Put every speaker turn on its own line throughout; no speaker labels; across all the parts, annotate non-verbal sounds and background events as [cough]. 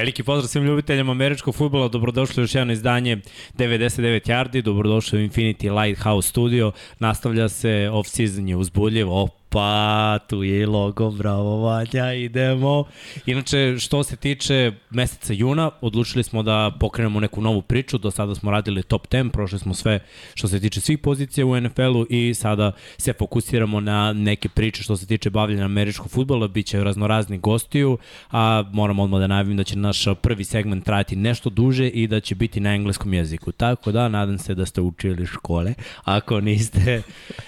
Veliki pozdrav svim ljubiteljima američkog futbola, dobrodošli u još jedno izdanje 99 Yardi, dobrodošli u Infinity Lighthouse Studio, nastavlja se off-season je uzbuljiv, Pa, tu je i logo, bravo Vanja, idemo. Inače, što se tiče meseca juna, odlučili smo da pokrenemo neku novu priču, do sada smo radili top 10, prošli smo sve što se tiče svih pozicija u NFL-u i sada se fokusiramo na neke priče što se tiče bavljanja američkog futbola, bit će raznorazni gostiju, a moramo odmah da najavim da će naš prvi segment trajati nešto duže i da će biti na engleskom jeziku. Tako da, nadam se da ste učili škole. Ako niste,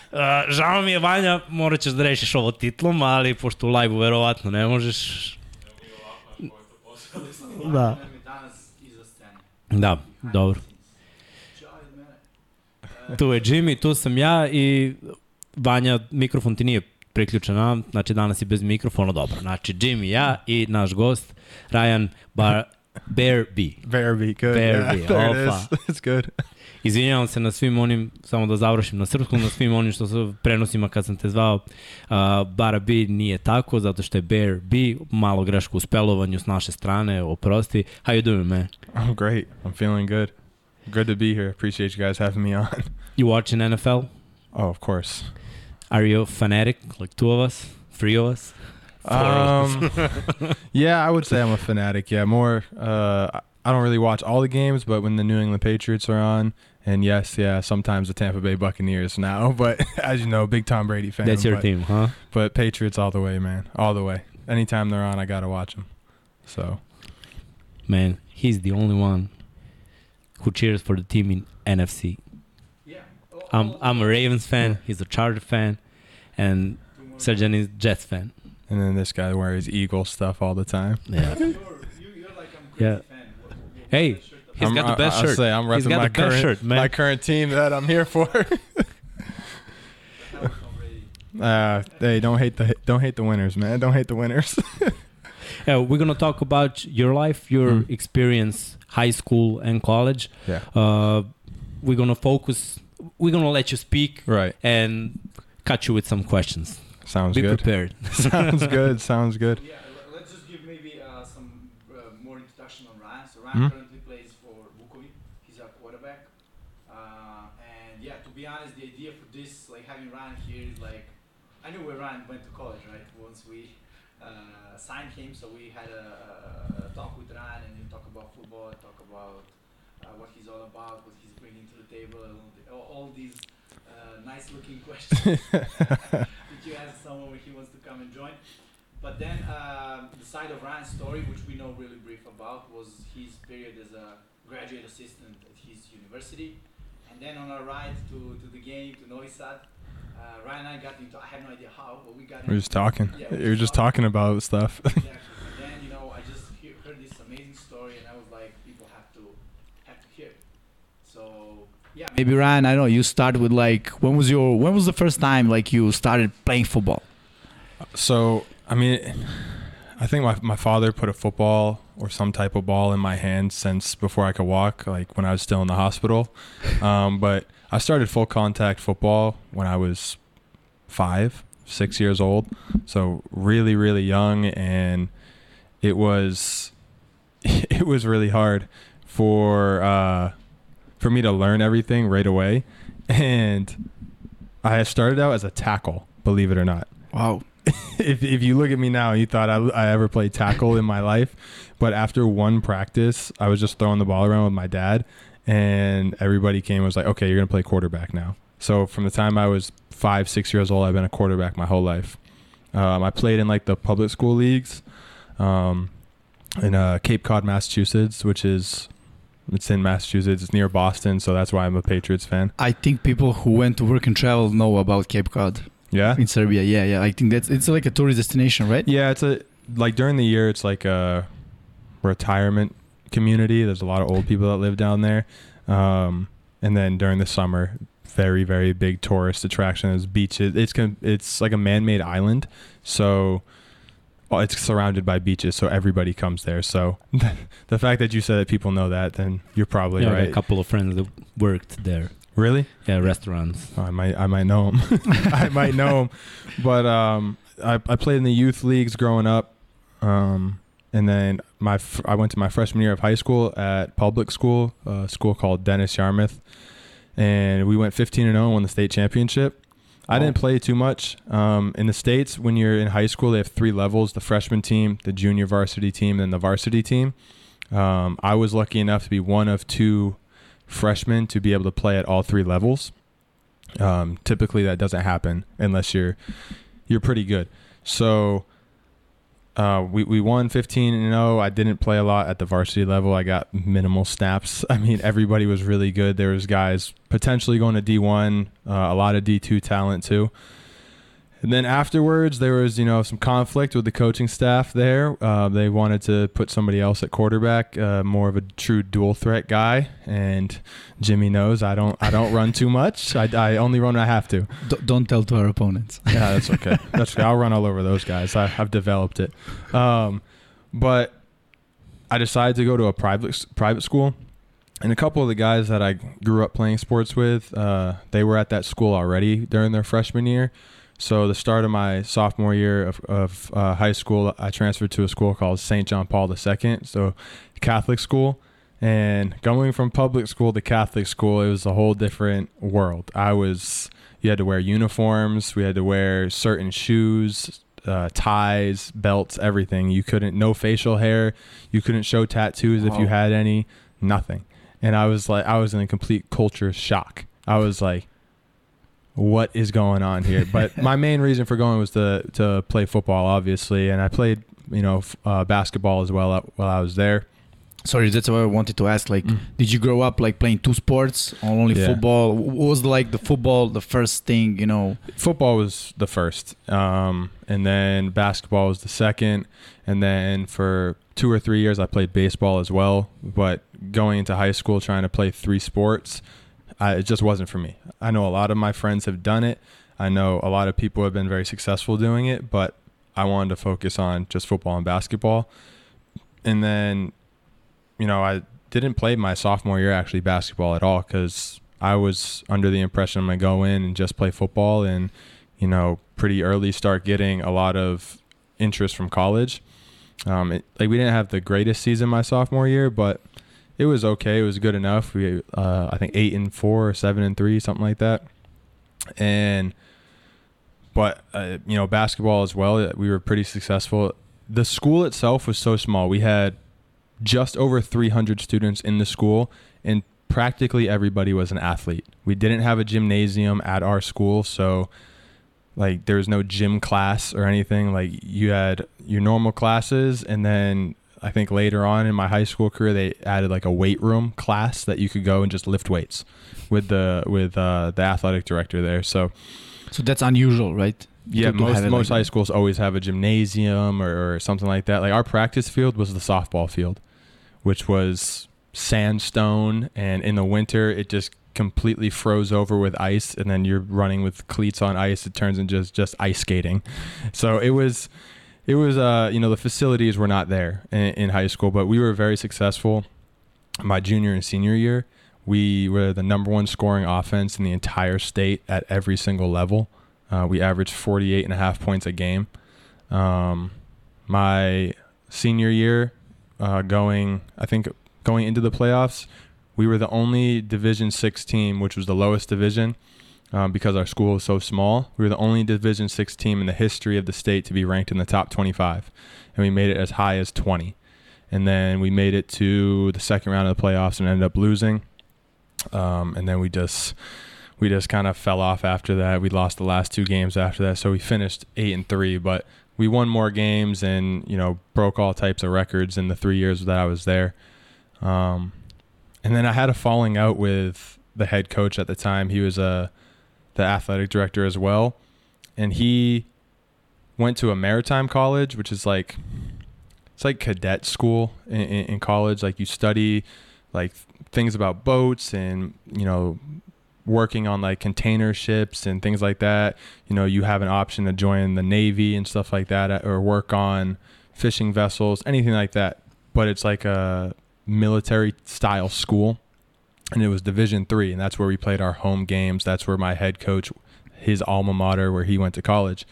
[laughs] žao mi je, Vanja, morat ćeš da rešiš ovo titlom, ali pošto u live-u verovatno ne možeš... Da. Da, dobro. Tu je Jimmy, tu sam ja i Vanja, mikrofon ti nije priključen na, znači danas je bez mikrofona, dobro. Znači Jimmy, ja i naš gost, Ryan Bar Bear B.
Bear B, good.
Bear
yeah, [laughs]
B, there opa.
it is. It's good.
Izvinjavam se na svim onim, samo da završim na srpskom, na svim onim što su prenosima kad sam te zvao, uh, Bara B nije tako, zato što je Bear B, malo greško u spelovanju s naše strane, oprosti. How you doing, man?
I'm great. I'm feeling good. Good to be here. Appreciate you guys having me on. [laughs]
You watching NFL?
Oh, of course.
Are you a fanatic, like two of us, three of us?
Um, yeah, I would say I'm a fanatic. Yeah, more. Uh, I don't really watch all the games, but when the New England Patriots are on, and yes, yeah, sometimes the Tampa Bay Buccaneers now. [laughs] But as you know, big Tom Brady fan.
That's your
but,
team, huh?
But Patriots all the way, man, all the way. Anytime they're on, I gotta watch them. So,
man, he's the only one who cheers for the team in NFC. Yeah, I'm I'm a Ravens fan. He's a Charger fan, and Sergeant is Jets fan.
And then this guy wears Eagle stuff all the time.
Yeah. [laughs] yeah. Hey, He's
I'm,
got the best
I,
shirt.
Say, I'm repping my current,
shirt,
my current team that I'm here for. [laughs] uh, hey, don't hate the don't hate the winners, man. Don't hate the winners. [laughs]
yeah, we're gonna talk about your life, your mm. experience, high school and college.
Yeah.
Uh, we're gonna focus. We're gonna let you speak.
Right.
And cut you with some questions.
Sounds
Be
good.
Be prepared. [laughs]
Sounds good. Sounds good.
Yeah, let's just give maybe uh, some uh, more introduction on Ryan. So Ryan
Mhm.
currently plays for Vukovic. He's a quarterback. Uh, and yeah, to be honest, the idea for this, like having Ryan here, is like I knew where Ryan went to college, right? Once we uh, signed him, so we had a, a, talk with Ryan and we talk about football, talk about uh, what he's all about, what he's bringing to the table, all, all, these uh, nice-looking [laughs] questions that you ask someone when he wants to come and join. But then um, the side of Ryan's story, which we know really brief about, was his period as a graduate assistant at his university. And then on our ride to, to the game, to Novi Sad, uh, Ryan and I got into, I have no idea how, but we got
We're just talking.
Yeah,
you were just talking about stuff.
Exactly. And [laughs] then, you know, I just hear, heard this amazing story and I was like, people have to, have to hear it. So, yeah.
Maybe Ryan, I don't know. You start with like when was your when was the first time like you started playing football?
So, I mean, I think my my father put a football or some type of ball in my hand since before I could walk, like when I was still in the hospital. Um, but I started full contact football when I was five, six years old. So really, really young, and it was [laughs] it was really hard for uh, for me to learn everything right away. And I started out as a tackle, believe it or not
Wow. [laughs]
if if you look at me now, you thought I, I ever played tackle in my life, but after one practice, I was just throwing the ball around with my dad, and everybody came and was like, "Okay, you're gonna play quarterback now." So from the time I was five, six years old, I've been a quarterback my whole life. Um, I played in like the public school leagues, um, in uh, Cape Cod, Massachusetts, which is it's in Massachusetts. It's near Boston, so that's why I'm a Patriots fan.
I think people who went to work and travel know about Cape Cod
Yeah,
in Serbia. Yeah, yeah. I think that's it's like a tourist destination, right?
Yeah, it's a like during the year it's like a retirement community. There's a lot of old people that live down there. Um, and then during the summer, very very big tourist attraction is beaches. It's it's like a man-made island, so it's surrounded by beaches, so everybody comes there. So [laughs] the fact that you said that people know that, then you're probably
yeah,
right.
a couple of friends that worked there.
Really?
Yeah, restaurants.
Oh, I might I might know him. [laughs] I might know him. But um, I I played in the youth leagues growing up. Um, and then my f- I went to my freshman year of high school at public school, a school called Dennis Yarmouth, and we went 15 and 0 and won the state championship. I didn't play too much. Um, in the states, when you're in high school, they have three levels: the freshman team, the junior varsity team, and the varsity team. Um, I was lucky enough to be one of two freshmen to be able to play at all three levels. Um, typically, that doesn't happen unless you're you're pretty good. So uh, we we won 15 and 0. I didn't play a lot at the varsity level. I got minimal snaps. [laughs] I mean, everybody was really good. There was guys potentially going to D1, uh, a lot of D2 talent too. And then afterwards, there was you know some conflict with the coaching staff there. Uh, they wanted to put somebody else at quarterback, uh, more of a true dual threat guy. And Jimmy knows I don't I don't run too much. I, I only run when I have to.
D- don't tell to our opponents.
Yeah, that's okay. that's okay. I'll run all over those guys. I, I've developed it. Um, but I decided to go to a private private school, and a couple of the guys that I grew up playing sports with, uh, they were at that school already during their freshman year. So the start of my sophomore year of, of uh, high school, I transferred to a school called St. John Paul II, so Catholic school. And going from public school to Catholic school, it was a whole different world. I was, you had to wear uniforms, we had to wear certain shoes, uh, ties, belts, everything. You couldn't, no facial hair. You couldn't show tattoos if you had any, nothing. And I was like, I was in a complete culture shock. I was like, what is going on here? But [laughs] my main reason for going was to to play football, obviously, and I played you know uh, basketball as well uh, while I was there.
Sorry, that's what I wanted to ask. Like,
Mm.
did you grow up like playing two sports or only
Yeah.
football? What was like the football the first thing? You know,
Football was the first, um, and then basketball was the second, and then for two or three years I played baseball as well. But going into high school, trying to play three sports, I, it just wasn't for me. I know a lot of my friends have done it. I know a lot of people have been very successful doing it, but I wanted to focus on just football and basketball. And then, you know, I didn't play my sophomore year actually basketball at all because I was under the impression I'm going to go in and just play football and, you know, pretty early start getting a lot of interest from college. Um, it, like we didn't have the greatest season my sophomore year, but it was okay. It was good enough. We, uh, I think eight and four or seven and three, something like that. And, but uh, you know, basketball as well. We were pretty successful. The school itself was so small. We had just over 300 students in the school, and practically everybody was an athlete. We didn't have a gymnasium at our school, so like there was no gym class or anything. Like you had your normal classes, and then I think later on in my high school career, they added like a weight room class that you could go and just lift weights with the with uh, the athletic director there. So
so that's unusual, right?
yeah, most most
like
high schools always have a gymnasium or, or something like that. Like our practice field was the softball field, which was sandstone, and in the winter it just completely froze over with ice, and then you're running with cleats on ice. It turns into just just ice skating. So it was. It was, uh, you know, the facilities were not there in, in high school, but we were very successful. My junior and senior year, we were the number one scoring offense in the entire state at every single level. Uh, we averaged 48 and a half points a game. Um, my senior year, uh, going, I think going into the playoffs, we were the only Division Six team, which was the lowest division, um, because our school is so small. We were the only Division Six team in the history of the state to be ranked in the top 25, and we made it as high as 20. And then we made it to the second round of the playoffs and ended up losing. Um, and then we just we just kind of fell off after that. We lost the last two games after that, so we finished eight and three. But we won more games and you know broke all types of records in the three years that I was there. Um, and then I had a falling out with the head coach at the time. He was a the athletic director as well, and he went to a maritime college, which is like it's like cadet school in, in, in college. Like you study like things about boats and you know working on like container ships and things like that. You know, you have an option to join the Navy and stuff like that, uh, or work on fishing vessels, anything like that. But it's like a military style school, and it was Division three, and that's where we played our home games. That's where my head coach, his alma mater, where he went to college.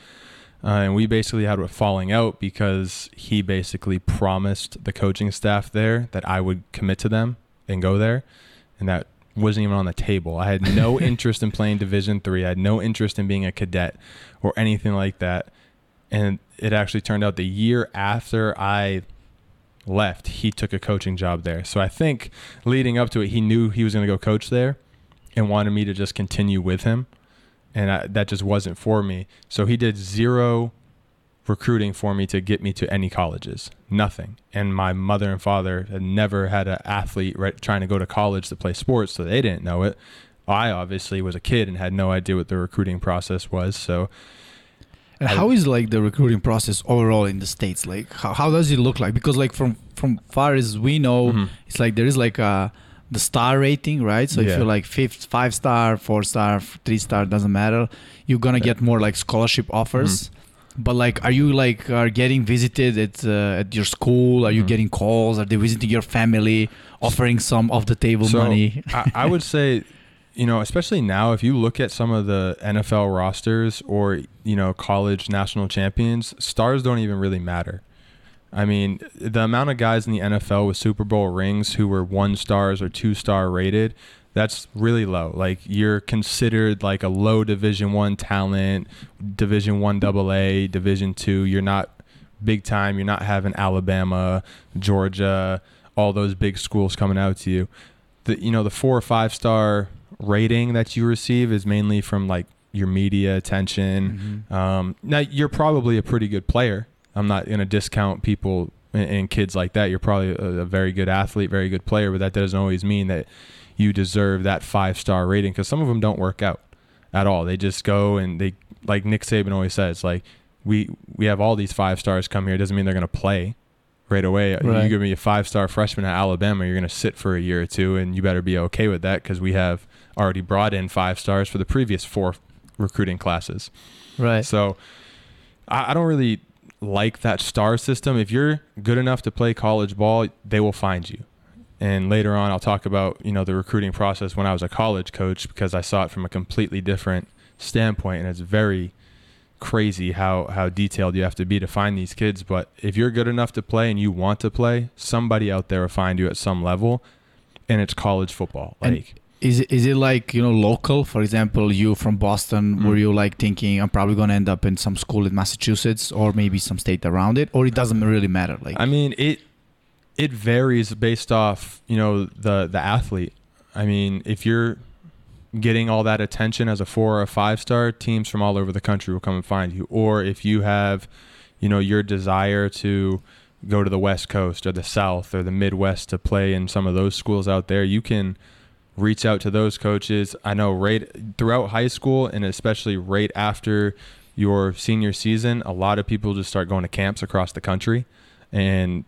uh, and we basically had a falling out because he basically promised the coaching staff there that I would commit to them and go there, and that wasn't even on the table. I had no [laughs] interest in playing Division three. I had no interest in being a cadet or anything like that. And it actually turned out the year after I left, he took a coaching job there. So I think leading up to it, he knew he was going to go coach there and wanted me to just continue with him. And I, that just wasn't for me. So he did zero recruiting for me to get me to any colleges. Nothing. And my mother and father had never had an athlete trying to go to college to play sports, so they didn't know it. I obviously was a kid and had no idea what the recruiting process was. So
And
I-
how is like the recruiting process overall in the states? Like how, how does it look like? Because like from from far as we know,
Mhm.
it's like there is like a the star rating, right? So if you're like fifth, five star, four star, three star, doesn't matter. You're gonna get more like scholarship offers.
Mm-hmm.
But like, are you like are getting visited at uh, at your school? Are you
Mhm.
getting calls? Are they visiting your family, offering some off the table
So,
money?
I, I would [laughs] say, you know, especially now, if you look at some of the NFL rosters or, you know, college national champions, stars don't even really matter. I mean, the amount of guys in the NFL with Super Bowl rings who were one stars or two star rated, that's really low. Like you're considered like a low Division One talent, Division One Double A, Division Two. You're not big time. You're not having Alabama, Georgia, all those big schools coming out to you. The you know the four or five star rating that you receive is mainly from like your media attention.
Mhm.
Um, now you're probably a pretty good player. I'm not going to discount people and, and kids like that. You're probably a, a very good athlete, very good player, but that doesn't always mean that you deserve that five star rating because some of them don't work out at all. They just go and they like Nick Saban always says, like we we have all these five stars come here. It doesn't mean they're going to play right away.
Right.
You give me a five star freshman at Alabama, you're going to sit for a year or two, and you better be okay with that because we have already brought in five stars for the previous four recruiting classes.
Right.
So I, I don't really like that star system. If you're good enough to play college ball, they will find you. And later on, I'll talk about you know the recruiting process when I was a college coach because I saw it from a completely different standpoint, and it's very crazy how how detailed you have to be to find these kids. But if you're good enough to play and you want to play, somebody out there will find you at some level, and it's college football.
And-
Like
Is it, is it like you know local? For example, you from Boston,
Mm.
were you like thinking I'm probably gonna end up in some school in Massachusetts or maybe some state around it, or it doesn't really matter? Like
I mean, it it varies based off you know the the athlete. I mean, if you're getting all that attention as a four or a five star, teams from all over the country will come and find you. Or if you have, you know, your desire to go to the West Coast or the South or the Midwest to play in some of those schools out there, you can reach out to those coaches. I know right throughout high school and especially right after your senior season, a lot of people just start going to camps across the country. And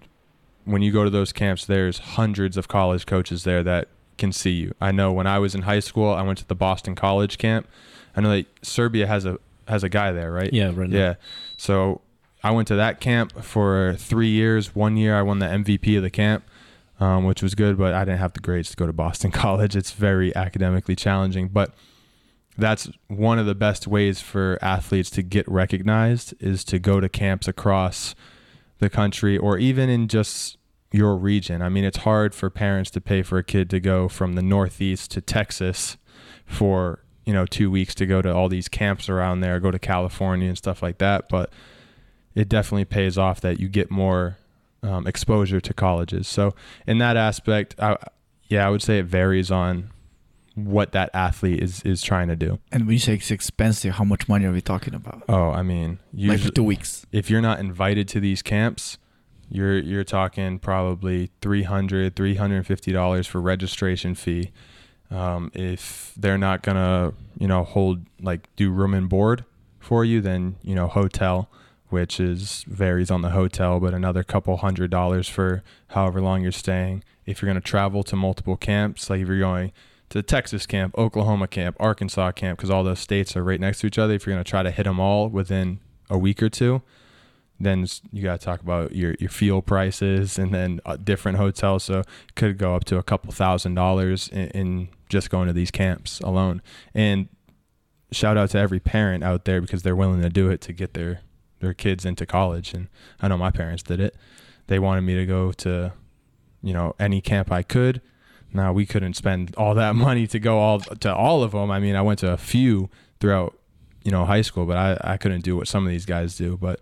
when you go to those camps, there's hundreds of college coaches there that can see you. I know when I was in high school, I went to the Boston College camp. I know that Serbia has a has a guy there, right?
Yeah, right now.
Yeah. So I went to that camp for three years. One year I won the MVP of the camp, um, which was good, but I didn't have the grades to go to Boston [laughs] College. It's very academically challenging, but that's one of the best ways for athletes to get recognized is to go to camps across the country or even in just your region. I mean, it's hard for parents to pay for a kid to go from the Northeast to Texas for, you know, two weeks to go to all these camps around there, go to California and stuff like that. But it definitely pays off that you get more um, exposure to colleges. So, in that aspect, I, yeah, I would say it varies on what that athlete is is trying to do.
and when you say it's expensive, how much money are we talking about?
Oh, I mean,
like two weeks.
if you're not invited to these camps, you're you're talking probably 300 350 dollars for registration fee. Um, if they're not gonna, you know, hold like do room and board for you, then you know hotel, which is varies on the hotel, but another couple hundred dollars for however long you're staying. If you're gonna travel to multiple camps, like if you're going to Texas camp, Oklahoma camp, Arkansas camp, because all those states are right next to each other. If you're gonna try to hit them all within a week or two, then you got to talk about your, your fuel prices and then uh, different hotels. So could go up to a couple thousand dollars in, in just going to these camps alone. And shout out to every parent out there because they're willing to do it to get their their kids into college. And I know my parents did it. They wanted me to go to, you know, any camp I could. Now we couldn't spend all that [laughs] money to go all to all of them. I mean, I went to a few throughout, you know, high school, but I, I couldn't do what some of these guys do. But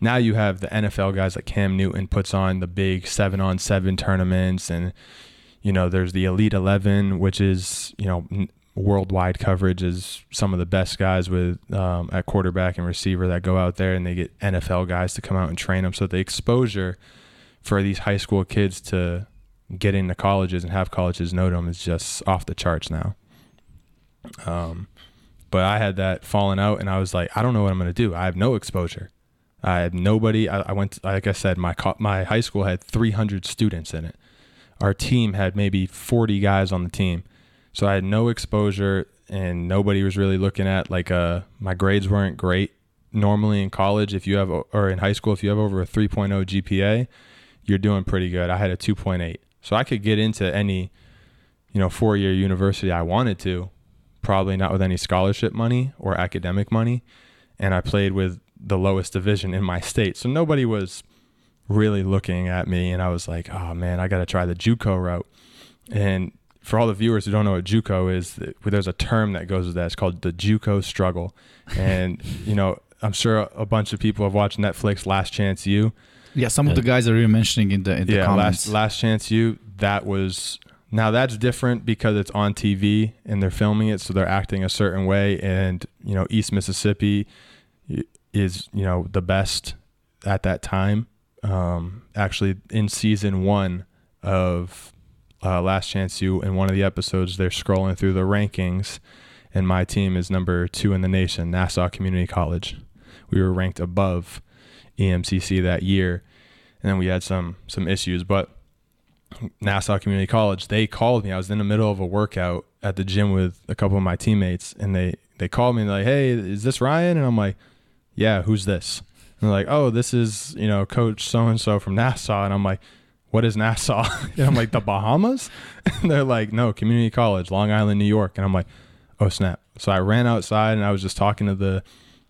now you have the NFL guys like Cam Newton puts on the big seven on seven tournaments and you know there's the Elite 11 which is you know worldwide coverage is some of the best guys with um, at quarterback and receiver that go out there and they get NFL guys to come out and train them so the exposure for these high school kids to get into colleges and have colleges know them is just off the charts now um, but I had that falling out and I was like I don't know what I'm going to do I have no exposure I had nobody. I, I went, to, like I said, my co- my high school had 300 students in it. Our team had maybe 40 guys on the team, so I had no exposure, and nobody was really looking at like uh my grades weren't great. Normally in college, if you have or in high school, if you have over a 3.0 GPA, you're doing pretty good. I had a 2.8, so I could get into any, you know, four year university I wanted to, probably not with any scholarship money or academic money, and I played with the lowest division in my state. So nobody was really looking at me and I was like, "Oh man, I got to try the JUCO route." And for all the viewers who don't know what JUCO is, there's a term that goes with that. It's called the JUCO struggle. And, [laughs] you know, I'm sure a bunch of people have watched Netflix Last Chance U.
Yeah, some of the guys are even mentioning in the in the
yeah,
comments.
Last Last Chance U, that was now that's different because it's on TV and they're filming it, so they're acting a certain way. And you know, East Mississippi is you know the best at that time. Um, actually, in season one of uh, Last Chance U, in one of the episodes, they're scrolling through the rankings, and my team is number two in the nation, Nassau Community College. We were ranked above EMCC that year, and then we had some some issues, but Nassau Community College, they called me. I was in the middle of a workout at the gym with a couple of my teammates, and they they called me and like, "Hey, is this Ryan?" And I'm like, "Yeah, who's this?" And they're like, "Oh, this is you know Coach so and so from Nassau." And I'm like, "What is Nassau?" [laughs] and I'm like, "The Bahamas?" [laughs] And they're like, "No, Community College, Long Island, New York." And I'm like, "Oh snap!" So I ran outside and I was just talking to the,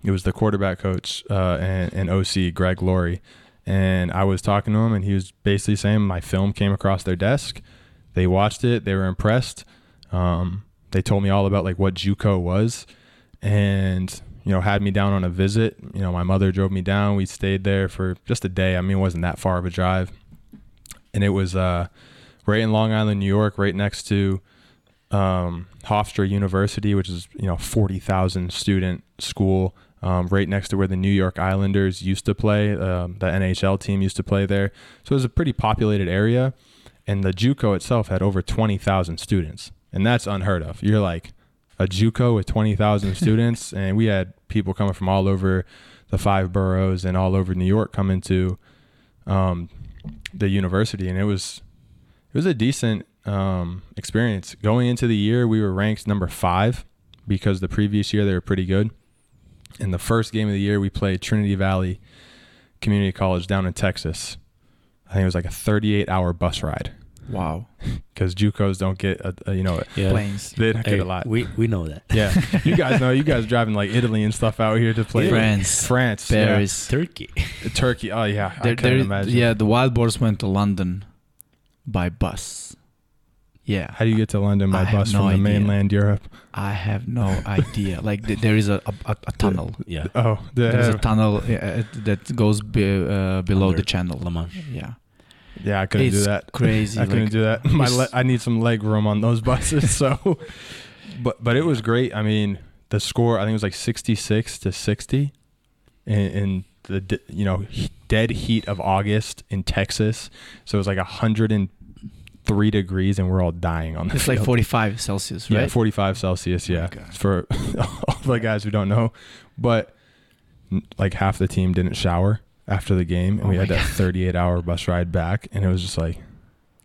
it was the quarterback coach uh, and, and OC Greg Laurie, and I was talking to him and he was basically saying my film came across their desk, they watched it, they were impressed. Um, they told me all about like what JUCO was, and you know had me down on a visit. You know, my mother drove me down. We stayed there for just a day. I mean, it wasn't that far of a drive, and it was uh, right in Long Island, New York, right next to um, Hofstra University, which is you know forty thousand student school. Um, right next to where the New York Islanders used to play, um, the NHL team used to play there. So it was a pretty populated area, and the JUCO itself had over twenty thousand students and that's unheard of. You're like a JUCO with 20,000 [laughs] students, and we had people coming from all over the five boroughs and all over New York coming to um, the university, and it was it was a decent um, experience. Going into the year, we were ranked number five because the previous year they were pretty good. In the first game of the year, we played Trinity Valley Community College down in Texas. I think it was like a 38 hour bus ride
wow. [laughs]
because JUCOs don't get a, a, you know
Yeah.
Planes.
they don't
Hey,
get a lot.
We we know that.
Yeah, [laughs] you guys know. You guys driving like Italy and stuff out here to play
France,
France, yeah.
Paris.
Turkey.
Turkey. Oh yeah, I
There,
couldn't imagine.
yeah, the Wild Boars went to London by bus. Yeah,
How do you get to London by
I
bus
no
from the
idea.
mainland Europe?
I have no idea. Like th- there is a, a, a tunnel.
Yeah.
Oh, the,
There's a tunnel uh, that goes be, uh, below the channel.
La Manche.
Yeah,
yeah, I couldn't
it's
do that. [laughs]
crazy.
I couldn't
like,
do that. My le- I need some leg room on those [laughs] buses. So, but but it was great. I mean, the score I think it was like sixty six to sixty, in, in the you know dead heat of August in Texas. So it was like hundred and three degrees, and we're all dying on the.
It's like 45 Celsius, right?
Yeah, 45 Celsius. Yeah,
Okay.
for [laughs] all the guys who don't know, but like half the team didn't shower after the game, and
Oh
we had that
God.
38 hour bus ride back, and it was just like,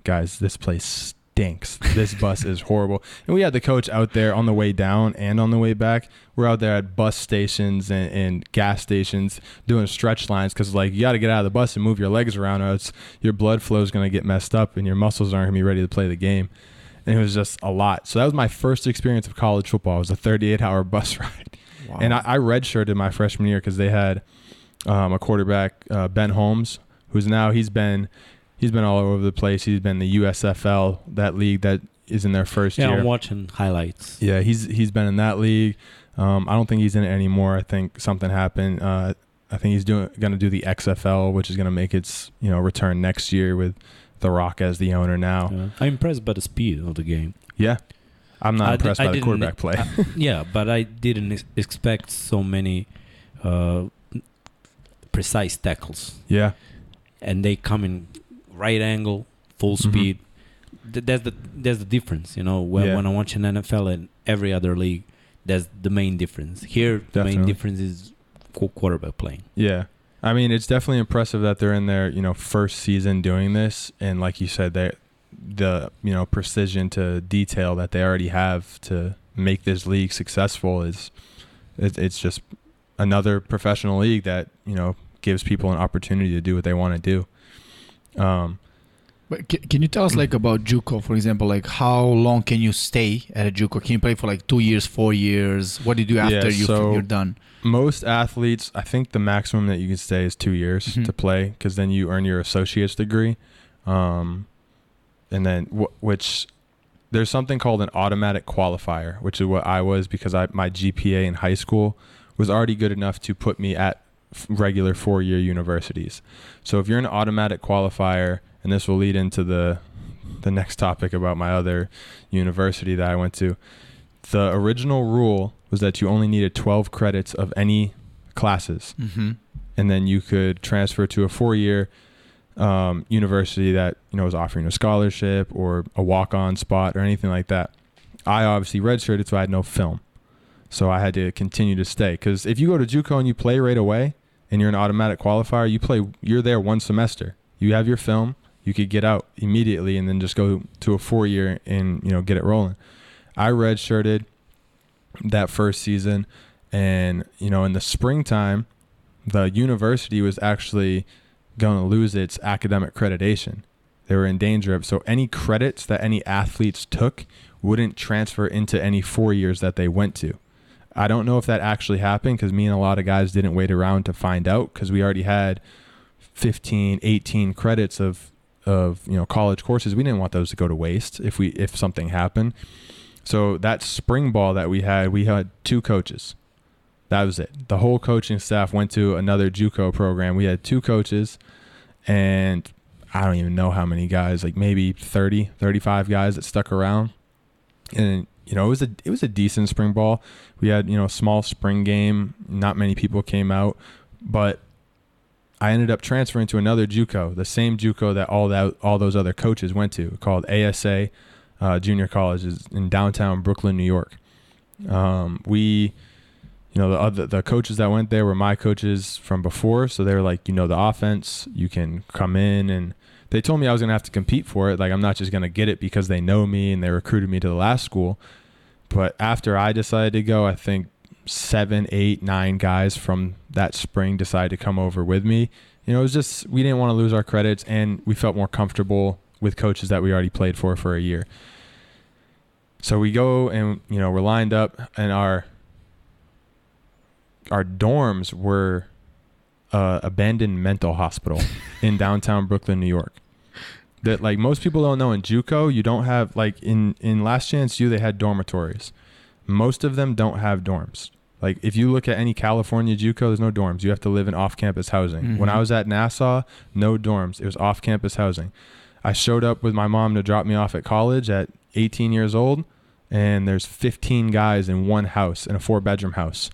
guys, this place stinks. This bus is horrible. And we had the coach out there on the way down and on the way back. We're out there at bus stations and, and gas stations doing stretch lines because like you got to get out of the bus and move your legs around, or it's your blood flow is going to get messed up and your muscles aren't going to be ready to play the game and it was just a lot. So that was my first experience of college football. It was a 38 hour bus [laughs] ride,
Wow.
and I, I redshirted my freshman year because they had um, a quarterback, uh, Ben Holmes, who's now he's been he's been all over the place. He's been the USFL, that league that is in their first
Yeah,
year.
Yeah, I'm watching highlights.
Yeah, he's he's been in that league. Um, I don't think he's in it anymore. I think something happened. Uh, I think he's doing going to do the XFL, which is going to make its you know return next year with The Rock as the owner now.
Yeah. I'm impressed by the speed of the game.
Yeah, I'm not
I
impressed
I
by the quarterback play.
I- yeah, but I didn't ex- expect so many uh, precise tackles,
yeah,
and they come in right angle, full
Mhm.
speed. Th- that's the that's the difference, you know. When
Yeah.
when I watch an NFL and every other league, that's the main difference. Here, the main difference is qu- quarterback playing.
yeah. I mean, it's definitely impressive that they're in their you know first season doing this, and like you said, they the you know precision to detail that they already have to make this league successful is it, it's just another professional league that you know gives people an opportunity to do what they want to do. Um,
But can, can you tell us like about JUCO, for example? Like how long can you stay at a JUCO? Can you play for like two years, four years? What do you do
Yeah,
after you
so-
you're done?
most athletes, I think the maximum that you can stay is two years
Mhm.
to play because then you earn your associate's degree. Um, and then, wh- which there's something called an automatic qualifier, which is what I was because I my GPA in high school was already good enough to put me at regular four year universities. So if you're an automatic qualifier, and this will lead into the the next topic about my other university that I went to. The original rule was that you only needed 12 credits of any classes,
Mm-hmm.
and then you could transfer to a four-year um, university that you know was offering a scholarship or a walk-on spot or anything like that. I obviously redshirted, so I had no film, so I had to continue to stay. Because if you go to JUCO and you play right away, and you're an automatic qualifier, you play. You're there one semester. You have your film. You could get out immediately and then just go to a four-year and you know get it rolling. I redshirted that first season, and you know in the springtime, the university was actually going to lose its academic accreditation. They were in danger of so any credits that any athletes took wouldn't transfer into any four years that they went to. I don't know if that actually happened because me and a lot of guys didn't wait around to find out because we already had 15, 18 credits of of you know college courses. We didn't want those to go to waste if we if something happened. So that spring ball that we had, we had two coaches. That was it. The whole coaching staff went to another JUCO program. We had two coaches and I don't even know how many guys, like maybe 30, 35 guys that stuck around. And you know, it was a it was a decent spring ball. We had, you know, a small spring game. Not many people came out, but I ended up transferring to another JUCO, the same JUCO that all that all those other coaches went to, called ASA uh, Junior College, is in downtown Brooklyn, New York. Um, we, you know, the other the coaches that went there were my coaches from before, so they were like, you know, the offense, you can come in, and they told me I was gonna have to compete for it. Like I'm not just gonna get it because they know me and they recruited me to the last school. But after I decided to go, I think seven, eight, nine guys from that spring decided to come over with me. You know, it was just we didn't want to lose our credits, and we felt more comfortable with coaches that we already played for for a year. So we go and you know we're lined up, and our our dorms were uh, abandoned mental hospital in downtown Brooklyn, New York. That like most people don't know in JUCO, you don't have like in in Last Chance U they had dormitories. Most of them don't have dorms. Like if you look at any California JUCO, there's no dorms. You have to live in off-campus housing. When
Mhm.
I was at Nassau, no dorms. It was off-campus housing. I showed up with my mom to drop me off at college at 18 years old, and there's 15 guys in one house in a four-bedroom house.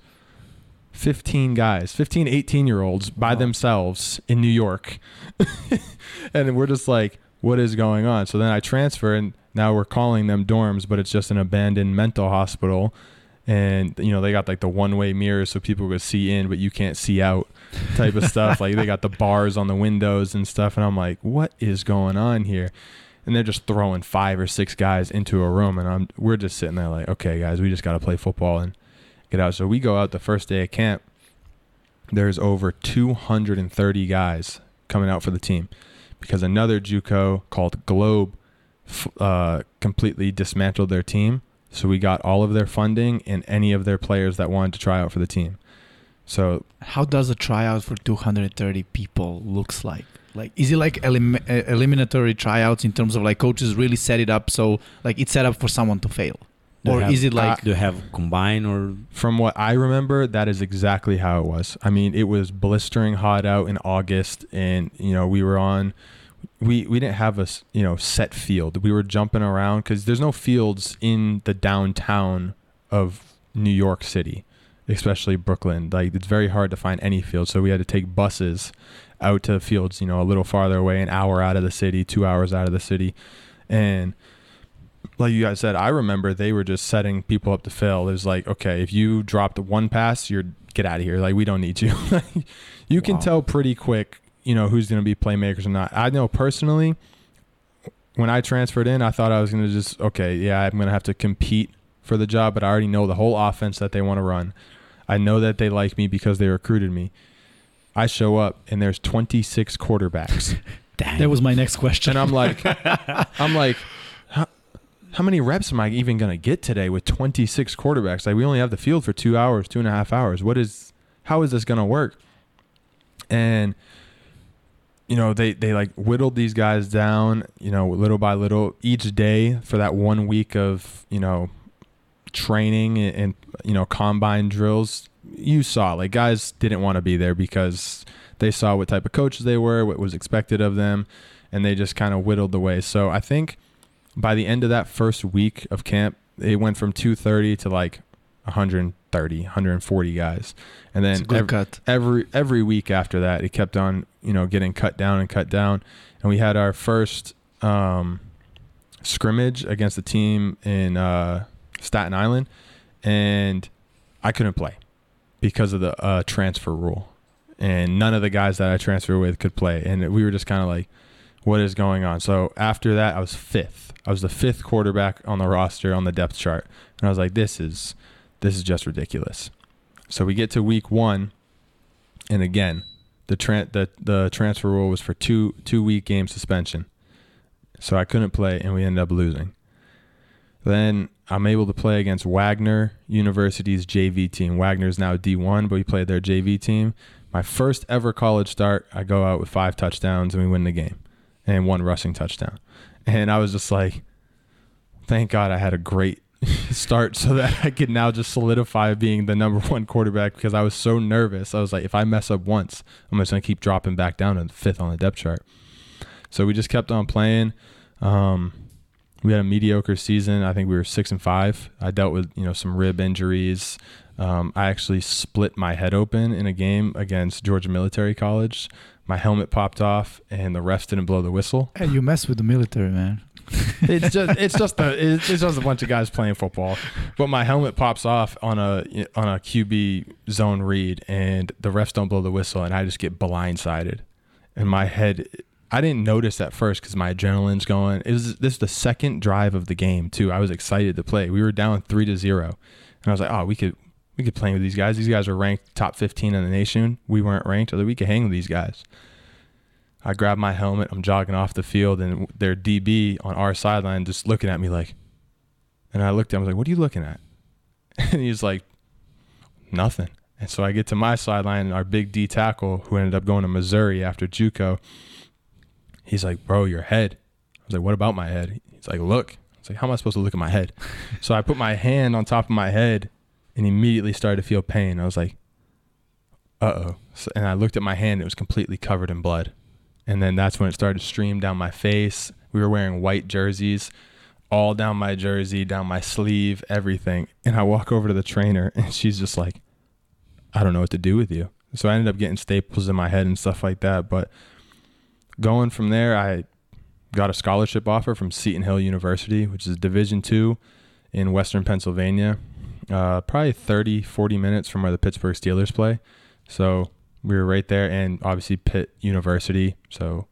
15 guys, 15, 18 year olds by
Wow.
themselves in New York. [laughs] and we're just like, what is going on? So then I transfer, and now we're calling them dorms, but it's just an abandoned mental hospital. And, you know, they got like the one way mirrors so people could see in, but you can't see out type of [laughs] stuff. like they got the bars on the windows and stuff. And I'm like, what is going on here? And they're just throwing five or six guys into a room. And I'm, we're just sitting there like, okay, guys, we just got to play football and get out. So we go out the first day of camp. There's over 230 guys coming out for the team because another JUCO called Globe uh, completely dismantled their team. So we got all of their funding and any of their players that wanted to try out for the team. So
How does a tryout for 230 people looks like? Like, is it like elim- uh, eliminatory tryouts in terms of like coaches really set it up so like it's set up for someone to fail,
Do
or
have-
is it like
Do you have combine or
from what I remember, that is exactly how it was. I mean, it was blistering hot out in August, and you know we were on. We we didn't have a you know set field. We were jumping around because there's no fields in the downtown of New York City, especially Brooklyn. Like it's very hard to find any field, so we had to take buses out to fields. You know, a little farther away, an hour out of the city, two hours out of the city, and like you guys said, I remember they were just setting people up to fail. It was like, okay, if you dropped one pass, you're get out of here. Like we don't need you. [laughs] you can
Wow.
tell pretty quick, you know, who's going to be playmakers or not. I know personally, when I transferred in, I thought I was going to just okay, yeah, I'm going to have to compete for the job, but I already know the whole offense that they want to run. I know that they like me because they recruited me. I show up and there's 26 quarterbacks. [laughs]
That was my next question?
And I'm like, [laughs] I'm like, how, how many reps am I even gonna get today with 26 quarterbacks? Like we only have the field for two hours, two and a half hours. What is, how is this gonna work? And you know, they they like whittled these guys down, you know, little by little each day for that one week of you know training and, and you know combine drills. You saw like guys didn't want to be there because they saw what type of coaches they were, what was expected of them, and they just kind of whittled away. So I think by the end of that first week of camp, it went from 230 to like 130, 140 guys, and then
a
ev-
cut.
every every week after that, it kept on you know getting cut down and cut down, and we had our first um, scrimmage against a team in uh, Staten Island, and I couldn't play because of the uh, transfer rule, and none of the guys that I transferred with could play, and we were just kind of like, what is going on? So after that, I was fifth. I was the fifth quarterback on the roster on the depth chart, and I was like, this is this is just ridiculous. So we get to week one, and again, the tran the the transfer rule was for two two week game suspension. So I couldn't play, and we ended up losing. Then I'm able to play against Wagner University's JV team. Wagner's now D1, but we played their JV team. My first ever college start, I go out with five touchdowns and we win the game, and one rushing touchdown. And I was just like, thank God I had a great [laughs] start so that I could now just solidify being the number [laughs] one quarterback because I was so nervous. I was like, if I mess up once, I'm just gonna keep dropping back down to fifth on the depth chart. So we just kept on playing. Um, we had a mediocre season. I think we were six and five. I dealt with you know some rib injuries. Um, I actually split my head open in a game against Georgia Military College. My helmet popped off, and the refs didn't blow the whistle
Hey, you mess with the military, man.
It's just it's just a it's just a bunch of guys playing football. But my helmet pops off on a on a QB zone read, and the refs don't blow the whistle, and I just get blindsided, and my head. I didn't notice at first because my adrenaline's going. It was this is the second drive of the game too. I was excited to play. We were down three to zero, and I was like, oh, we could we could play with these guys. These guys are ranked top fifteen in the nation. We weren't ranked, so we could hang with these guys. I grab my helmet. I'm jogging off the field, and their DB on our sideline just looking at me like. And I looked at him. I was like, "What are you looking at?" [laughs] And he's like, "Nothing." And so I get to my sideline, and our big D tackle, who ended up going to Missouri after JUCO, he's like, "Bro, your head." I was like, "What about my head?" He's like, "Look." I was like, "How am I supposed to look at my head?" [laughs] so I put my hand on top of my head, and immediately started to feel pain. I was like, "Uh oh!" So, and I looked at my hand; it was completely covered in blood. And then that's when it started to stream down my face. We were wearing white jerseys, all down my jersey, down my sleeve, everything. And I walk over to the trainer, and she's just like, I don't know what to do with you. So I ended up getting staples in my head and stuff like that. But going from there, I got a scholarship offer from Seton Hill University, which is Division two in Western Pennsylvania, uh, probably 30, 40 minutes from where the Pittsburgh Steelers play. So we were right there, and obviously Pitt University. So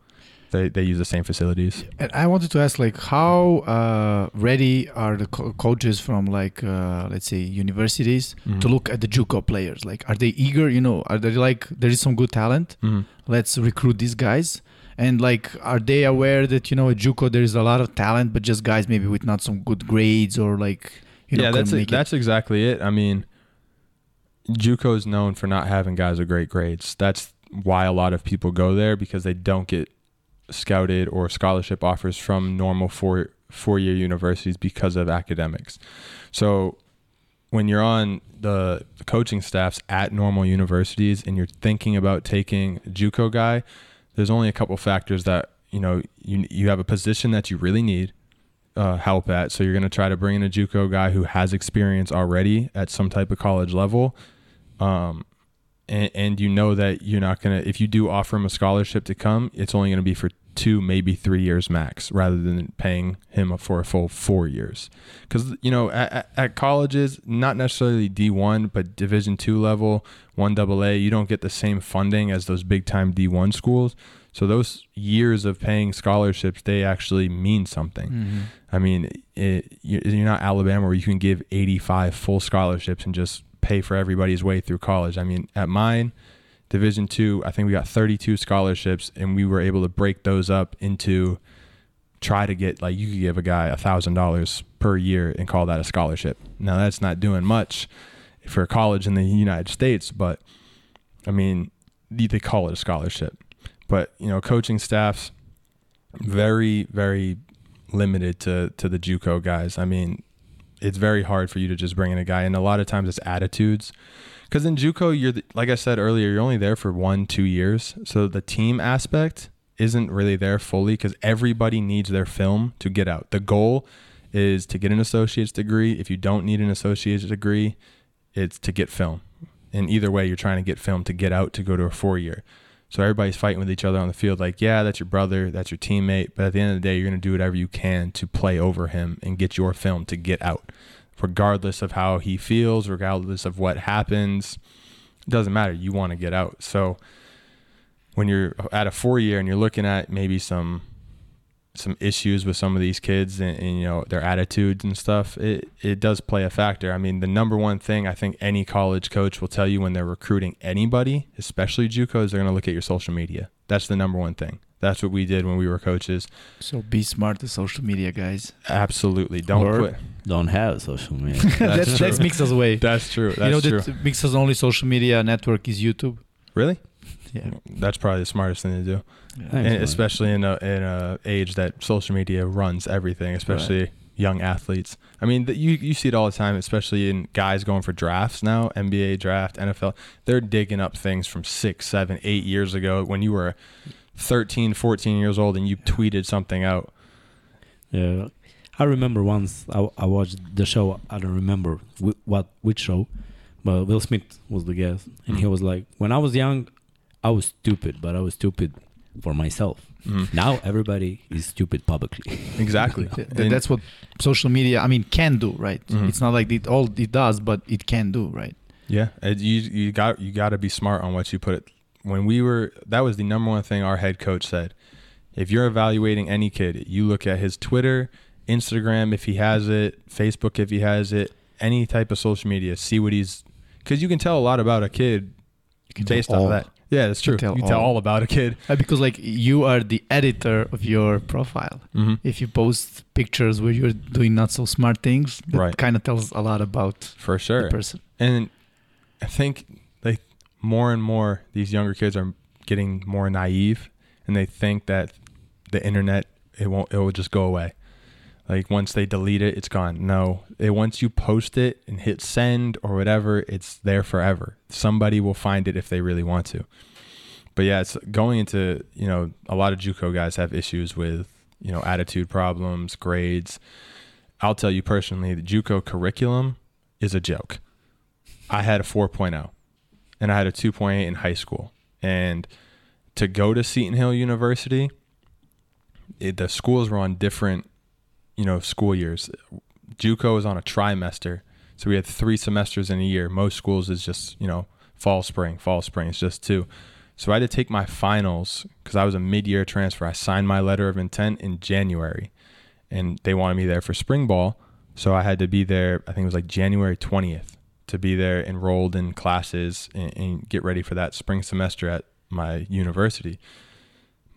they, they use the same facilities.
And I wanted to ask, like, how uh, ready are the co- coaches from, like, uh, let's say, universities
Mhm.
to look at the JUCO players? Like, are they eager? You know, are they like, there is some good talent?
Mhm.
Let's recruit these guys. And like, are they aware that you know at JUCO there is a lot of talent, but just guys maybe with not some good grades or like, you know,
yeah, that's it? that's exactly it. I mean, JUCO is known for not having guys with great grades. That's why a lot of people go there because they don't get scouted or scholarship offers from normal four four year universities because of academics. So when you're on the, coaching staffs at normal universities and you're thinking about taking JUCO guy, there's only a couple factors that you know you you have a position that you really need uh, help at. So you're going to try to bring in a JUCO guy who has experience already at some type of college level. Um, and, and you know that you're not going to, if you do offer him a scholarship to come, it's only going to be for two, maybe three years max, rather than paying him for a full four years. Because, you know, at, at colleges, not necessarily D1, but Division two level, 1AA, you don't get the same funding as those big time D1 schools. So those years of paying scholarships, they actually mean something.
Mm-hmm.
I mean, it, you're not Alabama where you can give 85 full scholarships and just pay for everybody's way through college. I mean, at mine, Division two, I think we got 32 scholarships, and we were able to break those up into try to get like you could give a guy a thousand dollars per year and call that a scholarship. Now that's not doing much for a college in the United States, but I mean, they call it a scholarship. But you know, coaching staffs very, very limited to to the JUCO guys. I mean, it's very hard for you to just bring in a guy, and a lot of times it's attitudes. Because in JUCO, you're the, like I said earlier, you're only there for one, two years, so the team aspect isn't really there fully because everybody needs their film to get out. The goal is to get an associate's degree. If you don't need an associate's degree, it's to get film. And either way, you're trying to get film to get out to go to a four year. So everybody's fighting with each other on the field, like, yeah, that's your brother, that's your teammate. But at the end of the day, you're going to do whatever you can to play over him and get your film to get out, regardless of how he feels, regardless of what happens. It doesn't matter. You want to get out. So when you're at a four year and you're looking at maybe some some issues with some of these kids and, and, you know their attitudes and stuff it it does play a factor i mean the number one thing i think any college coach will tell you when they're recruiting anybody especially juco is they're going to look at your social media that's the number one thing that's what we did when we were coaches
So be smart to social media, guys.
absolutely don't
Or-
put
Don't have social media. [laughs]
that's
true.
that's Mixa's way.
that's true that's
you know
true
that Mixa's only social media network is YouTube.
really
Yeah.
that's probably the smartest thing to do
Thanks,
and especially in a in a age that social media runs everything, especially young athletes. I mean, the, you you see it all the time, especially in guys going for drafts now, NBA draft, NFL. They're digging up things from six, seven, eight years ago when you were 13, 14 years old and you tweeted something out.
Yeah, I remember once I, I watched the show. I don't remember whi- what which show, but Will Smith was the guest, and he mm. was like, "When I was young, I was stupid, but I was stupid for myself.
Mhm.
Now everybody is stupid publicly." [laughs]
Exactly.
Th-
And-
that's what social media, I mean, can do, right?
Mhm.
It's not like it all it does, but it can do, right?
Yeah, it, you you got you got to be smart on what you put it. When we were, that was the number one thing our head coach said. If you're evaluating any kid, you look at his Twitter, Instagram if he has it, Facebook if he has it, any type of social media. See what he's, because you can tell a lot about a kid
You can tell
based off of that. Yeah, that's true.
You
You
tell
tell,
all.
all about a kid.
Uh, because like you are the editor of your profile.
Mm-hmm.
If you post pictures where you're doing not so smart things, that
Right.
kind of tells a lot about
For
the
sure.
person.
And I think like more and more these younger kids are getting more naive and they think that the internet it won't it will just go away. Like once they delete it, it's gone. No. It once you post it and hit send or whatever, it's there forever. Somebody will find it if they really want to. But yeah, it's going into, you know, a lot of JUCO guys have issues with, you know, attitude problems, grades. I'll tell you personally, the JUCO curriculum is a joke. I had a 4.0 and I had a 2.8 in high school. And to go to Seton Hill University, it, the schools were on different, you know, school years. JUCO is on a trimester, so we had three semesters in a year. Most schools is just you know fall, spring, fall, spring. It's just two. So I had to take my finals because I was a mid-year transfer. I signed my letter of intent in January, and they wanted me there for spring ball. So I had to be there. I think it was like January twentieth to be there, enrolled in classes and, and get ready for that spring semester at my university.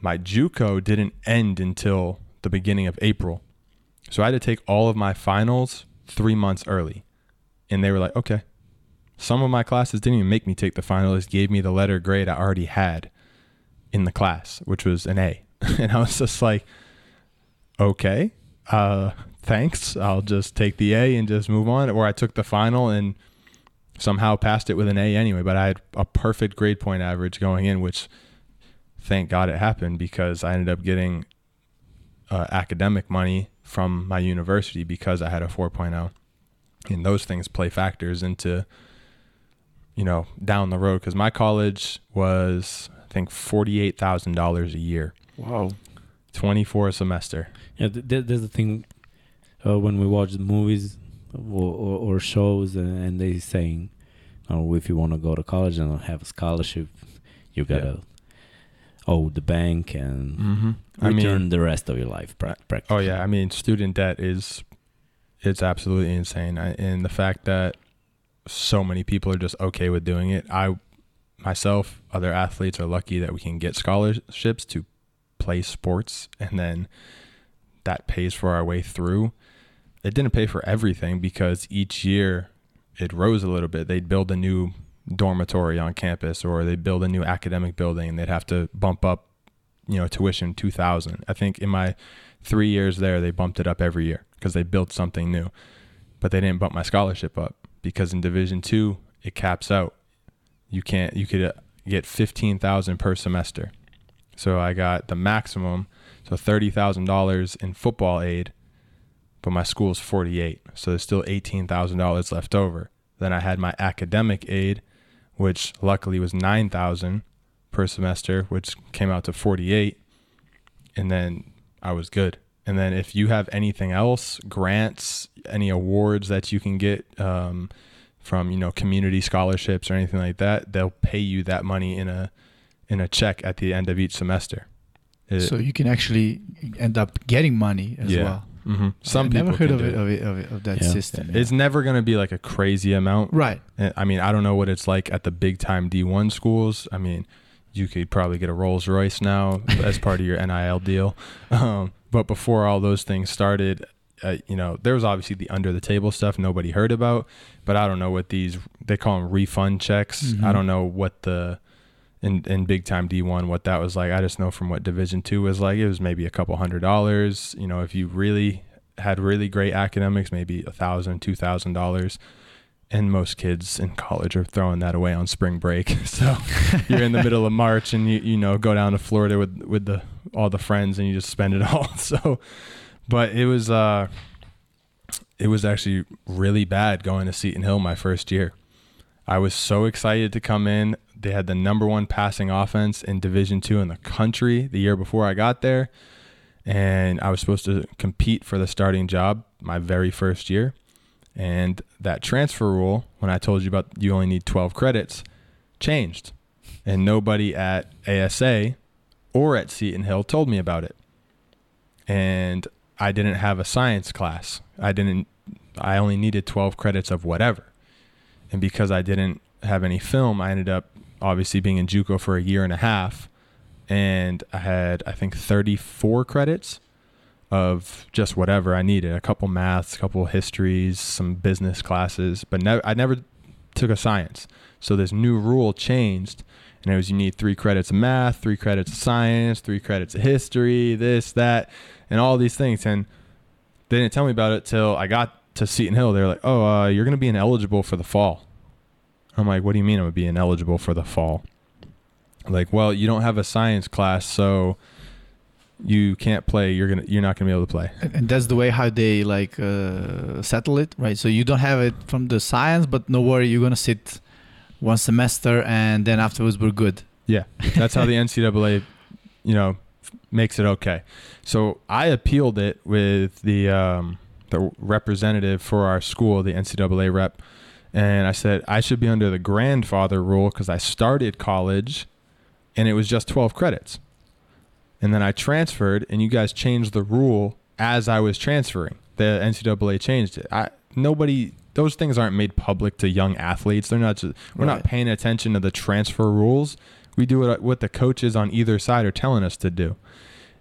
My JUCO didn't end until the beginning of April. So I had to take all of my finals three months early. And they were like, okay, Some of my classes didn't even make me take the final. They just gave me the letter grade I already had in the class, which was an A. [laughs] and I was just like, okay, uh, thanks. I'll just take the A and just move on. Or I took the final and somehow passed it with an A anyway. But I had a perfect grade point average going in, which thank God it happened because I ended up getting uh, academic money from my university because I had a 4.0. And those things play factors into, you know, down the road. Because my college was, I think, $48,000 a year,
Wow.
24 a semester.
Yeah, th- th- there's the thing uh, when we watch the movies or, or, or shows and, and they saying, oh, if you want to go to college and have a scholarship, you gotta owe the bank and
Mm-hmm. I
return
mean,
the rest of your life. Pra-
oh yeah, I mean, student debt is it's absolutely insane, I, and the fact that so many people are just okay with doing it. I myself, other athletes are lucky that we can get scholarships to play sports, and then that pays for our way through. It didn't pay for everything because each year it rose a little bit. They'd build a new dormitory on campus, or they'd build a new academic building, and they'd have to bump up, you know, tuition two thousand. I think in my three years there, they bumped it up every year because they built something new, but they didn't bump my scholarship up because in Division two it caps out. You can't. You could uh, get fifteen thousand per semester, so I got the maximum, so thirty thousand dollars in football aid, but my school's forty eight, so there's still eighteen thousand dollars left over. Then I had my academic aid, which luckily was nine thousand per semester, which came out to forty eight, and then I was good. And then if you have anything else, grants, any awards that you can get um, from you know community scholarships or anything like that, they'll pay you that money in a in a check at the end of each semester. It-
So you can actually end up getting money as
Yeah.
well.
mhm. Some
I've
people
never heard of
do
it, of it of it of that
Yeah.
system.
It's never going to be like a crazy amount.
right.
I mean, I don't know what it's like at the big time D1 schools. I mean, you could probably get a Rolls Royce now as part of your NIL deal. [laughs] Um, but before all those things started, uh, you know, there was obviously the under the table stuff nobody heard about. But I don't know what these they call them refund checks. I
Mhm.
don't know what the in in big time D1 what that was like. I just know from what Division two was like. It was maybe a couple hundred dollars. You know, if you really had really great academics, maybe a thousand, two thousand dollars and most kids in college are throwing that away on spring break. [laughs] So you're in the middle of March and you you know go down to Florida with with the all the friends and you just spend it all. [laughs] So but it was uh it was actually really bad going to Seton Hill my first year. I was so excited to come in. They had the number one passing offense in Division Two in the country the year before I got there. And I was supposed to compete for the starting job my very first year. And that transfer rule, when I told you about you only need 12 credits, changed. And nobody at ASA or at Seton Hill told me about it. And I didn't have a science class. I didn't I only needed 12 credits of whatever. And because I didn't have any film, I ended up obviously being in JUCO for a year and a half and I had I think 34 credits of just whatever I needed, a couple maths, a couple histories, some business classes, but never I never took a science. So this new rule changed and it was you need 3 credits of math, 3 credits of science, 3 credits of history, this that and all these things and they didn't tell me about it till I got to Seton Hill. They were like, "Oh, uh, you're going to be ineligible for the fall." I'm like, "What do you mean I'm going to be ineligible for the fall?" Like, well, you don't have a science class, so you can't play. You're gonna, you're not gonna be able to play.
And, and that's the way how they like uh, settle it, right? So you don't have it from the science, but no worry, you're gonna sit one semester, and then afterwards we're good.
Yeah, that's how the [laughs] NCAA, you know, makes it okay. So I appealed it with the um, the representative for our school, the NCAA rep, and I said I should be under the grandfather rule because I started college, and it was just twelve credits, and then I transferred, and you guys changed the rule as I was transferring. The NCAA changed it. I nobody. Those things aren't made public to young athletes. They're not. Just, we're not paying attention to the transfer rules. We do what, what the coaches on either side are telling us to do.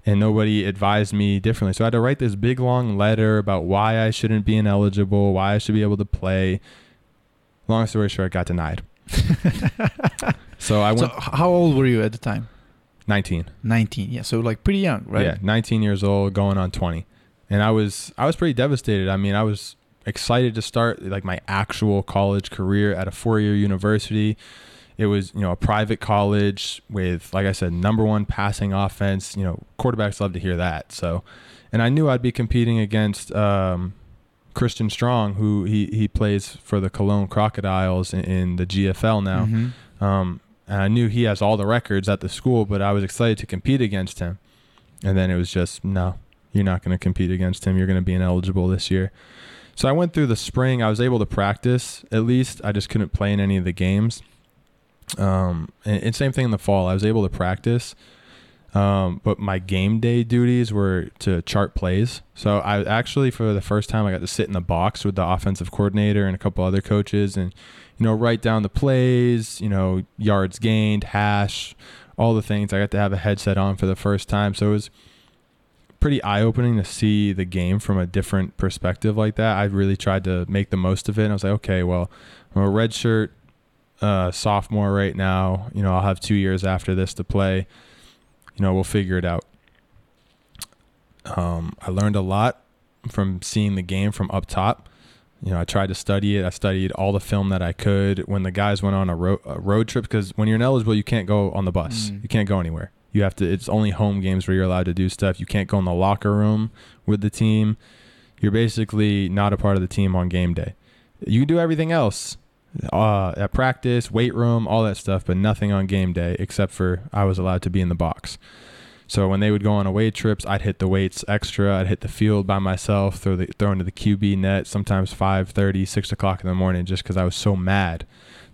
And nobody advised me differently. So I had to write this big long letter about why I shouldn't be ineligible, why I should be able to play. Long story short, I got denied. [laughs] So I went
h- how old were you at the time?
19.
19. Yeah, so like pretty young, right?
Yeah, 19 years old, going on 20, and I was I was pretty devastated. I mean, I was excited to start like my actual college career at a four-year university. It was you know a private college with like I said, number one passing offense. You know, quarterbacks love to hear that. So, and I knew I'd be competing against um, Christian Strong, who he he plays for the Cologne Crocodiles in, in the GFL now.
Mhm.
Um, and I knew he has all the records at the school, but I was excited to compete against him. And then it was just, no, you're not going to compete against him. You're going to be ineligible this year. So I went through the spring. I was able to practice at least. I just couldn't play in any of the games. Um, and, and same thing in the fall. I was able to practice. Um, but my game day duties were to chart plays. So I actually, for the first time, I got to sit in the box with the offensive coordinator and a couple other coaches and, you know, write down the plays, you know, yards gained, hash, all the things. I got to have a headset on for the first time. So it was pretty eye opening to see the game from a different perspective like that. I really tried to make the most of it. And I was like, okay, well, I'm a redshirt uh, sophomore right now. You know, I'll have two years after this to play. You know, we'll figure it out. Um, I learned a lot from seeing the game from up top. You know, I tried to study it. I studied all the film that I could. When the guys went on a, ro- a road trip, because when you're ineligible, you can't go on the bus.
Mm.
You can't go anywhere. You have to. It's only home games where you're allowed to do stuff. You can't go in the locker room with the team. You're basically not a part of the team on game day. You can do everything else uh, at practice, weight room, all that stuff, but nothing on game day except for I was allowed to be in the box. So when they would go on away trips, I'd hit the weights extra. I'd hit the field by myself, throw the throw into the QB net. Sometimes 5:30, 6 o'clock in the morning, just because I was so mad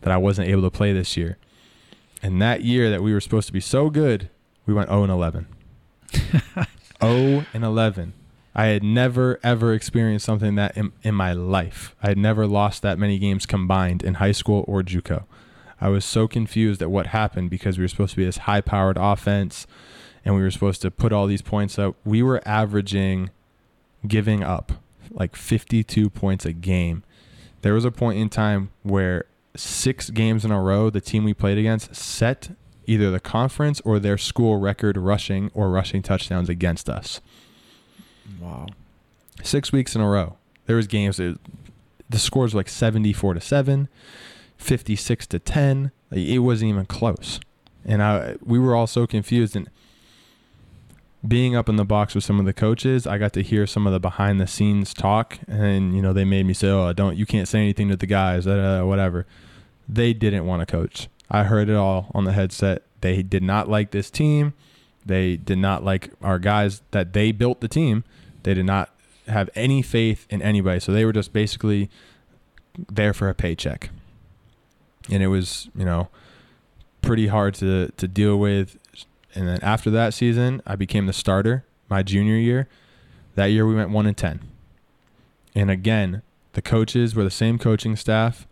that I wasn't able to play this year. And that year that we were supposed to be so good, we went 0 and 11. 0 [laughs] and 11. I had never ever experienced something that in, in my life. I had never lost that many games combined in high school or JUCO. I was so confused at what happened because we were supposed to be this high-powered offense and we were supposed to put all these points up. We were averaging giving up like 52 points a game. There was a point in time where six games in a row the team we played against set either the conference or their school record rushing or rushing touchdowns against us
Wow.
six weeks in a row. There was games that the scores were like 74 to 7, 56 to 10. Like, it wasn't even close. And I we were all so confused and being up in the box with some of the coaches, I got to hear some of the behind the scenes talk and you know, they made me say, "Oh, don't you can't say anything to the guys, uh, whatever." They didn't want to coach. I heard it all on the headset. They did not like this team. They did not like our guys that they built the team. They did not have any faith in anybody. So they were just basically there for a paycheck. And it was, you know, pretty hard to, to deal with. And then after that season, I became the starter my junior year. That year we went 1 and 10. And again, the coaches were the same coaching staff.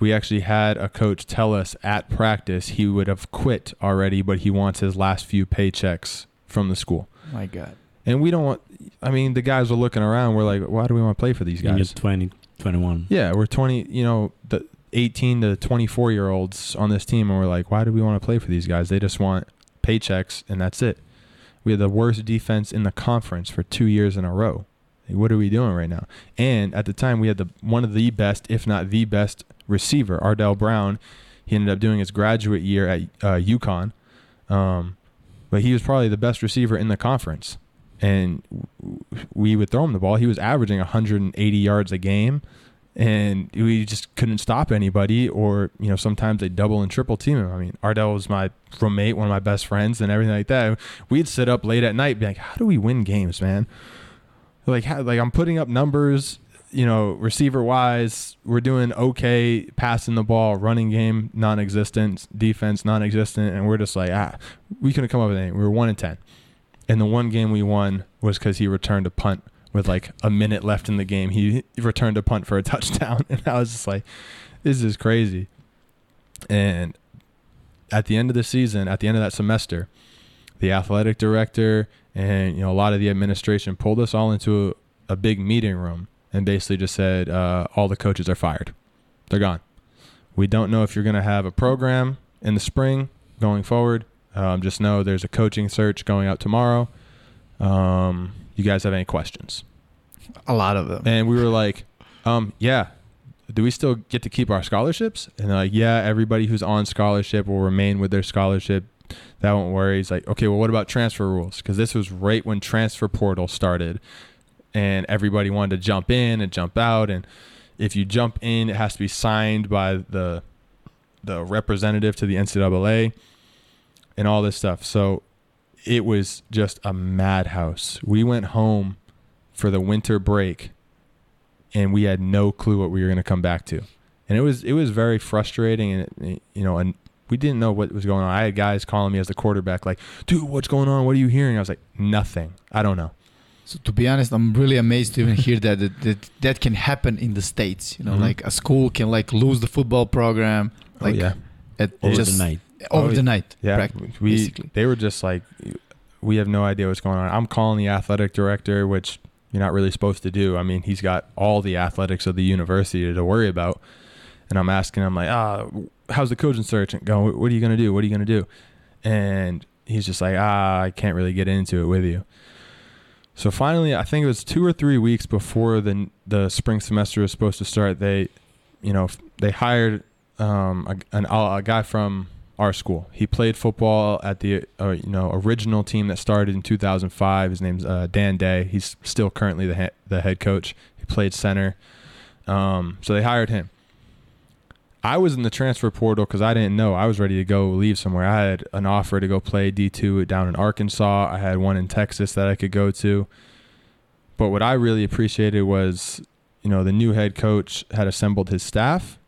We actually had a coach tell us at practice he would have quit already, but he wants his last few paychecks from the school.
My God.
And we don't want. I mean, the guys were looking around. We're like, why do we want to play for these
And you're
guys?
20, 21.
Yeah, we're twenty. You know, the eighteen to twenty-four year olds on this team, and we're like, why do we want to play for these guys? They just want paychecks, and that's it. We had the worst defense in the conference for two years in a row. Like, what are we doing right now? And at the time, we had the one of the best, if not the best, receiver, Ardell Brown. He ended up doing his graduate year at uh, UConn, um, but he was probably the best receiver in the conference. And we would throw him the ball. He was averaging 180 yards a game, and we just couldn't stop anybody. Or you know, sometimes they double and triple team him. I mean, Ardell was my roommate, one of my best friends, and everything like that. We'd sit up late at night, be like, "How do we win games, man?" Like, how, like I'm putting up numbers you know, receiver wise, we're doing okay passing the ball, running game non-existent, defense non-existent, and we're just like, ah, we couldn't come up with anything. We were one and ten, and the one game we won was because he returned a punt with like a minute left in the game. He returned a punt for a [laughs] touchdown, and I was just like, this is crazy. And at the end of the season, at the end of that semester, the athletic director and you know a lot of the administration pulled us all into a, a big meeting room and basically just said uh, all the coaches are fired. They're gone. We don't know if you're going to have a program in the spring going forward. Um, just know there's a coaching search going out tomorrow. Um, you guys have any questions?
A lot of them.
And we were like, um, yeah. Do we still get to keep our scholarships? And they're like, yeah, everybody who's on scholarship will remain with their scholarship. That won't worry. He's like, okay, well, what about transfer rules? Because this was right when transfer portal started, and everybody wanted to jump in and jump out. And if you jump in, it has to be signed by the the representative to the NCAA and all this stuff. So it was just a madhouse. We went home for the winter break and we had no clue what we were going to come back to. And it was it was very frustrating and you know and we didn't know what was going on. I had guys calling me as the quarterback like, "Dude, what's going on? What are you hearing?" I was like, "Nothing. I don't know."
So to be honest, I'm really amazed to even hear that that, that that can happen in the states. You know,
Mhm.
like a school can like lose the football program, like
oh, yeah.
at
Over
just
the night.
over
Oh,
the night.
Yeah, we
basically.
they were just like, we have no idea what's going on. I'm calling the athletic director, which you're not really supposed to do. I mean, he's got all the athletics of the university to worry about, and I'm asking him like, ah, how's the coaching search going? What are you gonna do? What are you gonna do? And he's just like, ah, I can't really get into it with you. So finally, I think it was two or three weeks before the the spring semester was supposed to start. They, you know, they hired um, a, an, a guy from our school. He played football at the uh, you know original team that started in 2005. His name's uh, Dan Day. He's still currently the he- the head coach. He played center. Um, so they hired him. I was in the transfer portal because I didn't know. I was ready to go leave somewhere. I had an offer to go play D2 down in Arkansas. I had one in Texas that I could go to. But what I really appreciated was, you know, the new head coach had assembled his staff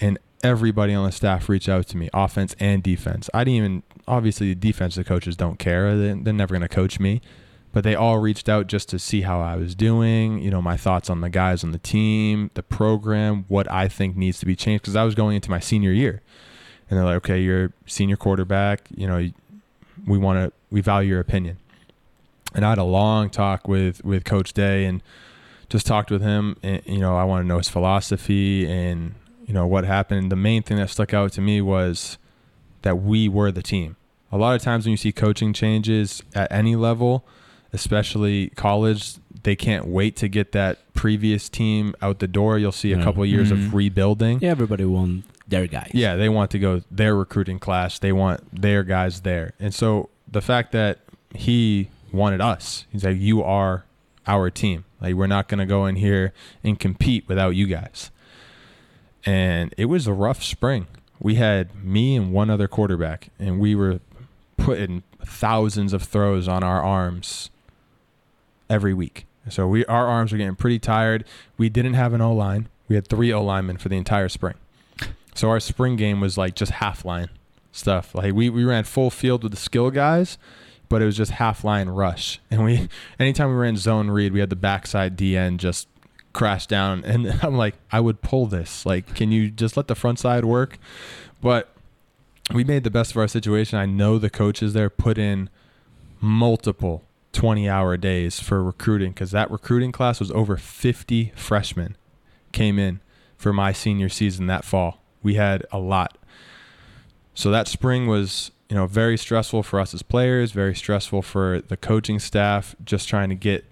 and everybody on the staff reached out to me, offense and defense. I didn't even, obviously, the defensive coaches don't care. They- They're never going to coach me. But they all reached out just to see how I was doing, you know, my thoughts on the guys on the team, the program, what I think needs to be changed. Because I was going into my senior year. And they're like, okay, you're senior quarterback. You know, we want to, we value your opinion. And I had a long talk with, with Coach Day and just talked with him. And, you know, I want to know his philosophy and, you know, what happened. The main thing that stuck out to me was that we were the team. A lot of times when you see coaching changes at any level, especially college, they can't wait to get that previous team out the door. You'll see a
Yeah.
couple of years
Mhm.
of rebuilding.
Yeah, everybody want their guys.
Yeah, they want to go their recruiting class. They want their guys there. And so the fact that he wanted us, he's like, you are our team. Like, we're not going to go in here and compete without you guys. And it was a rough spring. We had me and one other quarterback, and we were putting thousands of throws on our arms every week. So we our arms were getting pretty tired. We didn't have an O line. We had three O linemen for the entire spring. So our spring game was like just half line stuff. Like we, we ran full field with the skill guys, but it was just half line rush. And we [laughs] anytime we ran zone read, we had the backside DN just crash down. And [laughs] I'm like, I would pull this. Like, can you just let the front side work? But we made the best of our situation. I know the coaches there put in multiple 20 hour days for recruiting because that recruiting class was over 50 freshmen came in for my senior season that fall. We had a lot. So that spring was, you know, very stressful for us as players, very stressful for the coaching staff, just trying to get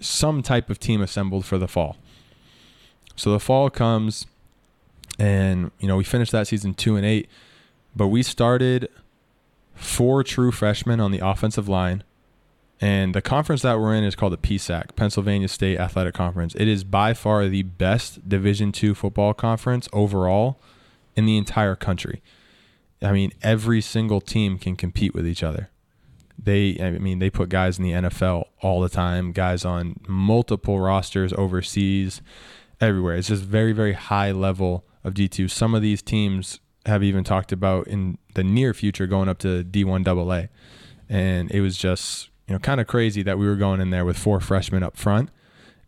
some type of team assembled for the fall. So the fall comes and, you know, we finished that season 2 and 8, but we started four true freshmen on the offensive line. And the conference that we're in is called the PSAC, Pennsylvania State Athletic Conference. It is by far the best Division II football conference overall in the entire country. I mean, every single team can compete with each other. They, I mean, they put guys in the NFL all the time, guys on multiple rosters overseas, everywhere. It's just very, very high level of D2. Some of these teams have even talked about in the near future going up to D1 AA. And it was just, you know, kind of crazy that we were going in there with four freshmen up front.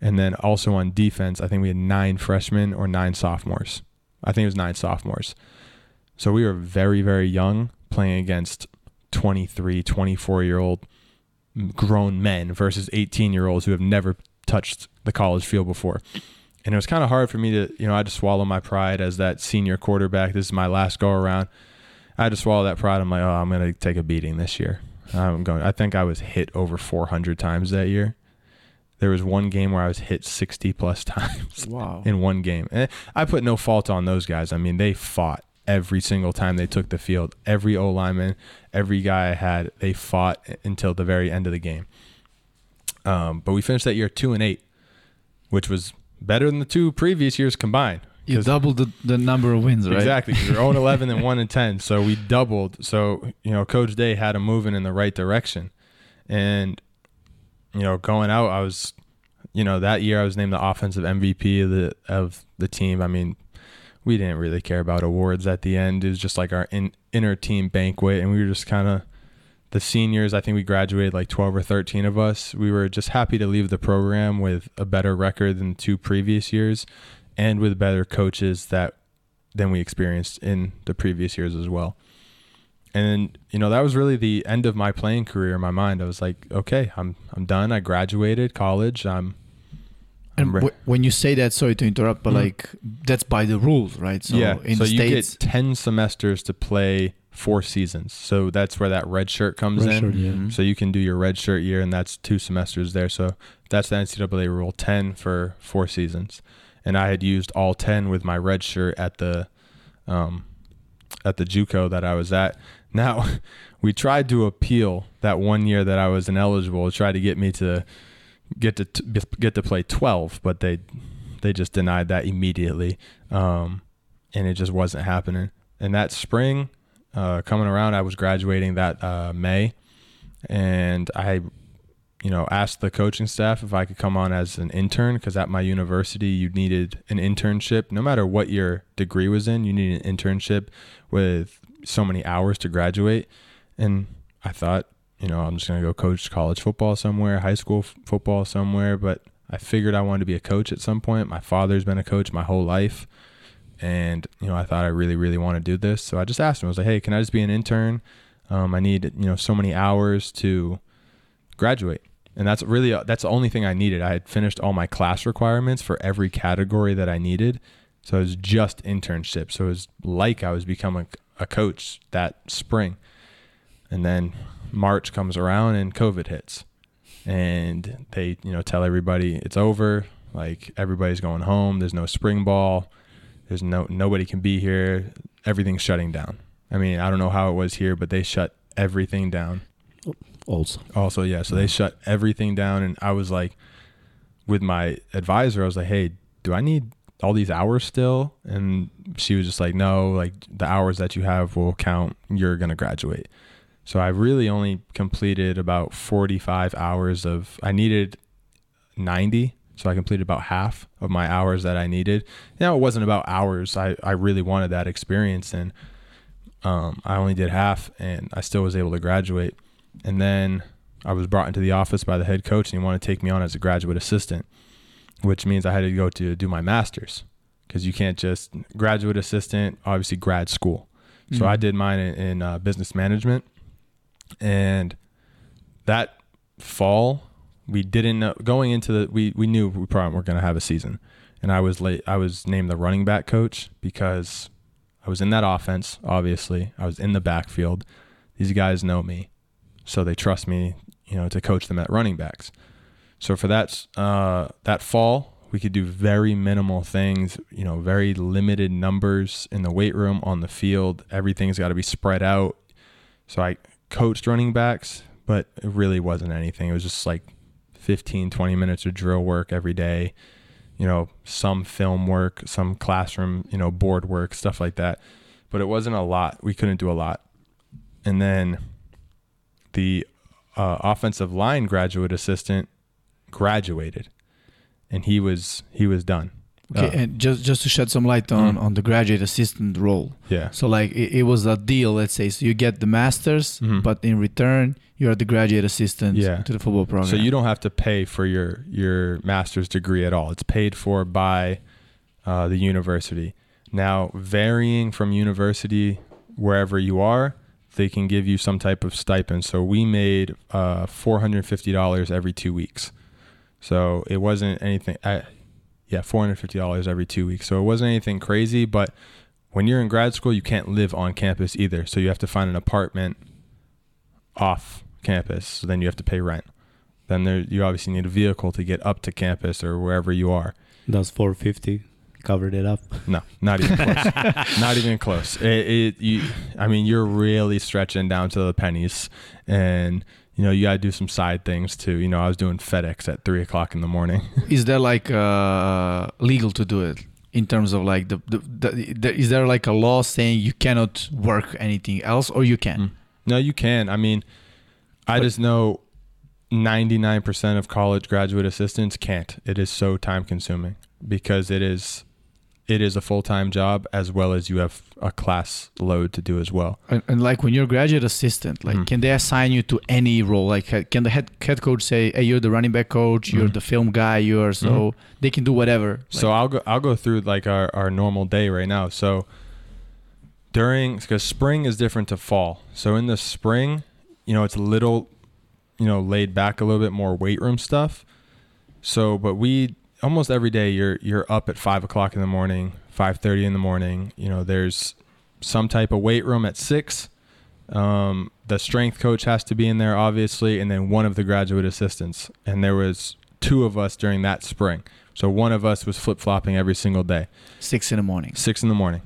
And then also on defense, I think we had nine freshmen or nine sophomores. I think it was nine sophomores. So we were very, very young playing against 23, 24 year old grown men versus 18 year olds who have never touched the college field before. and it was kind of hard for me to, you know, I had to swallow my pride as that senior quarterback. This is my last go around. I had to swallow that pride. I'm like, oh, I'm gonna take a beating this year. I'm going. I think I was hit over 400 times that year. There was one game where I was hit 60 plus [laughs] times
Wow.
in one game. And I put no fault on those guys. I mean, they fought every single time they took the field. Every O lineman, every guy I had, they fought until the very end of the game. Um, but we finished that year two and eight, which was better than the two previous years combined.
You doubled the, the number of wins, right?
Exactly. 'cause We're 0 [laughs] and 11 and 1 and 10. So we doubled. So, you know, Coach Day had them moving in the right direction. And, you know, going out, I was, you know, that year I was named the offensive MVP of the, of the team. I mean, we didn't really care about awards at the end. It was just like our in, inner team banquet. And we were just kind of, the seniors, I think we graduated like 12 or 13 of us. We were just happy to leave the program with a better record than two previous years and with better coaches that than we experienced in the previous years as well. And you know that was really the end of my playing career in my mind. I was like, okay, I'm I'm done. I graduated college. I'm
And w- when you say that, sorry to interrupt, but
Mhm.
like that's by the rules, right? So
yeah.
in
so you
states,
get ten semesters to play four seasons. So that's where that red shirt comes
Red
in.
shirt, yeah.
So you can do your red shirt year, and that's two semesters there. So that's the NCAA rule: ten for four seasons. And I had used all ten with my red shirt at the, um, at the JUCO that I was at. Now, [laughs] we tried to appeal that one year that I was ineligible. Tried to get me to get to t- get to play twelve, but they they just denied that immediately, um, and it just wasn't happening. And that spring, uh, coming around, I was graduating that uh, May, and I, you know, asked the coaching staff if I could come on as an intern because at my university you needed an internship. No matter what your degree was in, you needed an internship with so many hours to graduate. And I thought, you know, I'm just gonna go coach college football somewhere, high school f- football somewhere. But I figured I wanted to be a coach at some point. My father's been a coach my whole life and you know I thought I really really want to do this so I just asked him I was like hey can I just be an intern um, I need you know so many hours to graduate. And that's really uh, that's the only thing I needed. I had finished all my class requirements for every category that I needed. So it was just internship so it was like I was becoming a coach that spring. And then March comes around and COVID hits. And they you know tell everybody it's over. Like everybody's going home. There's no spring ball. There's no nobody can be here. Everything's shutting down. I mean, I don't know how it was here, but they shut everything down.
Also,
Also, yeah, so they shut everything down and I was like with my advisor, I was like, "Hey, do I need all these hours still?" And she was just like, "No, like the hours that you have will count. You're going to graduate." So I really only completed about 45 hours of I needed 90 so I completed about half of my hours that I needed. Now it wasn't about hours. I, I really wanted that experience and um, I only did half and I still was able to graduate. And then I was brought into the office by the head coach and he wanted to take me on as a graduate assistant, which means I had to go to do my master's because you can't just graduate assistant, obviously grad school. So
Mhm.
I did mine in, in uh, business management. And that fall we didn't know going into the we we knew we probably weren't going to have a season. And i was late i was named the running back coach because i was in that offense obviously. I was in the backfield. These guys know me so they trust me you know to coach them at running backs. So for that uh that fall we could do very minimal things you know very limited numbers in the weight room on the field. Everything's got to be spread out. So i coached running backs but it really wasn't anything. It was just like 15 20 minutes of drill work every day you know some film work some classroom you know board work stuff like that. But it wasn't a lot. We couldn't do a lot. And then the uh, offensive line graduate assistant graduated and he was he was done
Okay,
Uh,
and just just to shed some light on
Mhm.
on the graduate assistant role.
yeah
So like it, it was a deal, let's say. So you get the masters,
Mhm.
but in return you're the graduate assistant
Yeah.
to the football program.
So you don't have to pay for your your master's degree at all. It's paid for by uh, the university. Now, varying from university wherever you are, they can give you some type of stipend. So we made uh, four hundred fifty dollars every two weeks. So it wasn't anything. I, Yeah, four hundred fifty dollars every two weeks. So it wasn't anything crazy, but when you're in grad school, you can't live on campus either. So you have to find an apartment off campus. So then you have to pay rent. Then there, you obviously need a vehicle to get up to campus or wherever you are.
That's 450 covered it up?
No, not even close. [laughs] not even close. It, it, you, I mean, you're really stretching down to the pennies, and you know you got to do some side things too. You know, I was doing FedEx at three o'clock in the morning. [laughs]
Is there like uh, legal to do it in terms of like the, the, the, the is there like a law saying you cannot work anything else or you can?
Mm. No, you can. I mean, I
But-
just know 99% of college graduate assistants can't. It is so time consuming because it is it is a full-time job as well as you have a class load to do as well.
And, and like when you're a graduate assistant, like
Mhm.
can they assign you to any role? Like can the head head coach say, "Hey, you're the running back coach, you're
Mhm.
the film guy, you're so they can do whatever."
So I'll go I'll go through like our, our normal day right now. So during because spring is different to fall. So in the spring, you know, it's a little, you know, laid back a little bit more weight room stuff. So but we almost every day you're you're up at five o'clock in the morning, five thirty in the morning. You know, there's some type of weight room at six. Um, the strength coach has to be in there, obviously, and then one of the graduate assistants. And there was two of us during that spring. So one of us was flip flopping every single day,
six in the morning.
six in the morning,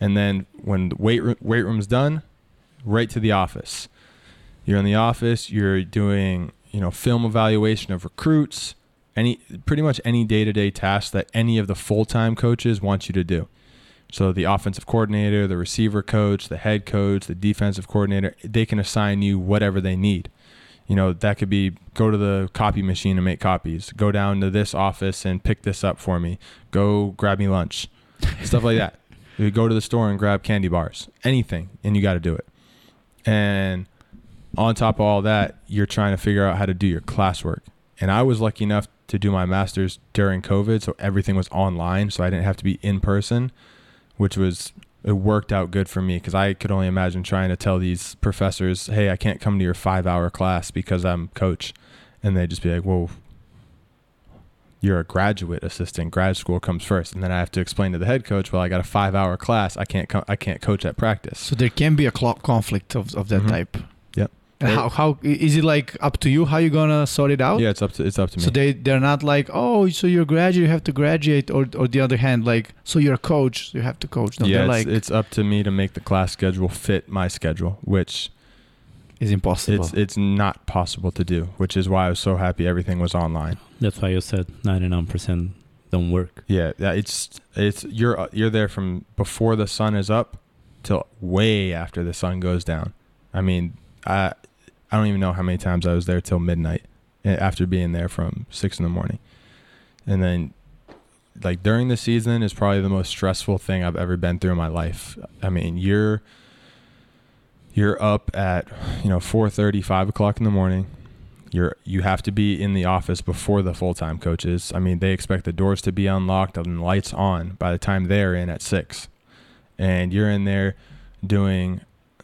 and then when the weight weight room's done, right to the office. You're in the office. You're doing you know film evaluation of recruits, any pretty much any day to day task that any of the full time coaches want you to do. So the offensive coordinator, the receiver coach, the head coach, the defensive coordinator, they can assign you whatever they need. You know, that could be go to the copy machine and make copies, go down to this office and pick this up for me, go grab me lunch, [laughs] stuff like that. You go to the store and grab candy bars, anything, and you got to do it. And on top of all that, you're trying to figure out how to do your classwork. And I was lucky enough to do my master's during COVID, so everything was online, so I didn't have to be in person, which was it worked out good for me because I could only imagine trying to tell these professors, "Hey, I can't come to your five-hour class because I'm coach," and they'd just be like, "Whoa." You're a graduate assistant. Grad school comes first, and then I have to explain to the head coach, "Well, I got a five-hour class. I can't. Co- I can't coach at practice."
So there can be a conflict of, of that
Mhm.
type.
Yep.
How how is it like up to you how you gonna sort it out?
Yeah, it's up to it's up to me.
So they they're not like oh so you're a graduate you have to graduate or or the other hand like so you're a coach so you have to coach. No,
yeah, it's,
like
it's up to me to make the class schedule fit my schedule, which
is impossible.
it's it's not possible to do. Which is why I was so happy everything was online.
That's why you said 99% don't work.
Yeah, yeah, it's it's you're uh, you're there from before the sun is up till way after the sun goes down. I mean, I I don't even know how many times I was there till midnight eh, after being there from six in the morning, and then like during the season is probably the most stressful thing I've ever been through in my life. I mean, you're you're up at you know 4:30, 5 o'clock in the morning. You're you have to be in the office before the full time coaches. I mean, they expect the doors to be unlocked and lights on by the time they're in at six, and you're in there doing,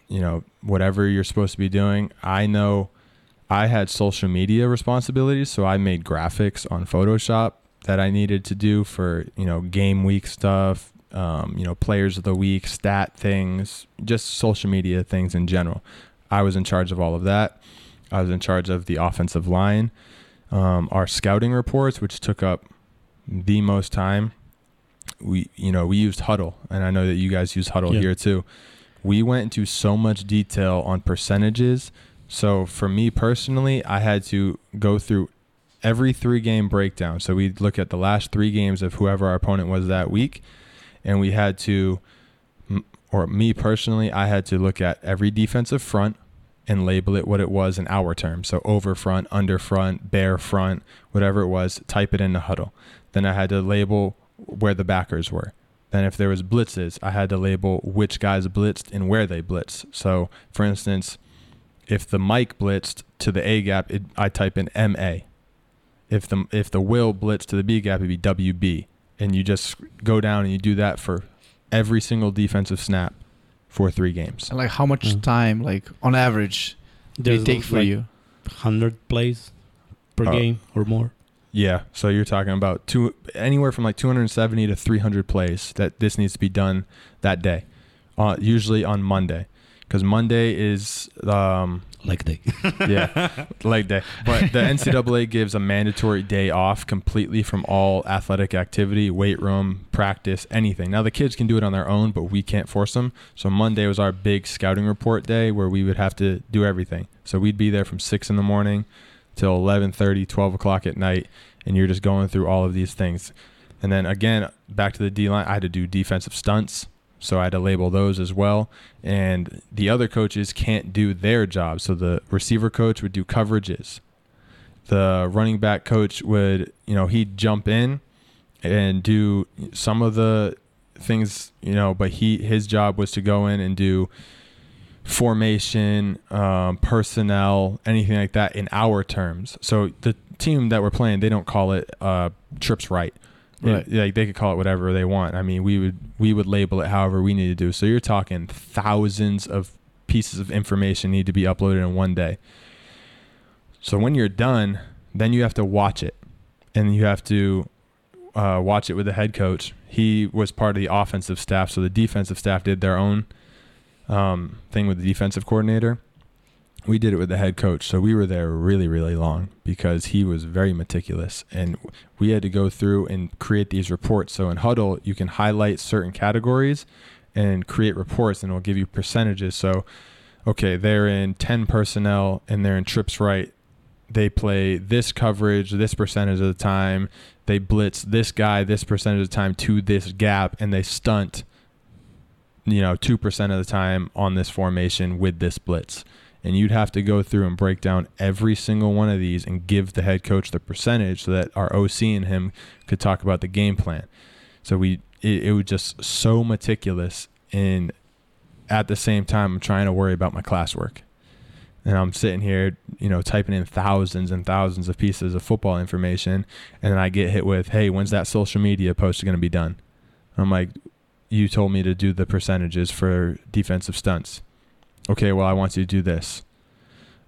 you know, whatever you're supposed to be doing. I know I had social media responsibilities, so I made graphics on Photoshop that I needed to do for you know game week stuff, um, you know players of the week, stat things, just social media things in general. I was in charge of all of that. I was in charge of the offensive line, um, our scouting reports, which took up the most time. We you know we used Hudl, and I know that you guys use Hudl
Yeah.
here too. We went into so much detail on percentages. So for me personally, I had to go through every three game breakdown. So we'd look at the last three games of whoever our opponent was that week, and we had to, or me personally, I had to look at every defensive front and label it what it was in our terms. So over front, under front, bare front, whatever it was, type it in the Hudl. Then I had to label where the backers were. Then if there was blitzes, I had to label which guys blitzed and where they blitzed. So for instance, if the Mike blitzed to the A gap, it, I type in MA. If the if the Will blitzed to the B gap, it'd be WB. And you just go down and you do that for every single defensive snap for three games.
And, like how much
Mm.
time like on average they
There's
take for
like
you?
100 plays per
Uh,
game or more.
Yeah, so you're talking about two anywhere from like 270 to 300 plays that this needs to be done that day, uh, usually on Monday, because Monday is um,
Like they. [laughs]
yeah leg day. But the NCAA gives a mandatory day off completely from all athletic activity, weight room, practice, anything. Now the kids can do it on their own, but we can't force them. So Monday was our big scouting report day where we would have to do everything. So we'd be there from six in the morning till 11:30, 12 o'clock at night, and you're just going through all of these things. And then again, back to the D line, I had to do defensive stunts, so I had to label those as well. And the other coaches can't do their job. So the receiver coach would do coverages. The running back coach would, you know, he'd jump in and do some of the things, you know, but he his job was to go in and do formation, um, personnel, anything like that in our terms. So the team that we're playing, they don't call it uh, trips right.
Right.
It- like they could call it whatever they want. I mean, we would we would label it however we need to do. So you're talking thousands of pieces of information need to be uploaded in one day. So when you're done, then you have to watch it, and you have to uh, watch it with the head coach. He was part of the offensive staff, so the defensive staff did their own um, thing with the defensive coordinator. We did it with the head coach, so we were there really, really long because he was very meticulous, and we had to go through and create these reports. So in Hudl, you can highlight certain categories and create reports, and it'll give you percentages. So, okay, they're in ten personnel and they're in trips right. They play this coverage this percentage of the time. They blitz this guy this percentage of the time to this gap, and they stunt you know, 2% of the time on this formation with this blitz. And you'd have to go through and break down every single one of these and give the head coach the percentage so that our OC and him could talk about the game plan. So we, it, it was just so meticulous. And at the same time, I'm trying to worry about my classwork. And I'm sitting here, you know, typing in thousands and thousands of pieces of football information. And I get hit with, hey, when's that social media post going to be done? I'm like, you told me to do the percentages for defensive stunts. Okay, well I want you to do this.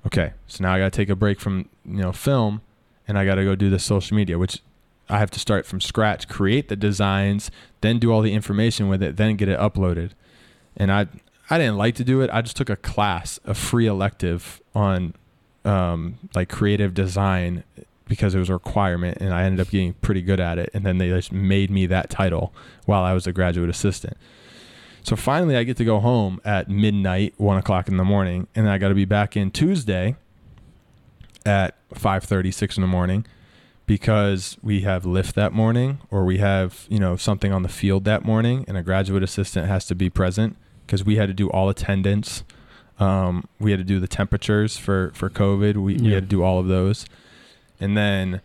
Okay, so now I got to take a break from you know film, and I got to go do the social media, which I have to start from scratch, create the designs, then do all the information with it, then get it uploaded. And I I didn't like to do it. I just took a class, a free elective on um, like creative design because it was a requirement and I ended up getting pretty good at it. And then they just made me that title while I was a graduate assistant. So finally, I get to go home at midnight, one o'clock in the morning, and I got to be back in Tuesday at 5:30, 6 in the morning, because we have lift that morning, or we have you know something on the field that morning, and a graduate assistant has to be present because we had to do all attendance. Um, we had to do the temperatures for for COVID. We, we had to do all of those, and then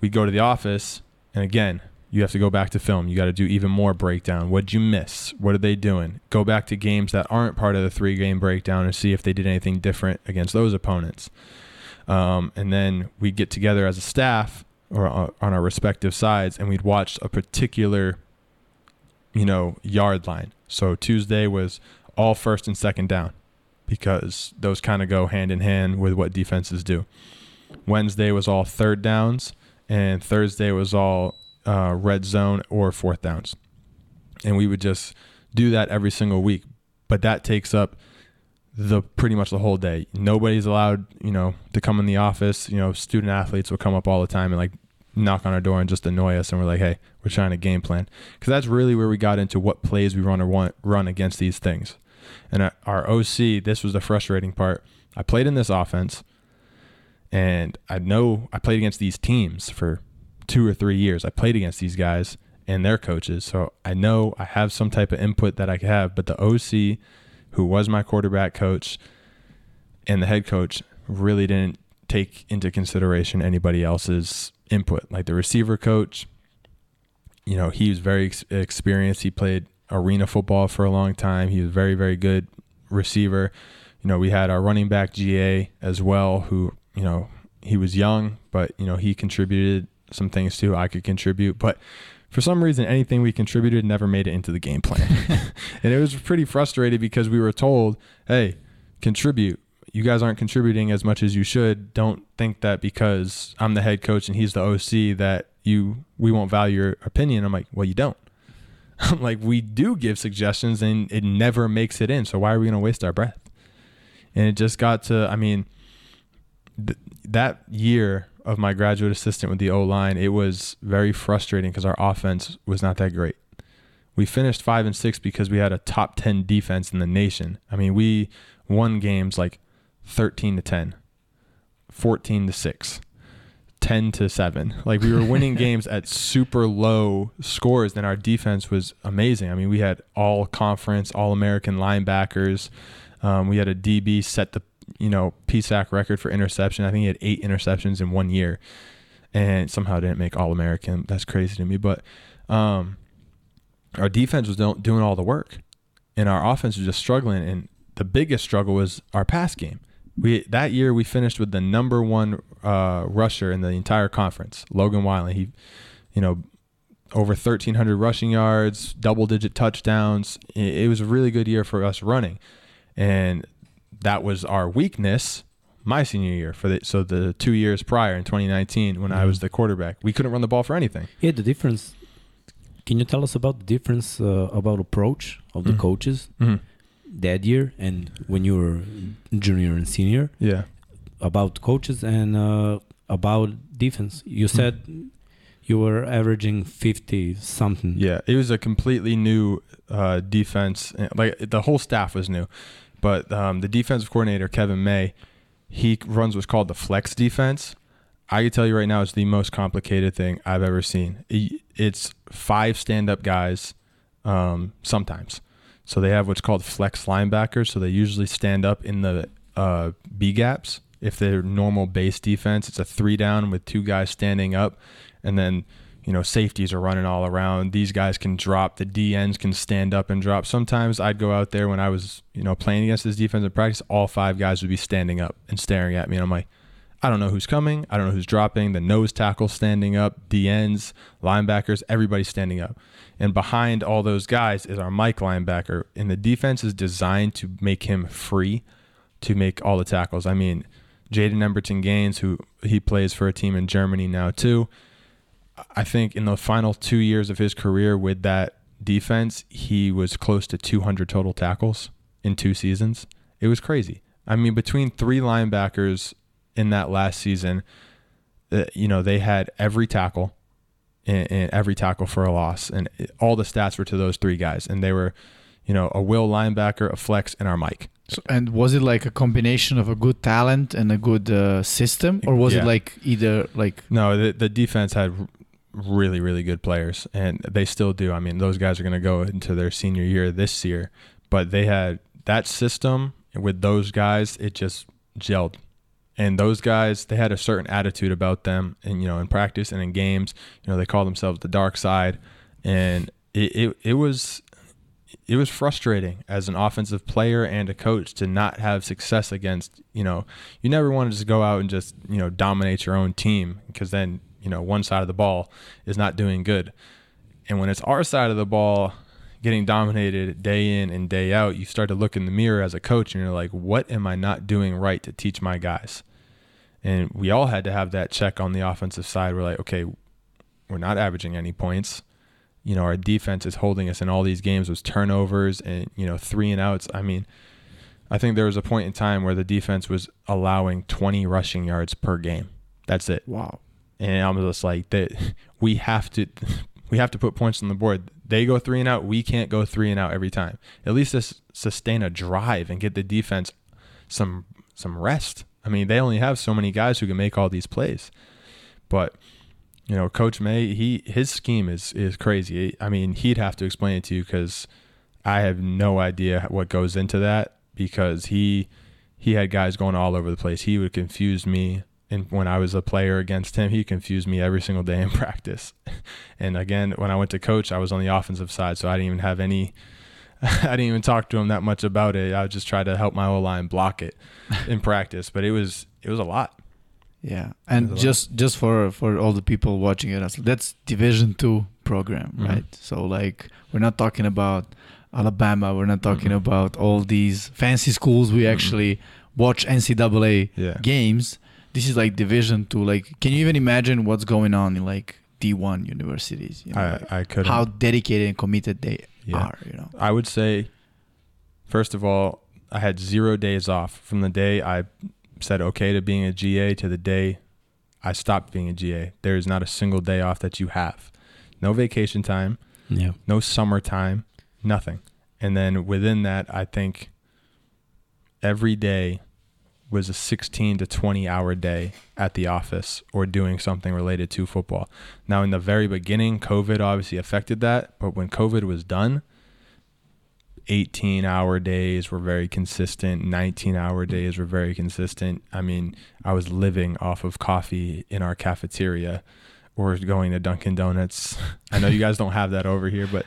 we go to the office, and again, you have to go back to film. You got to do even more breakdown. What'd you miss? What are they doing? Go back to games that aren't part of the three game breakdown and see if they did anything different against those opponents. Um, and then we get together as a staff or uh, on our respective sides, and we'd watch a particular, you know, yard line. So Tuesday was all first and second down because those kind of go hand in hand with what defenses do. Wednesday was all third downs, and Thursday was all uh, red zone or fourth downs. And we would just do that every single week. But that takes up the pretty much the whole day. Nobody's allowed, you know, to come in the office. You know, student athletes will come up all the time and like knock on our door and just annoy us. And we're like, hey, we're trying to game plan. Because that's really where we got into what plays we run or want, run against these things. And our- our OC, this was the frustrating part. I played in this offense and I know I played against these teams for two or three years. I played against these guys and their coaches. So I know I have some type of input that I could have. But the OC, who was my quarterback coach, and the head coach really didn't take into consideration anybody else's input. Like the receiver coach, you know, he was very ex- experienced. He played arena football for a long time. He was very, very good receiver. You know, we had our running back GA as well, who, you know, he was young, but, you know, he contributed some things too. I could contribute, but for some reason, anything we contributed never made it into the game plan. [laughs] [laughs] and it was pretty frustrating because we were told, hey, contribute. you guys aren't contributing as much as you should. Don't think that because I'm the head coach and he's the OC that you we won't value your opinion. I'm like, well, you don't. [laughs] I'm like, we do give suggestions and it never makes it in. So why are we going to waste our breath? And it just got to, I mean, th- that year of my graduate assistant with the O line, it was very frustrating because our offense was not that great. We finished five and six because we had a top 10 defense in the nation. I mean, we won games like 13 to 10, 14 to 6, 10 to 7. Like we were winning [laughs] games at super low scores, and our defense was amazing. I mean, we had all conference, all American linebackers. Um, we had a DB set the you know PSAC record for interception. I think he had eight interceptions in one year, and somehow didn't make All American. That's crazy to me. But um, our defense was doing all the work, and our offense was just struggling. And the biggest struggle was our pass game. We that year we finished with the number one uh, rusher in the entire conference, Logan Wiley. He, you know, over 1,300 rushing yards, double digit touchdowns. It was a really good year for us running, and that was our weakness my senior year for the so the two years prior in 2019 when mm-hmm. I was the quarterback. We couldn't run the ball for anything.
Yeah, the difference. Can you tell us about the difference uh, about approach of the mm-hmm. coaches mm-hmm. that year and when you were junior and senior?
Yeah,
about coaches and uh, about defense. You mm-hmm. said you were averaging 50 something.
Yeah, it was a completely new uh, defense. Like the whole staff was new. But um, the defensive coordinator, Kevin May, he runs what's called the flex defense. I can tell you right now, it's the most complicated thing I've ever seen. It's five stand up guys um, sometimes. So they have what's called flex linebackers. So they usually stand up in the uh, B gaps. If they're normal base defense, it's a three down with two guys standing up. And then you know, safeties are running all around. These guys can drop. The DNs can stand up and drop. Sometimes I'd go out there when I was, you know, playing against this defense in practice. All five guys would be standing up and staring at me, and I'm like, I don't know who's coming. I don't know who's dropping. The nose tackle standing up, DNs, linebackers, everybody's standing up. And behind all those guys is our Mike linebacker. And the defense is designed to make him free to make all the tackles. I mean, Jaden Emberton Gaines, who he plays for a team in Germany now too I think in the final two years of his career with that defense, he was close to 200 total tackles in two seasons. It was crazy. I mean, between three linebackers in that last season, uh, you know, they had every tackle and, and, every tackle for a loss, and all the stats were to those three guys, and they were, you know, a will linebacker, a flex, and our Mike.
So, and was it like a combination of a good talent and a good uh, system, or was yeah. it like either like?
No, the the defense had really, really good players, and they still do. I mean, those guys are going to go into their senior year this year, but they had that system with those guys. It just gelled, and those guys they had a certain attitude about them, and you know, in practice and in games, you know, they call themselves the dark side, and it it, it was. It was frustrating as an offensive player and a coach to not have success against, you know, you never want to just go out and just, you know, dominate your own team because then you know one side of the ball is not doing good. And when it's our side of the ball getting dominated day in and day out you start to look in the mirror as a coach and you're like what am i not doing right to teach my guys? And we all had to have that check on the offensive side. We're like okay we're not averaging any points. You know our defense is holding us in all these games with turnovers and you know three and outs. I mean i think there was a point in time where the defense was allowing 20 rushing yards per game. That's it.
Wow
and I'm just like that. We have to, [laughs] we have to put points on the board. They go three and out. We can't go three and out every time. At least just sustain a drive and get the defense some some rest. I mean, they only have so many guys who can make all these plays, but you know, Coach May, he his scheme is is crazy. I mean, he'd have to explain it to you because I have no idea what goes into that because he he had guys going all over the place. He would confuse me and when I was a player against him, he confused me every single day in [laughs] practice. And again, when I went to coach, I was on the offensive side, so I didn't even have any. [laughs] I didn't even talk to him that much about it. I just try to help my O line block it [laughs] in practice, but it was it was a lot.
Yeah, and just lot. just for for all the people watching it, that's Division two program, mm-hmm. right? So like we're not talking about Alabama, we're not talking mm-hmm. about all these fancy schools. We mm-hmm. actually watch NCAA
Yeah.
games. This is like Division Two. Like, can you even imagine what's going on in like D1 universities? You know,
I I couldn't.
how dedicated and committed they
Yeah.
are. You know.
I would say, first of all, I had zero days off from the day I said okay to being a GA to the day I stopped being a GA. There is not a single day off that you have. No vacation time,
Yeah.
no summertime, nothing. And then within that, I think every day was a 16 to 20 hour day at the office or doing something related to football. Now, in the very beginning, COVID obviously affected that, but when COVID was done, 18 hour days were very consistent, 19 hour days were very consistent. I mean, I was living off of coffee in our cafeteria or going to Dunkin' Donuts. [laughs] I know you guys don't have that over here, but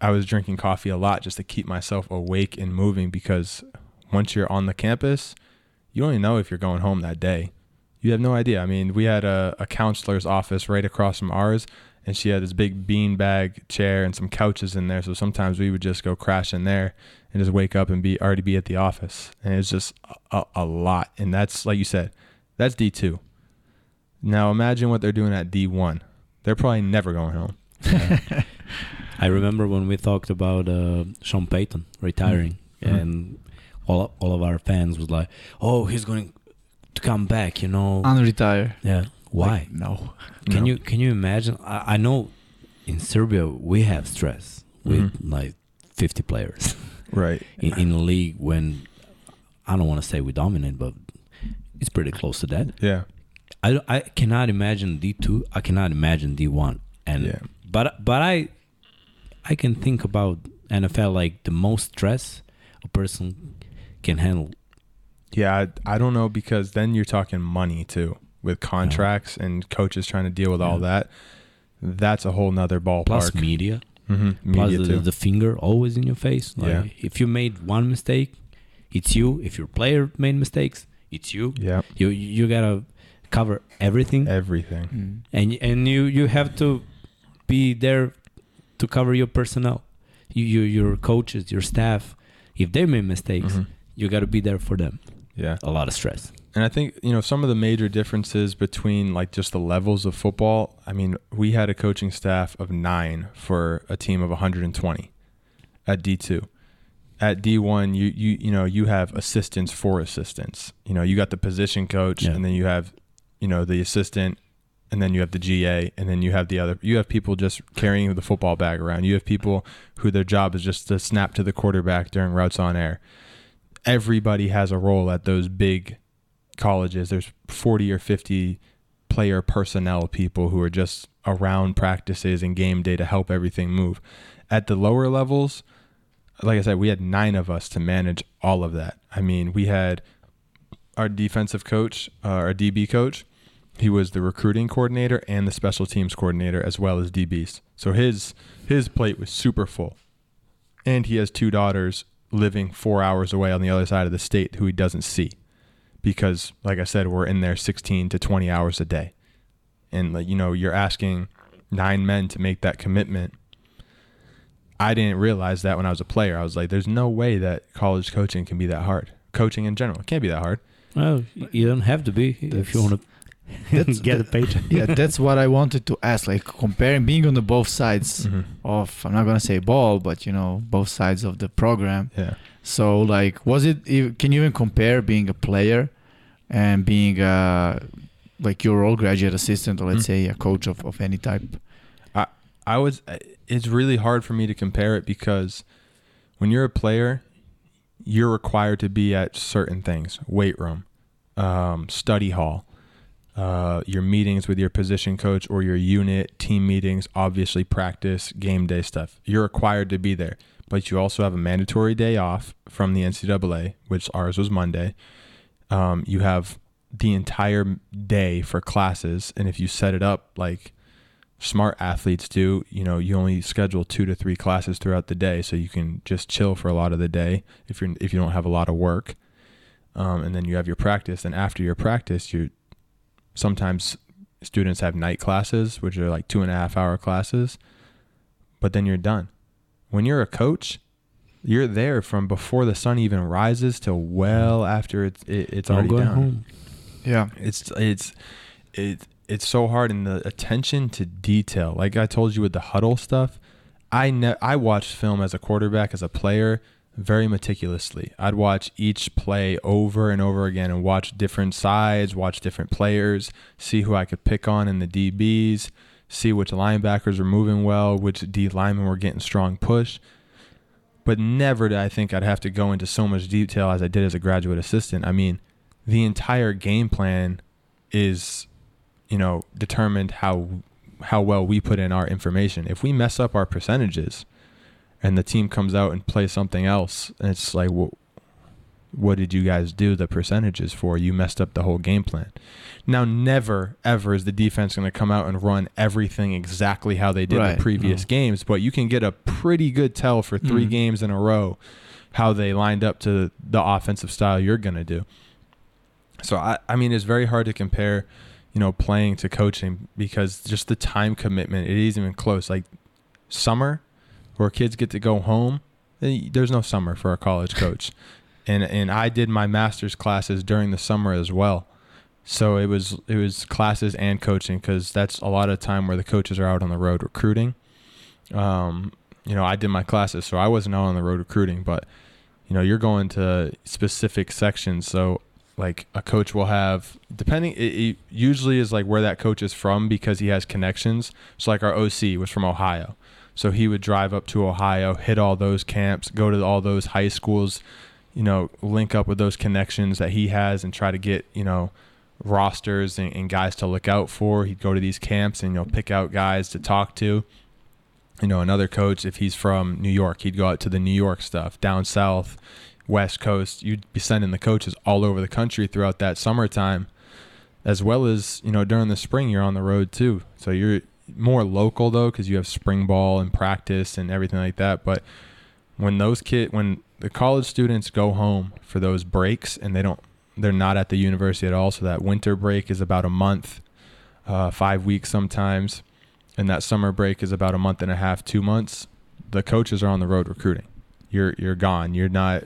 I was drinking coffee a lot just to keep myself awake and moving because once you're on the campus, you don't even know if you're going home that day. You have no idea. I mean, we had a, a counselor's office right across from ours, and she had this big bean bag chair and some couches in there. So sometimes we would just go crash in there and just wake up and be already be at the office. And it's just a, a lot. And that's like you said, that's D two. Now imagine what they're doing at D one. They're probably never going home. [laughs]
I remember when we talked about uh, Sean Payton retiring,
Mhm.
and all all of our fans was like, "Oh, he's going to come back," you know?
and retire.
yeah. Why?
Like, no.
Can
No.
you can you imagine? I, I know in Serbia we have stress with
Mhm.
like 50 players [laughs]
Right.
in, in a league when I don't want to say we dominate, but it's pretty close to that.
Yeah.
I, I cannot imagine D two. I cannot imagine D one. And
Yeah.
but but I I can think about NFL like the most stress a person can handle.
Yeah, I, I don't know because then you're talking money too with contracts and coaches trying to deal with all that. That's a whole nother ballpark.
Plus media,
hmm
plus
Media
the,
too.
the finger always in your face. Like,
Yeah.
If you made one mistake, it's you. If your player made mistakes, it's you.
yeah,
You you gotta cover everything,
everything.
Mm.
and and you you have to be there to cover your personnel, you, you your coaches, your staff. If they made mistakes,
Mhm.
You got to be there for them.
Yeah.
A lot of stress.
And I think, you know, some of the major differences between like just the levels of football. I mean, we had a coaching staff of nine for a team of 120 at D2. At D1, you, you, you know, you have assistants for assistants. You know, you got the position coach
Yeah.
and then you have, you know, the assistant and then you have the GA and then you have the other, you have people just carrying the football bag around. You have people who their job is just to snap to the quarterback during routes on air. Everybody has a role at those big colleges. There's 40 or 50 player personnel people who are just around practices and game day to help everything move. At the lower levels like i said we had nine of us to manage all of that. I mean we had our defensive coach uh, our db coach. He was the recruiting coordinator and the special teams coordinator as well as dbs so his his plate was super full. And he has two daughters living four hours away on the other side of the state who he doesn't see because like I said, we're in there 16 to 20 hours a day. And like, you know, you're asking nine men to make that commitment. I didn't realize that when I was a player. I was like, there's no way that college coaching can be that hard. Coaching in general can't be that hard.
Well, you don't have to be if you want to [laughs]
That's-
get a paycheck. [laughs]
yeah, that's what I wanted to ask. Like comparing being on the both sides of I'm not gonna say ball, but you know both sides of the program.
Yeah.
So like, was it? Can you even compare being a player and being a like your role graduate assistant or let's
Mm.
say a coach of, of any type?
I was it's really hard for me to compare it because when you're a player, you're required to be at certain things, weight room, um, study hall, uh, your meetings with your position coach or your unit, team meetings, obviously practice, game day stuff. You're required to be there, but you also have a mandatory day off from the NCAA, which ours was Monday. Um, you have the entire day for classes, and if you set it up like smart athletes do, you know, you only schedule two to three classes throughout the day, so you can just chill for a lot of the day if you're if you don't have a lot of work. Um, and then you have your practice, and after your practice, you sometimes students have night classes, which are like two and a half hour classes, but then you're done. When you're a coach, You're there from before the sun even rises till well mm-hmm. after it's it, it's
I'm
already down.
home.
Yeah.
It's it's it it's so hard and the attention to detail. Like I told you with the Hudl stuff, I ne- I watched film as a quarterback as a player very meticulously. I'd watch each play over and over again and watch different sides, watch different players, see who I could pick on in the DBs, see which linebackers were moving well, which D linemen were getting strong push. But never did I think I'd have to go into so much detail as I did as a graduate assistant. I mean, the entire game plan is, you know, determined how how well we put in our information. If we mess up our percentages, and the team comes out and plays something else, and it's like, what, what did you guys do the percentages for? You messed up the whole game plan. Now, never ever is the defense going to come out and run everything exactly how they did
Right.
the previous
No.
games, but you can get a pretty good tell for three
Mm.
games in a row how they lined up to the offensive style you're going to do. So I, I mean, it's very hard to compare, you know, playing to coaching because just the time commitment. It isn't even close. Like summer, where kids get to go home. eh, There's no summer for a college coach, [laughs] and and I did my master's classes during the summer as well. So it was it was classes and coaching because that's a lot of time where the coaches are out on the road recruiting. Um, you know, I did my classes, so I wasn't out on the road recruiting, but you know, you're going to specific sections. So like a coach will have depending it, it usually is like where that coach is from because he has connections. So like our OC was from Ohio. So he would drive up to Ohio, hit all those camps, go to all those high schools, you know, link up with those connections that he has and try to get, you know, rosters and, and guys to look out for. He'd go to these camps and, you know, pick out guys to talk to. You know, another coach, if he's from New York, he'd go out to the New York stuff. Down south, West Coast, you'd be sending the coaches all over the country throughout that summertime, as well as, you know, during the spring, you're on the road too. So you're more local though, because you have spring ball and practice and everything like that. But when those kid, when the college students go home for those breaks and they don't, they're not at the university at all. So that winter break is about a month, uh, five weeks sometimes, and that summer break is about a month and a half, two months. The coaches are on the road recruiting. You're you're gone. You're not.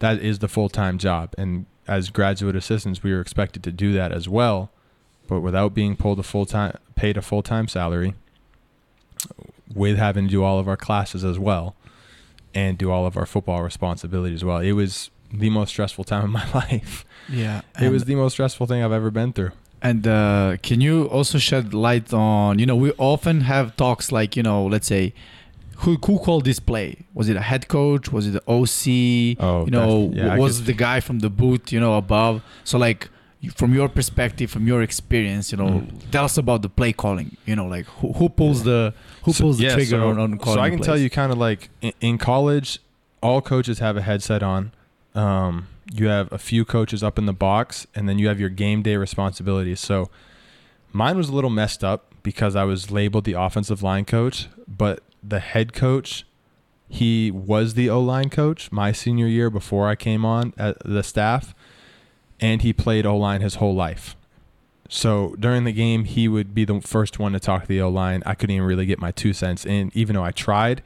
That is the full time job, and as graduate assistants, we were expected to do that as well, but without being pulled a full time, paid a full time salary, with having to do all of our classes as well, and do all of our football responsibilities as well. It was the most stressful time of my [laughs] life.
Yeah.
It was the most stressful thing I've ever been through.
And uh, can you also shed light on, you know, we often have talks like, you know, let's say, who, who called this play? Was it a head coach? Was it the OC?
Oh,
you know,
yeah,
was the guy from the booth, you know, above? So, like, from your perspective, from your experience, you know,
Mm.
tell us about the play calling. You know, like who, who pulls the who
So-
pulls the
yeah,
trigger
so,
on, on calling
So I can tell you kind of like in, in college, all coaches have a headset on. Um, you have a few coaches up in the box, and then you have your game day responsibilities. So mine was a little messed up because I was labeled the offensive line coach, but the head coach, he was the O line coach my senior year before I came on at the staff, and he played O line his whole life. So during the game, he would be the first one to talk to the O line. I couldn't even really get my two cents in, even though I tried.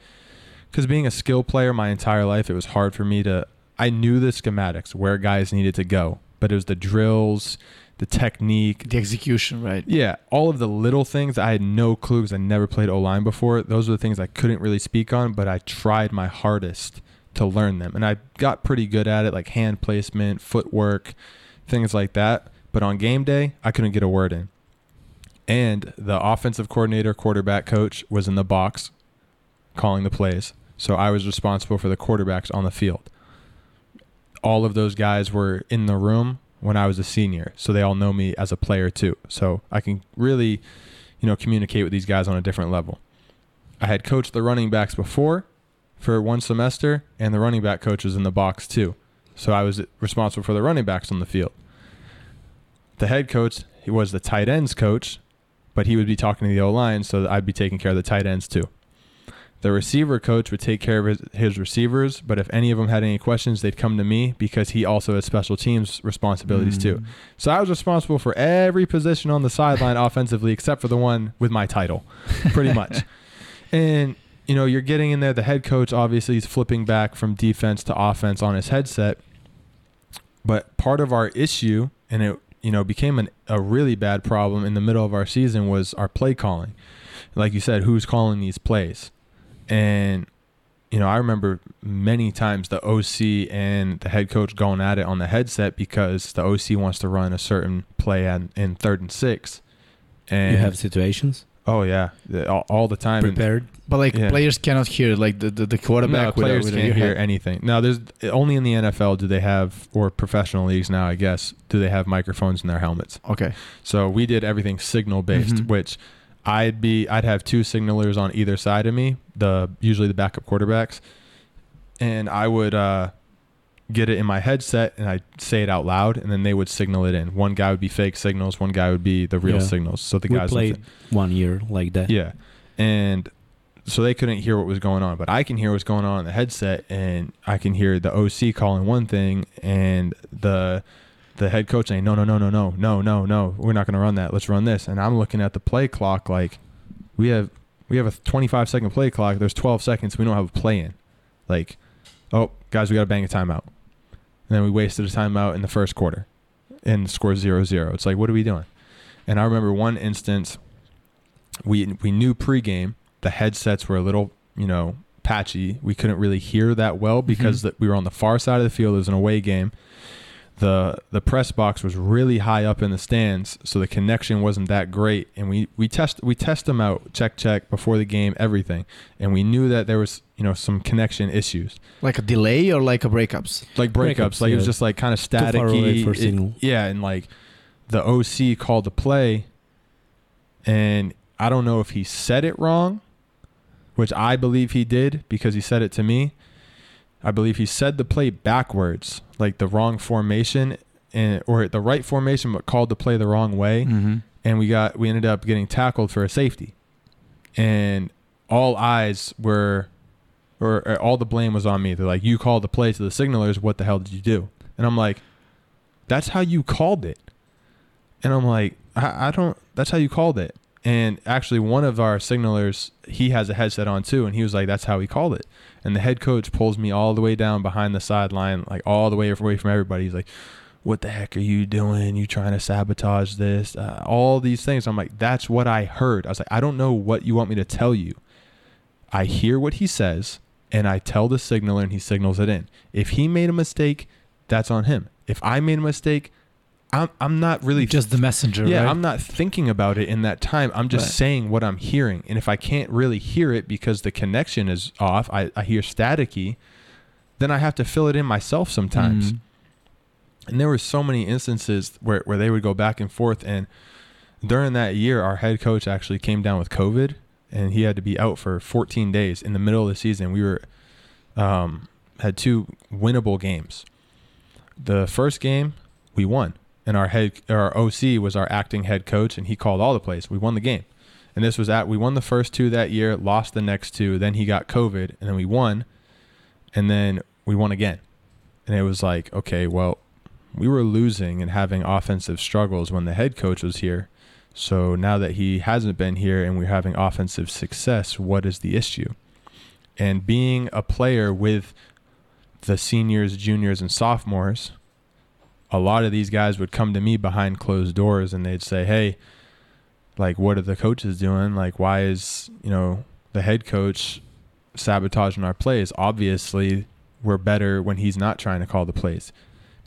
Because being a skill player my entire life, it was hard for me to. I knew the schematics, where guys needed to go, but it was the drills, the technique,
the execution, right?
yeah, all of the little things I had no clue because I never played O line before. Those were the things I couldn't really speak on, but I tried my hardest to learn them, and I got pretty good at it, like hand placement, footwork, things like that. But on game day, I couldn't get a word in. And the offensive coordinator, quarterback coach was in the box calling the plays. So I was responsible for the quarterbacks on the field. All of those guys were in the room when I was a senior, so they all know me as a player too. So I can really, you know, communicate with these guys on a different level. I had coached the running backs before for one semester, and the running back coach was in the box too. So I was responsible for the running backs on the field. The head coach, he was the tight ends coach, but he would be talking to the O line, so I'd be taking care of the tight ends too. The receiver coach would take care of his, his receivers, but if any of them had any questions, they'd come to me because he also has special teams responsibilities too.
Mm.
So I was responsible for every position on the sideline [laughs] offensively except for the one with my title, pretty much. [laughs] and you know, you're getting in there. The head coach obviously is flipping back from defense to offense on his headset. But part of our issue, and it you know became an, a really bad problem in the middle of our season, was our play calling. Like you said, who's calling these plays? And you know, I remember many times the OC and the head coach going at it on the headset because the OC wants to run a certain play in, in third and six. And
you have situations
oh yeah, all, all the time. And-
prepared.
But like
Yeah.
players cannot hear like the the, the quarterback.
no, players can't hear
earhead.
anything. Now, there's only in the NFL do they have, or professional leagues now, I guess, do they have microphones in their helmets.
Okay.
So we did everything signal based,
Mhm.
which I'd be, I'd have two signalers on either side of me, the usually the backup quarterbacks, and I would uh, get it in my headset and I'd say it out loud, and then they would signal it in. One guy would be fake signals, one guy would be the real
Yeah.
signals. So the
we
guys, would
played one year like that.
yeah. And so they couldn't hear what was going on, but I can hear what's going on in the headset and I can hear the OC calling one thing and the the head coach saying, No, no, no, no, no, no, no, no, we're not gonna run that. Let's run this. And I'm looking at the play clock like we have we have a twenty five second play clock, there's twelve seconds, we don't have a play in. Like, oh, guys, we gotta bang a timeout. And then we wasted a timeout in the first quarter and score zero zero. It's like, what are we doing? And I remember one instance we we knew pregame the headsets were a little you know patchy. We couldn't really hear that well because
Mhm.
that we were on the far side of the field. It was an away game. The The press box was really high up in the stands, so the connection wasn't that great. And we we test we test them out, check check before the game, everything, and we knew that there was you know some connection issues,
Like a delay or like a breakups.
like breakups.
Breakups,
like it was just like kind of
Too far away
staticky.
for
It-
signal.
yeah, and like the OC called the play, and I don't know if he said it wrong, which I believe he did because he said it to me. I believe he said the play backwards, like the wrong formation, and or the right formation, but called the play the wrong way,
Mm-hmm.
and we got we ended up getting tackled for a safety, and all eyes were, or, or all the blame was on me. They're like, "You called the play to the signalers. What the hell did you do?" And I'm like, "That's how you called it." And I'm like, I, I don't. That's how you called it. And actually, one of our signalers, he has a headset on too, and he was like, "That's how he called it." And the head coach pulls me all the way down behind the sideline, like all the way away from everybody. He's like, "What the heck are you doing? You trying to sabotage this? Uh, all these things." I'm like, "That's what I heard." I was like, "I don't know what you want me to tell you. I hear what he says, and I tell the signaler, and he signals it in. If he made a mistake, that's on him. If I made a mistake." I'm I'm not really
Just the messenger.
yeah,
right?
I'm not thinking about it in that time. I'm just
Right.
saying what I'm hearing. And if I can't really hear it because the connection is off, I, I hear staticky, then I have to fill it in myself sometimes.
Mm.
And there were so many instances where, where they would go back and forth. And during that year, our head coach actually came down with COVID and he had to be out for 14 days in the middle of the season. We were, um, had two winnable games. The first game, we won. And our head, our OC was our acting head coach, and he called all the plays. We won the game, and this was at we won the first two that year, lost the next two. Then he got COVID, and then we won, and then we won again. And it was like, okay, well, we were losing and having offensive struggles when the head coach was here. So now that he hasn't been here and we're having offensive success, what is the issue? And being a player with the seniors, juniors, and sophomores, a lot of these guys would come to me behind closed doors and they'd say, Hey, like, what are the coaches doing? Like, why is, you know, the head coach sabotaging our plays? Obviously, we're better when he's not trying to call the plays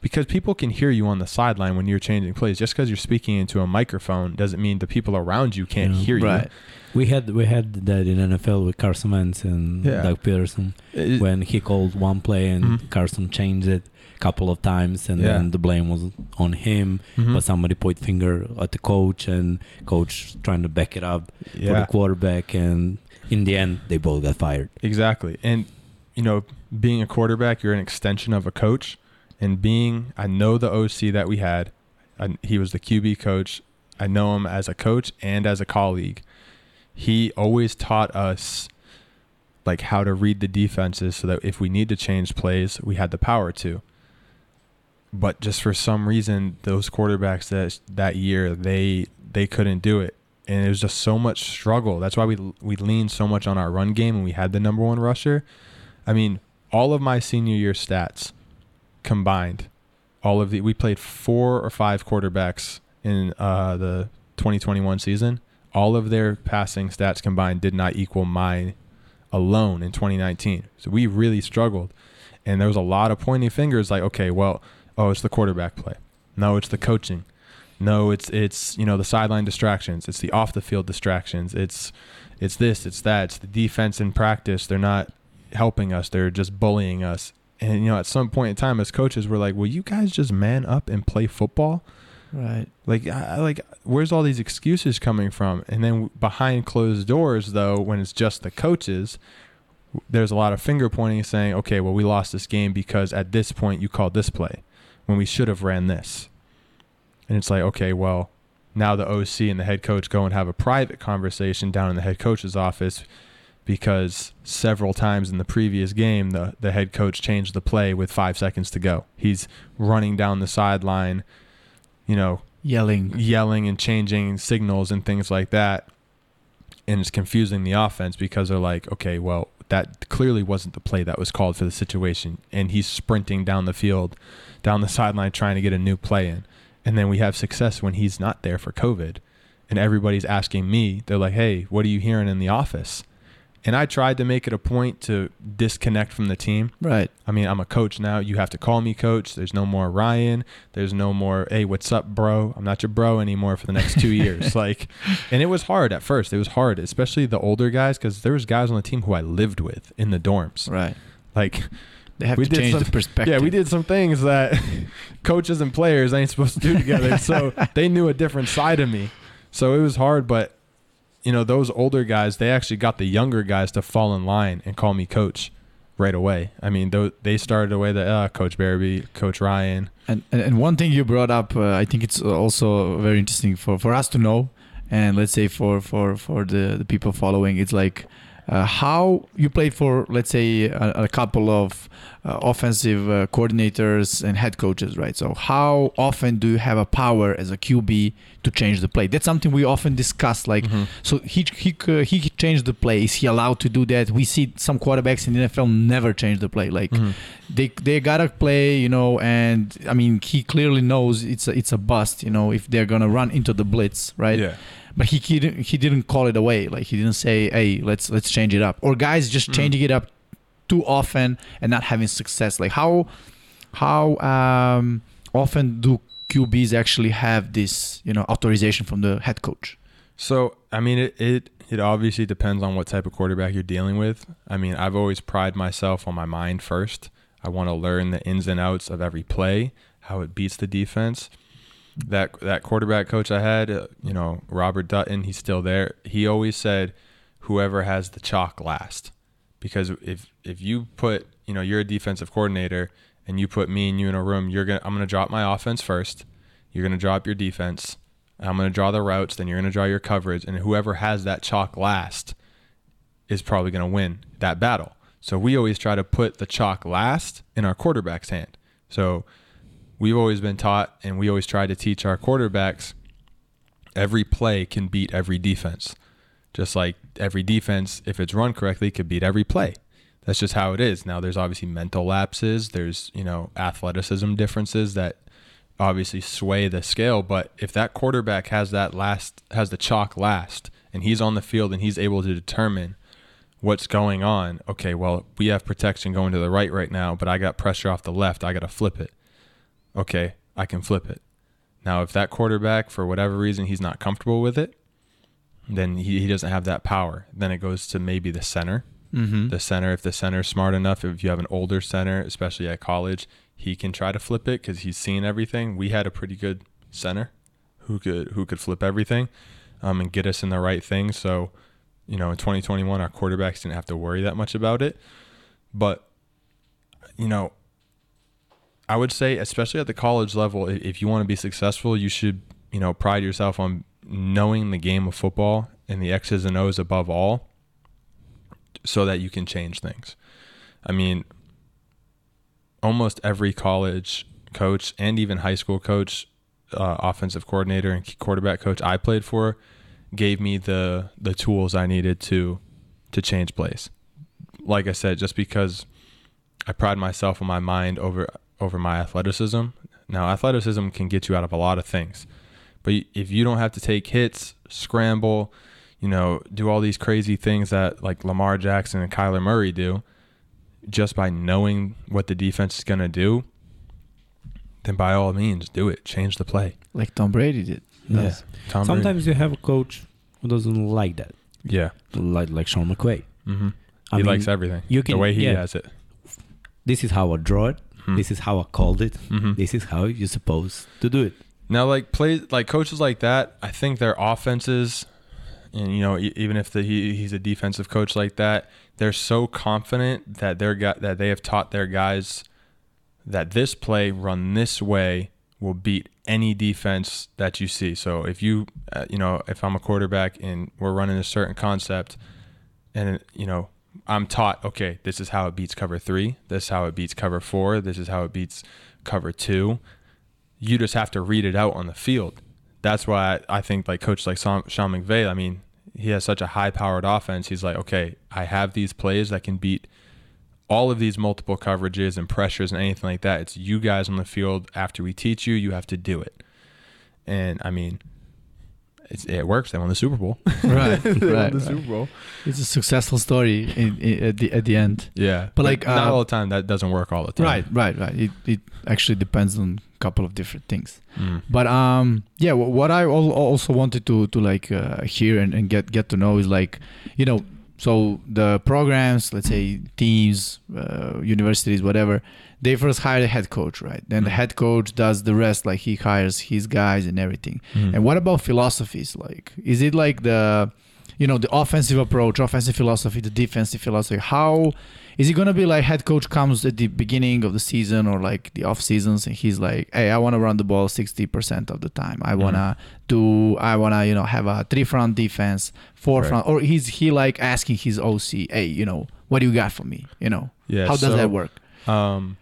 because people can hear you on the sideline when you're changing plays. Just because you're speaking into a microphone doesn't mean the people around you can't
Yeah.
hear you.
Right.
We had we had that in NFL with Carson Wentz and
Yeah.
Doug Pederson
It-
when he called one play and
Mhm.
Carson changed it couple of times and
Yeah.
then the blame was on him
Mhm.
but somebody point finger at the coach and coach trying to back it up for the quarterback and in the end they both got fired
Exactly. And, you know, being a quarterback, you're an extension of a coach. And being, I know the OC that we had, I, he was the QB coach. I know him as a coach and as a colleague. He always taught us like how to read the defenses so that if we need to change plays, we had the power to. But just for some reason, those quarterbacks that that year they they couldn't do it, and it was just so much struggle. That's why we we leaned so much on our run game, and we had the number one rusher. I mean, all of my senior year stats combined, all of the we played four or five quarterbacks in uh, the 2021 season. All of their passing stats combined did not equal mine alone in 2019. So we really struggled, and there was a lot of pointing fingers. Like, okay, well, oh, it's the quarterback play. No, it's the coaching. No, it's it's you know the sideline distractions. It's the off the field distractions. It's it's this. It's that. It's the defense in practice. They're not helping us. They're just bullying us. And you know, at some point in time, as coaches, we're like, "Will you guys just man up and play football?"
Right.
Like, I, like, where's all these excuses coming from? And then behind closed doors, though, when it's just the coaches, there's a lot of finger pointing, saying, "Okay, well, we lost this game because at this point you called this play, when we should have ran this." And it's like, okay, well, now the OC and the head coach go and have a private conversation down in the head coach's office because several times in the previous game the, the head coach changed the play with five seconds to go. He's running down the sideline, you know,
Yelling.
yelling and changing signals and things like that. And it's confusing the offense because they're like, okay, well, that clearly wasn't the play that was called for the situation. And he's sprinting down the field, down the sideline, trying to get a new play in. And then we have success when he's not there for COVID. And everybody's asking me, they're like, hey, what are you hearing in the office? And I tried to make it a point to disconnect from the team.
Right.
I mean, I'm a coach now. You have to call me coach. There's no more Ryan. There's no more, hey, what's up, bro? I'm not your bro anymore for the next two years. [laughs] Like, and it was hard at first. It was hard, especially the older guys, because there was guys on the team who I lived with in the dorms.
Right.
Like,
They have
We
to change
some-
the perspective.
yeah, we did some things that [laughs] coaches and players ain't supposed to do together. so [laughs] they knew a different side of me. So it was hard, but you know, those older guys, they actually got the younger guys to fall in line and call me coach right away. I mean, they started away the uh, Coach Barabee, Coach Ryan.
And, and and one thing you brought up, uh, I think it's also very interesting for, for us to know, and let's say for for for the, the people following, it's like uh, how you played for let's say a, a couple of uh, offensive uh, coordinators and head coaches, right? So how often do you have a power as a QB to change the play? That's something we often discuss. Like, so he he c- he changed the play. Is he allowed to do that? We see some quarterbacks in the NFL never change the play. Like
Mhm.
they they gotta play, you know, and I mean he clearly knows it's a, it's a bust, you know, if they're gonna run into the blitz, right?
Yeah.
But he he didn't he didn't call it away, like he didn't say, hey, let's let's change it up, or guys just
Mhm.
changing it up too often and not having success. Like how how um, often do QBs actually have this, you know, authorization from the head coach?
So I mean, it, it it obviously depends on what type of quarterback you're dealing with. I mean, I've always pride myself on my mind first. I want to learn the ins and outs of every play, how it beats the defense. That that quarterback coach I had, uh, you know, Robert Dutton, he's still there. He always said, "Whoever has the chalk last," because if if you put, you know, you're a defensive coordinator and you put me and you in a room, you're gonna I'm gonna drop my offense first. You're gonna drop your defense. I'm going to draw the routes, then you're going to draw your coverage, and whoever has that chalk last is probably going to win that battle. So we always try to put the chalk last in our quarterback's hand. So we've always been taught, and we always try to teach our quarterbacks every play can beat every defense. Just like every defense, if it's run correctly, could beat every play. That's just how it is. Now, there's obviously mental lapses, there's, you know, athleticism differences that obviously sway the scale. But if that quarterback has that last, has the chalk last, and he's on the field and he's able to determine what's going on, okay, well, we have protection going to the right right now, but I got pressure off the left. I got to flip it. Okay, I can flip it. Now, if that quarterback, for whatever reason, he's not comfortable with it, then he, he doesn't have that power. Then it goes to maybe the center
Mm-hmm.
the center if the center's smart enough if you have an older center especially at college he can try to flip it because he's seen everything we had a pretty good center who could who could flip everything um, and get us in the right thing so you know in 2021 our quarterbacks didn't have to worry that much about it but you know i would say especially at the college level if you want to be successful you should you know pride yourself on knowing the game of football and the x's and o's above all so that you can change things. I mean, almost every college coach and even high school coach, uh, offensive coordinator, and quarterback coach I played for, gave me the the tools I needed to to change plays. Like I said, just because I pride myself on my mind over over my athleticism. Now, athleticism can get you out of a lot of things, but if you don't have to take hits, scramble, you know, do all these crazy things that like Lamar Jackson and Kyler Murray do, just by knowing what the defense is going to do, then by all means do it. Change the play.
Like Tom Brady did.
Yeah. Tom Brady.
Sometimes you have a coach who doesn't like that,
Yeah.
like like Sean McVay.
hmm he
mean,
likes everything.
you can-
the way he
yeah.
has it.
This is how I draw it.
Mhm.
This is how I called it.
Mhm.
This is how you're supposed to do it.
Now, like plays, like coaches like that, I think their offenses, and you know, e- even if the, he he's a defensive coach like that, they're so confident that they're got that they have taught their guys that this play run this way will beat any defense that you see. So if you, uh, you know, if I'm a quarterback and we're running a certain concept, and you know, I'm taught, okay, this is how it beats cover three. This is how it beats cover four. This is how it beats cover two you just have to read it out on the field. That's why I, I think like coach like Sean, McVay, I mean, he has such a high powered offense. He's like, okay, I have these plays that can beat all of these multiple coverages and pressures and anything like that. It's you guys on the field. After we teach you, you have to do it. And I mean, it works. They won the Super Bowl. [laughs]
Right, [laughs]
They won
right,
the. Super Bowl.
It's a successful story in, in, at the at the end.
Yeah,
But, like,
not
uh,
all the time. That doesn't work all the time.
Right, right, right. It it actually depends on a couple of different things.
Mm.
But um, yeah, what I also wanted to to like uh, hear and, and get get to know is like, you know, so the programs, let's say teams, uh, universities, whatever, they first hire the head coach, right? Then the
Mhm.
head coach does the rest, like he hires his guys and everything.
Mm.
And what about philosophies? Like, is it like the, you know, the offensive approach, offensive philosophy, the defensive philosophy? How is it gonna be like head coach comes at the beginning of the season or like the off seasons and he's like, hey, I want to run the ball sixty percent of the time. I wanna do, I wanna, you know, have a three front defense, four
Right.
front, or he's he like asking his OC, hey, you know, what do you got for me? You know,
Yeah.
how does
so-
that work?
Um,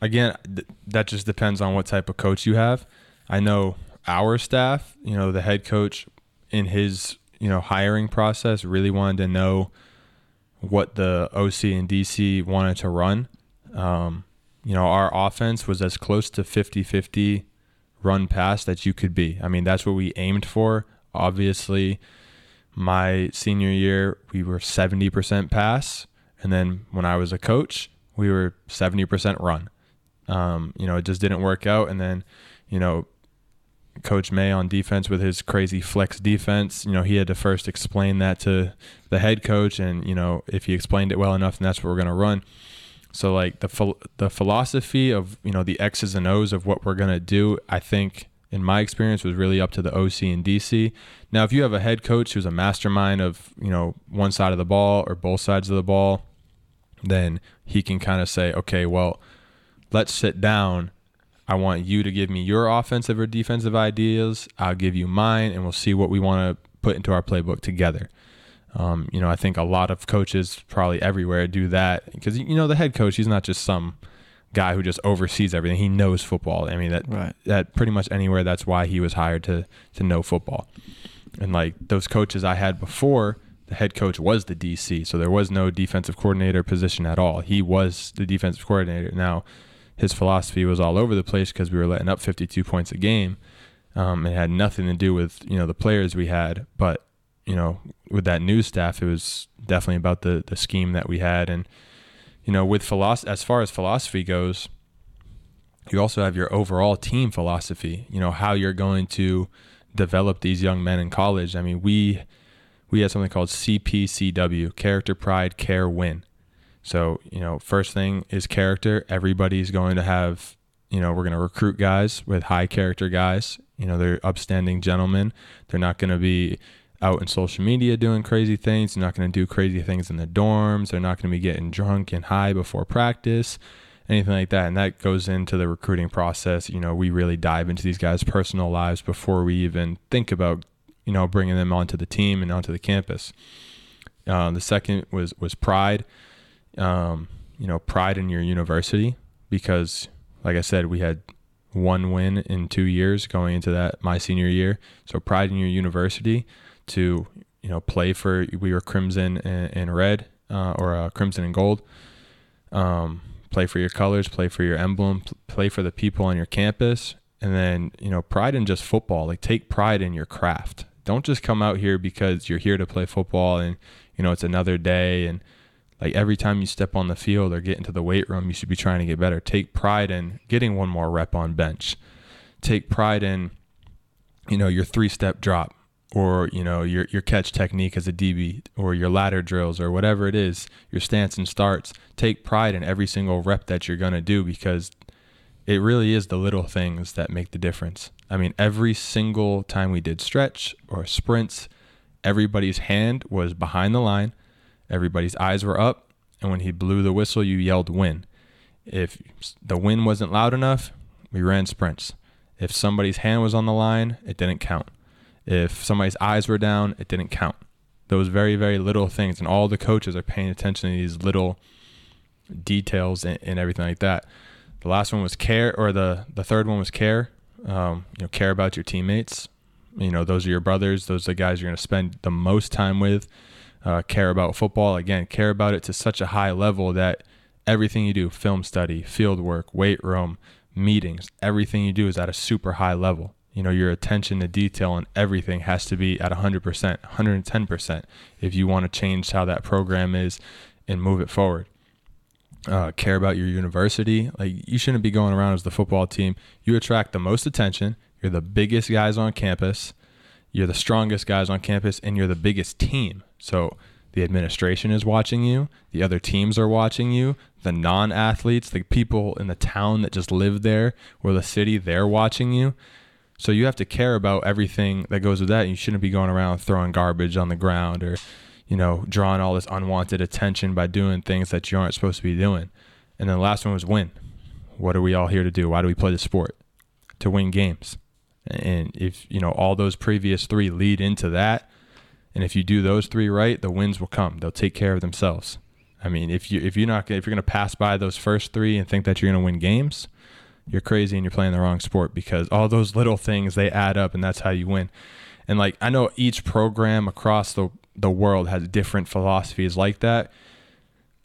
again, th- that just depends on what type of coach you have. I know our staff, you know, the head coach in his, you know, hiring process really wanted to know what the OC and DC wanted to run. Um, you know, our offense was as close to 50-50 run pass that you could be. I mean, that's what we aimed for. Obviously, my senior year, we were 70% pass. And then when I was a coach, we were 70% run. Um, you know, it just didn't work out. And then, you know, Coach May on defense with his crazy flex defense, you know, he had to first explain that to the head coach. And, you know, if he explained it well enough, then that's what we're going to run. So, like, the, phil- the philosophy of, you know, the X's and O's of what we're going to do, I think, in my experience, was really up to the OC and DC. Now, if you have a head coach who's a mastermind of, you know, one side of the ball or both sides of the ball, then he can kind of say, okay, well, let's sit down. I want you to give me your offensive or defensive ideas. I'll give you mine, and we'll see what we want to put into our playbook together. Um, you know, I think a lot of coaches probably everywhere do that because you know the head coach, he's not just some guy who just oversees everything. He knows football. I mean that
Right.
that pretty much anywhere. That's why he was hired to to know football. And like those coaches I had before, the head coach was the DC, so there was no defensive coordinator position at all. He was the defensive coordinator. Now, his philosophy was all over the place because we were letting up 52 points a game. Um, it had nothing to do with you know the players we had, but you know with that new staff, it was definitely about the the scheme that we had, and you know with philosophy as far as philosophy goes, you also have your overall team philosophy. You know how you're going to develop these young men in college. I mean, we we had something called CPCW, character, pride, care, win. So, you know, first thing is character. Everybody's going to have, you know, we're going to recruit guys with high character guys. You know, they're upstanding gentlemen. They're not going to be out in social media doing crazy things. They're not going to do crazy things in the dorms. They're not going to be getting drunk and high before practice, anything like that. And that goes into the recruiting process. You know, we really dive into these guys' personal lives before we even think about, you know, bringing them onto the team and onto the campus. Uh, the second was was pride. Um, you know, pride in your university because, like I said, we had one win in two years going into that my senior year. So pride in your university. to you know play for we were crimson and, and red uh, or uh, crimson and gold. Um, play for your colors, play for your emblem, play for the people on your campus, and then you know pride in just football. Like take pride in your craft. Don't just come out here because you're here to play football and you know it's another day and like every time you step on the field or get into the weight room, you should be trying to get better. Take pride in getting one more rep on bench. Take pride in you know your three step drop or you know your your catch technique as a DB or your ladder drills or whatever it is, your stance and starts. Take pride in every single rep that you're going to do because it really is the little things that make the difference. I mean, every single time we did stretch or sprints, everybody's hand was behind the line, everybody's eyes were up, and when he blew the whistle, you yelled win. If the win wasn't loud enough, we ran sprints. If somebody's hand was on the line, it didn't count. If somebody's eyes were down, it didn't count. Those very, very little things, and all the coaches are paying attention to these little details and, and everything like that. The last one was care, or the the third one was care. Um, you know, care about your teammates. You know, those are your brothers. Those are the guys you're going to spend the most time with. Uh, care about football again. Care about it to such a high level that everything you do, film study, field work, weight room, meetings, everything you do is at a super high level. You know, your attention to detail and everything has to be at 100%, 110% if you want to change how that program is and move it forward uh, care about your university. Like you shouldn't be going around as the football team. You attract the most attention. You're the biggest guys on campus. You're the strongest guys on campus, and you're the biggest team. So the administration is watching you. The other teams are watching you. The non-athletes, the people in the town that just live there or the city, they're watching you. So you have to care about everything that goes with that. You shouldn't be going around throwing garbage on the ground or you know, drawing all this unwanted attention by doing things that you aren't supposed to be doing. And then the last one was win. What are we all here to do? Why do we play the sport? To win games. And if, you know, all those previous three lead into that, and if you do those three right, the wins will come. They'll take care of themselves. I mean, if you if you're not if you're going to pass by those first three and think that you're going to win games, you're crazy and you're playing the wrong sport because all those little things they add up and that's how you win. And like I know each program across the the world has different philosophies like that.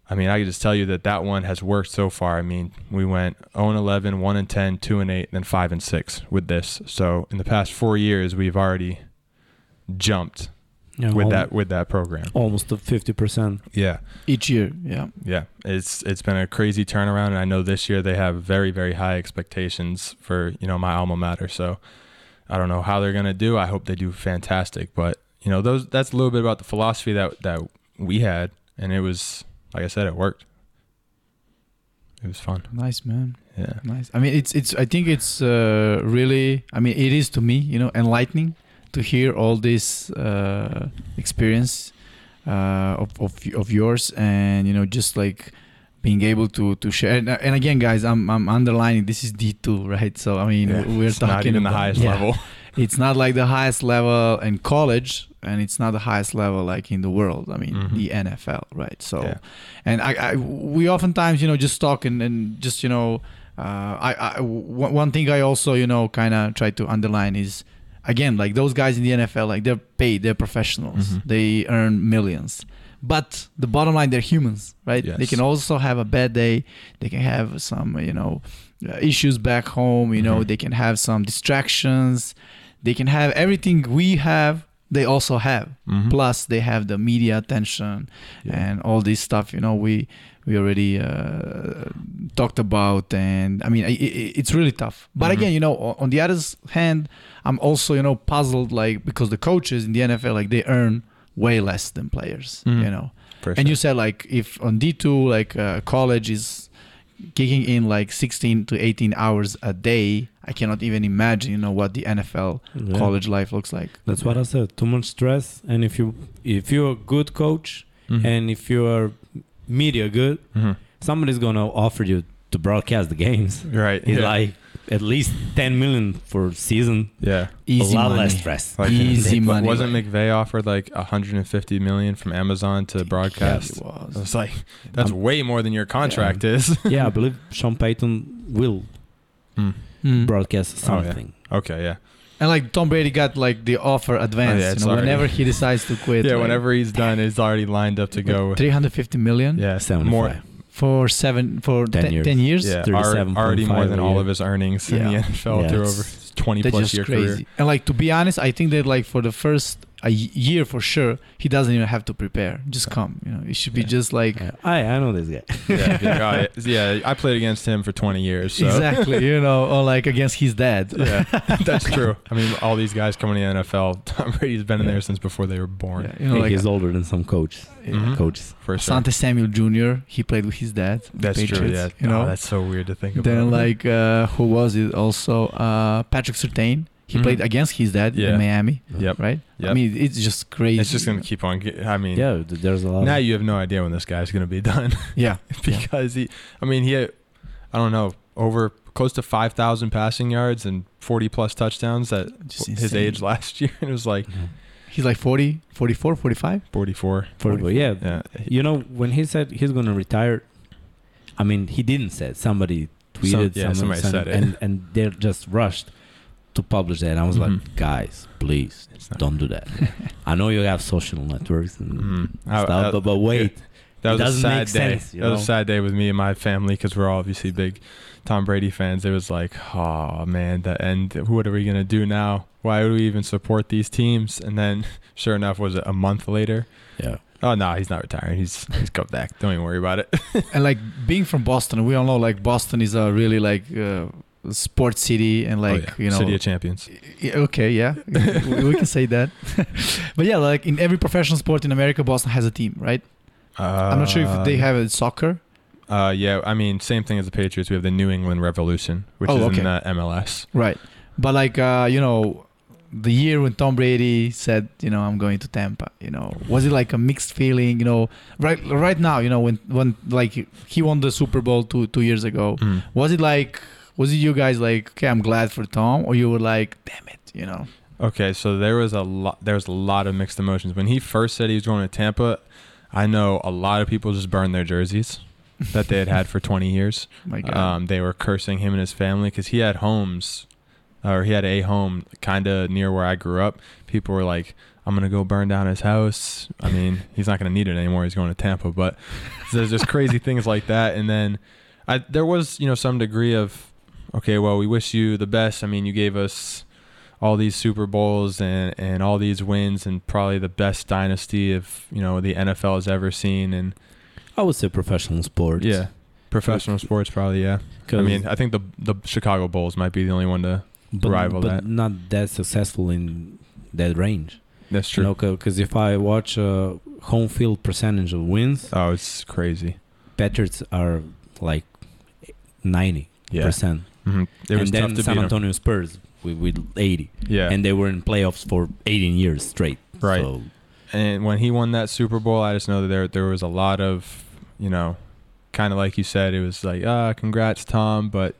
I mean, I can just tell you that that one has worked so far. I mean, we went 0 and 11, 1 and 10, 2 and 8, then 5 and 6 with this. So in the past four years, we've already jumped
Yeah,
with that with that program.
almost to fifty percent.
Yeah,
Each year, yeah.
yeah. It's it's been a crazy turnaround, and I know this year they have very very high expectations for you know my alma mater. So I don't know how they're gonna do. I hope they do fantastic, but you know those that's a little bit about the philosophy that that we had, and it was like I said, it worked. It was fun.
Nice, man.
Yeah.
Nice. I mean, it's it's. I think it's uh, really. I mean, it is to me, you know, enlightening to hear all this uh, experience uh, of, of of yours, and you know, just like being able to to share. And, and again, guys, I'm I'm underlining this is D two, right? So I mean,
Yeah.
we're
it's
talking
not even the highest
yeah.
level.
It's not like the highest level in college, and it's not the highest level like in the world. I mean,
Mhm.
the NFL, right? So
Yeah.
and I, I we oftentimes you know just talk and, and just you know uh, I, I one one thing I also you know kind of try to underline is again like those guys in the NFL like they're paid they're professionals
Mhm.
they earn millions but the bottom line they're humans right they can also have a bad day they can have some you know uh, issues back home you know
Mhm.
they can have some distractions they can have everything we have they also have
Mhm.
plus they have the media attention
Yeah.
and all this stuff you know we we already uh, talked about and i mean i i it's really tough but
Mhm.
again you know on the other hand i'm also you know puzzled like because the coaches in the nfl like they earn way less than players
Mhm.
you know
For
and you said like if on d2 like uh, college is kicking in like 16 to 18 hours a day i cannot even imagine you know what the nfl
Yeah.
college life looks like
That's what I said. Too much stress, and if you if you're a good coach
Mhm.
and if you are media good,
Mhm.
somebody's gonna offer you to broadcast the games.
right.
It's
yeah.
like at least ten million for season.
yeah.
easy
a lot
money
less stress.
Like,
Easy
wa-
money.
Wasn't McVay offered like 150 million from Amazon to broadcast?
Yes, it was.
I was like, that's way more than your contract is. [laughs]
yeah, I believe Sean Payton will
Mm.
Broadcast
Oh, yeah.
something.
Okay, yeah.
And like Tom Brady got like the offer advance.
Oh, yeah,
you know,
already-
whenever he decides to quit. [laughs]
Yeah,
like,
whenever he's done, he's already lined up to go.
350 million
Yeah,
75.
more.
for seven for
10
10
years.
10 years.
Yeah,
37.5
already, already more than all of his earnings in the NFL
Yeah,
through over his 20
That's
plus
just
year
crazy.
career.
And like to be honest, I think that like for the first a y- year for sure, he doesn't even have to prepare. Just come. You know, it should be
Yeah.
just like
Yeah. I I know this guy. [laughs]
yeah, [laughs] yeah, oh, yeah, yeah, I played against him for 20 years. So.
exactly. You know, or like against his dad.
Yeah, [laughs] that's true. I mean, all these guys coming in the NFL, Tom Brady's been in there since before they were born.
Yeah, you know,
Hey,
like
he's older than some coaches.
Mhm.
Coaches.
For sure.
Sante Samuel Jr. He played with his dad. the
That's true. Yeah,
You know.
Oh, that's so weird to think about.
then like uh, who was it? Also uh, Patrick Surtain. He
Mhm.
played against his dad
Yeah.
in Miami,
Yep.
right? I mean, it's just crazy.
It's just gonna keep on. I mean,
Yeah, there's a lot.
now
of,
you have no idea when this guy's gonna be [laughs] done [laughs]
Yeah.
because he. I mean, he. Had, I don't know over close to 5,000 passing yards and 40 plus touchdowns at
Just
his
insane.
age last [laughs] year. It was like
Mhm.
He's like 40, 44, 45.
44.
For, yeah,
Yeah.
you know when he said he's gonna retire, I mean he didn't say it. Somebody tweeted,
yeah,
someone
somebody said it.
and and they just rushed to publish that. And I was
Mhm.
like, guys, please don't do that. [laughs] I know you have social networks and
Mhm.
Stuff,
I-
but, but wait,
That was a
doesn't
sad
make
day.
sense, you
that was a sad day with me and my family because we're all obviously big Tom Brady fans. It was like, oh man, the end. What are we gonna do now? Why would we even support these teams? And then, [laughs] sure enough, was it a month later?
yeah,
Oh no, he's not retiring. He's he's come back. Don't even worry about it. [laughs]
and like being from Boston, we all know like Boston is a really like uh, sports city and like
Oh, yeah.
you know
City of Champions.
Okay, yeah, [laughs] we, can say that. [laughs] but yeah, like in every professional sport in America, Boston has a team, right? I'm not sure if they have it in soccer.
Uh, yeah, I mean, same thing as the Patriots. We have the New England Revolution, which
Oh,
is
okay.
in the MLS.
Right. But like uh, you know, the year when Tom Brady said, you know, I'm going to Tampa, you know, was it like a mixed feeling, you know, right right now, you know, when when like he won the Super Bowl two two years ago,
Mm.
was it like was it you guys like, okay, I'm glad for Tom, or you were like, damn it, you know?
Okay, so there was a lot. There was a lot of mixed emotions when he first said he was going to Tampa. I know a lot of people just burned their jerseys that they had had for 20 years. [laughs]
My God.
Um, they were cursing him and his family because he had homes, or he had a home kind of near where I grew up. People were like, "I'm gonna go burn down his house." I mean, [laughs] he's not gonna need it anymore. He's going to Tampa, but there's just crazy [laughs] things like that. And then, I there was you know some degree of, okay, well, we wish you the best. I mean, you gave us all these Super Bowls and and all these wins and probably the best dynasty of you know the NFL has ever seen. And
I would say professional sports.
yeah, professional sports probably yeah. I mean, I think the the Chicago Bulls might be the only one to.
but,
rival
but
that.
not that successful in that range.
That's
You know, because if I watch uh, home field percentage of wins,
Oh, it's crazy.
Patriots are like ninety
Yeah.
percent,
hmm It was
and then
tough to
San. Antonio Spurs with, with eighty,
Yeah.
and they were in playoffs for eighteen years straight.
Right.
So,
and when he won that Super Bowl, I just know that there there was a lot of, you know, kind of like you said, it was like, ah, congrats, Tom, but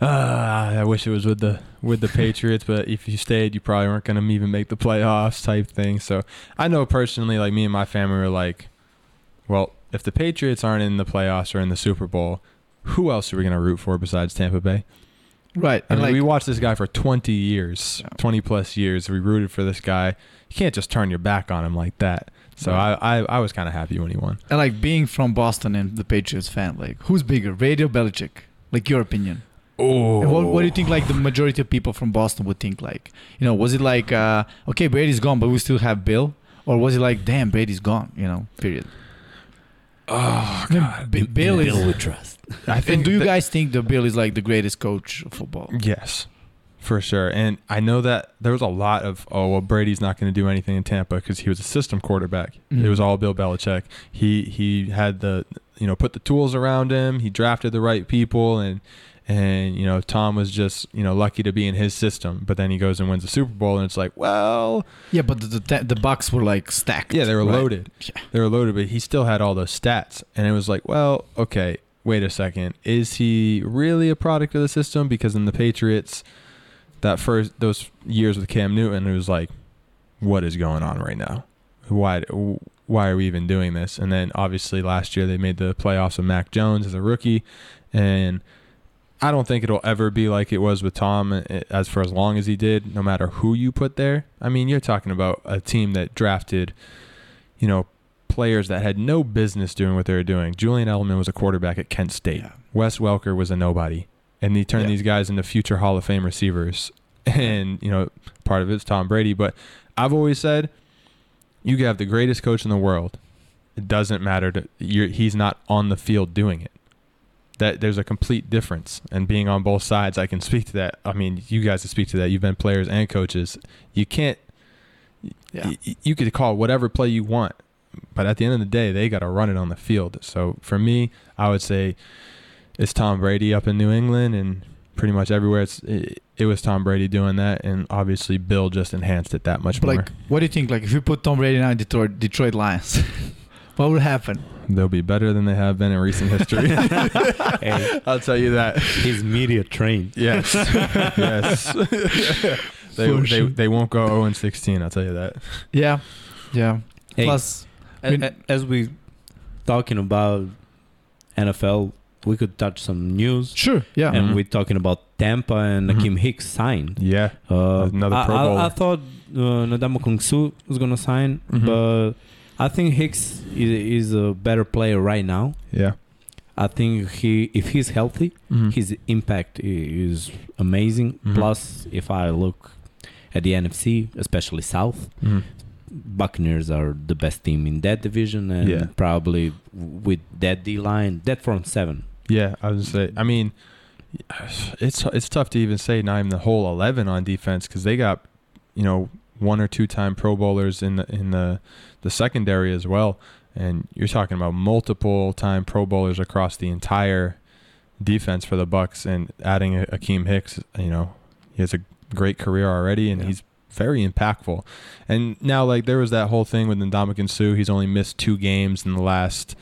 ah, I wish it was with the with the Patriots. But if you stayed, you probably weren't gonna even make the playoffs, type thing. So I know personally, like me and my family were like, well, if the Patriots aren't in the playoffs or in the Super Bowl, who else are we gonna root for besides Tampa Bay?
right.
I
And
mean,
like
we watched this guy for 20 years,
Yeah.
20 plus years. We rooted for this guy. You can't just turn your back on him like that. So
Right.
I, I, I was kind of happy when he won.
and like being from Boston and the Patriots fan, like who's bigger, Brady or Belichick? Like your opinion.
Oh,
what, what do you think like the majority of people from Boston would think like? You know, was it like uh okay, Brady's gone, but we still have Bill? Or was it like damn, Brady's gone, you know, period.
Oh,
I
God.
B- Bill is
Bill we trust. [laughs]
I
And
think
do you
that-
guys think that Bill is like the greatest coach of football?
Yes, for sure. And I know that there was a lot of, oh, well, Brady's not going to do anything in Tampa because he was a system quarterback.
Mhm.
It was all Bill Belichick. He he had the, you know, put the tools around him. He drafted the right people, and and you know, Tom was just you know lucky to be in his system. But then he goes and wins the Super Bowl, and it's like, well,
Yeah, but the the, the Bucks were like stacked.
yeah, they were
right?
loaded.
Yeah.
They were loaded, but he still had all those stats, and it was like, well, okay, wait a second, is he really a product of the system? Because in the Patriots, that first those years with Cam Newton, it was like, what is going on right now? Why why are we even doing this? And then obviously last year they made the playoffs with Mac Jones as a rookie, and I don't think it'll ever be like it was with Tom eh, as for as long as he did, no matter who you put there. I mean, you're talking about a team that drafted, you know, players that had no business doing what they were doing. Julian Edelman was a quarterback at Kent State.
Yeah.
Wes Welker was a nobody. And he turned
Yeah.
these guys into future Hall of Fame receivers. And, you know, part of it's Tom Brady. But I've always said you have the greatest coach in the world. It doesn't matter to you're, he's not on the field doing it. That there's a complete difference. And being on both sides, I can speak to that. I mean, you guys can speak to that. You've been players and coaches. You can't
Yeah.
y- you could call whatever play you want, but at the end of the day, they got to run it on the field. So for me, I would say it's Tom Brady up in New England and pretty much everywhere. It's it, it was Tom Brady doing that, and obviously Bill just enhanced it that much
But
more.
like, what do you think? Like, if you put Tom Brady now in Detroit, Detroit Lions, [laughs] what would happen?
They'll be better than they have been in recent history. [laughs]
Hey,
I'll tell you that.
he's media trained.
Yes, yes. [laughs] they,
For
they,
sure.
they won't go 0 and 16. I'll tell you that.
Yeah, yeah.
Hey,
Plus,
a- a- as we talking about NFL, we could touch some news.
sure, yeah.
And
Mhm.
we're talking about Tampa and
Mhm.
Akiem Hicks signed.
Yeah,
Uh,
Another
I,
Pro
I, I
Bowler.
thought uh, Ndamukong Suh was gonna sign,
Mhm.
but I think Hicks is, is a better player right now.
yeah.
I think he, if he's healthy,
Mhm.
his impact is amazing.
Mhm.
Plus, if I look at the NFC, especially South,
Mhm.
Buccaneers are the best team in that division, and
Yeah.
probably with that D line, that front seven.
Yeah, I was say. I mean, it's it's tough to even say not even the whole eleven on defense because they got, you know, one or two time Pro Bowlers in the in the the secondary as well, and you're talking about multiple time Pro Bowlers across the entire defense for the Bucks, and adding a- Akiem Hicks. You know, he has a great career already, and
Yeah.
he's very impactful. And now, like there was that whole thing with Ndamukong Suh. He's only missed two games in the last.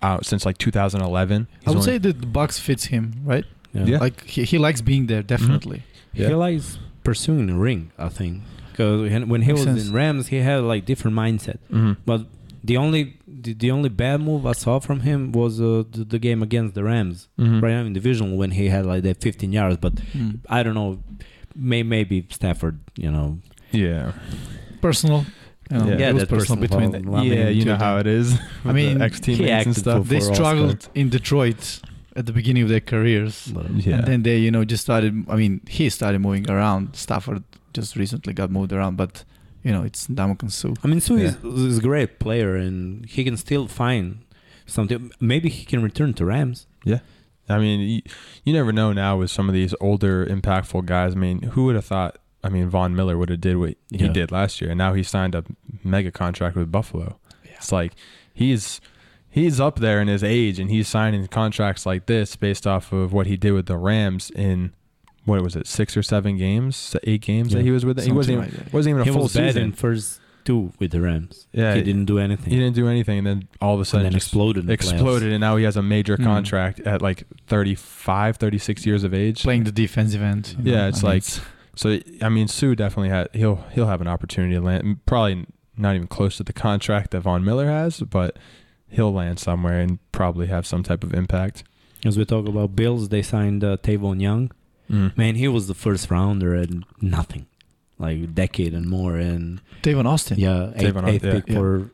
Uh, since like 2011,
I would
only-
say that the Bucks fits him, right?
Yeah.
Like he, he likes being there, definitely.
Yeah.
He likes pursuing the ring, I think, because when he
Makes
was
sense.
in Rams, he had like different mindset.
Mhm.
But the only the, the only bad move I saw from him was uh, the, the game against the Rams
Mhm.
right now in division when he had like that 15 yards. But
Mm.
I don't know, may maybe Stafford, you know,
Yeah.
Personal. You know,
Yeah.
it
Yeah,
was
that's
personal
personal.
between.
Well,
yeah, you know how it is.
I [laughs] mean,
ex teammates and stuff.
They struggled
Scott.
in Detroit at the beginning of their careers.
but-
Yeah.
And then they, you know, just started. I mean, he started moving around. Stafford just recently got moved around, but you know, it's Ndamukong Suh.
I mean, Suh is, is a great player and he can still find something. Maybe he can return to Rams. Yeah.
I mean, you, you never know now with some of these older, impactful guys. I mean, who would have thought? I mean, Von Miller would have did what he
Yeah.
did last year, and now he signed a mega contract with Buffalo. It's like he's he's up there in his age, and he's signing contracts like this based off of what he did with the Rams in what was it, six or seven games, eight games that he was with. He wasn't even,
like
wasn't even a
He
full
was bad
season.
in first two with the Rams.
Yeah,
he didn't do anything.
He didn't do anything, and then all of a
and
sudden
then
just
exploded. playoffs.
exploded, and now he has a major
Mm.
contract at like 35, 36 years of age.
Playing the defensive end. you know,
Yeah, it's
I mean,
like- So I mean, Suh definitely had he'll he'll have an opportunity to land. Probably not even close to the contract that Von Miller has, but he'll land somewhere and probably have some type of impact.
As we talk about Bills, they signed uh, Tavon Young.
Mm.
Man, he was the first rounder and nothing, like a decade and more. And
Tavon Austin.
yeah, eighth,
Tavon,
eighth
yeah.
pick
Yeah.
for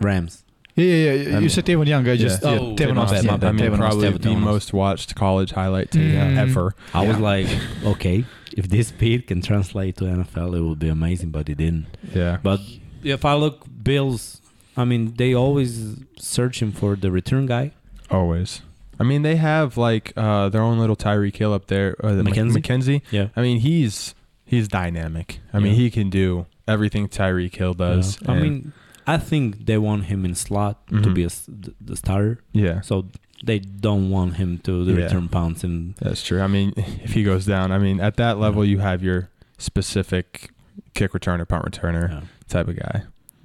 Rams.
yeah, yeah. yeah. You
mean-
said Tavon Young. I just
Yeah.
yeah,
Oh,
Tavon
my
Austin.
bad,
yeah,
I mean,
Tavon
probably
Austin.
the
Tavon
most watched college highlight tape
Mm.
ever.
I was
Yeah.
like, okay, if this speed can translate to NFL, it would be amazing, but it didn't.
Yeah,
But if I look Bills, I mean, they always searching for the return guy.
always. I mean, they have like uh, their own little Tyreek Hill up there. Uh, the
McKenzie?
McKenzie.
Yeah.
I mean, he's he's dynamic. I mean, he can do everything Tyreek Hill does.
Yeah. I mean, I think they want him in slot to
Mhm.
be a s the, the starter,
yeah,
so they don't want him to the
Yeah.
return pounds and
that's true. I mean, [laughs] if he goes down, I mean, at that level,
Yeah.
you have your specific kick returner, punt returner
yeah.
type of guy.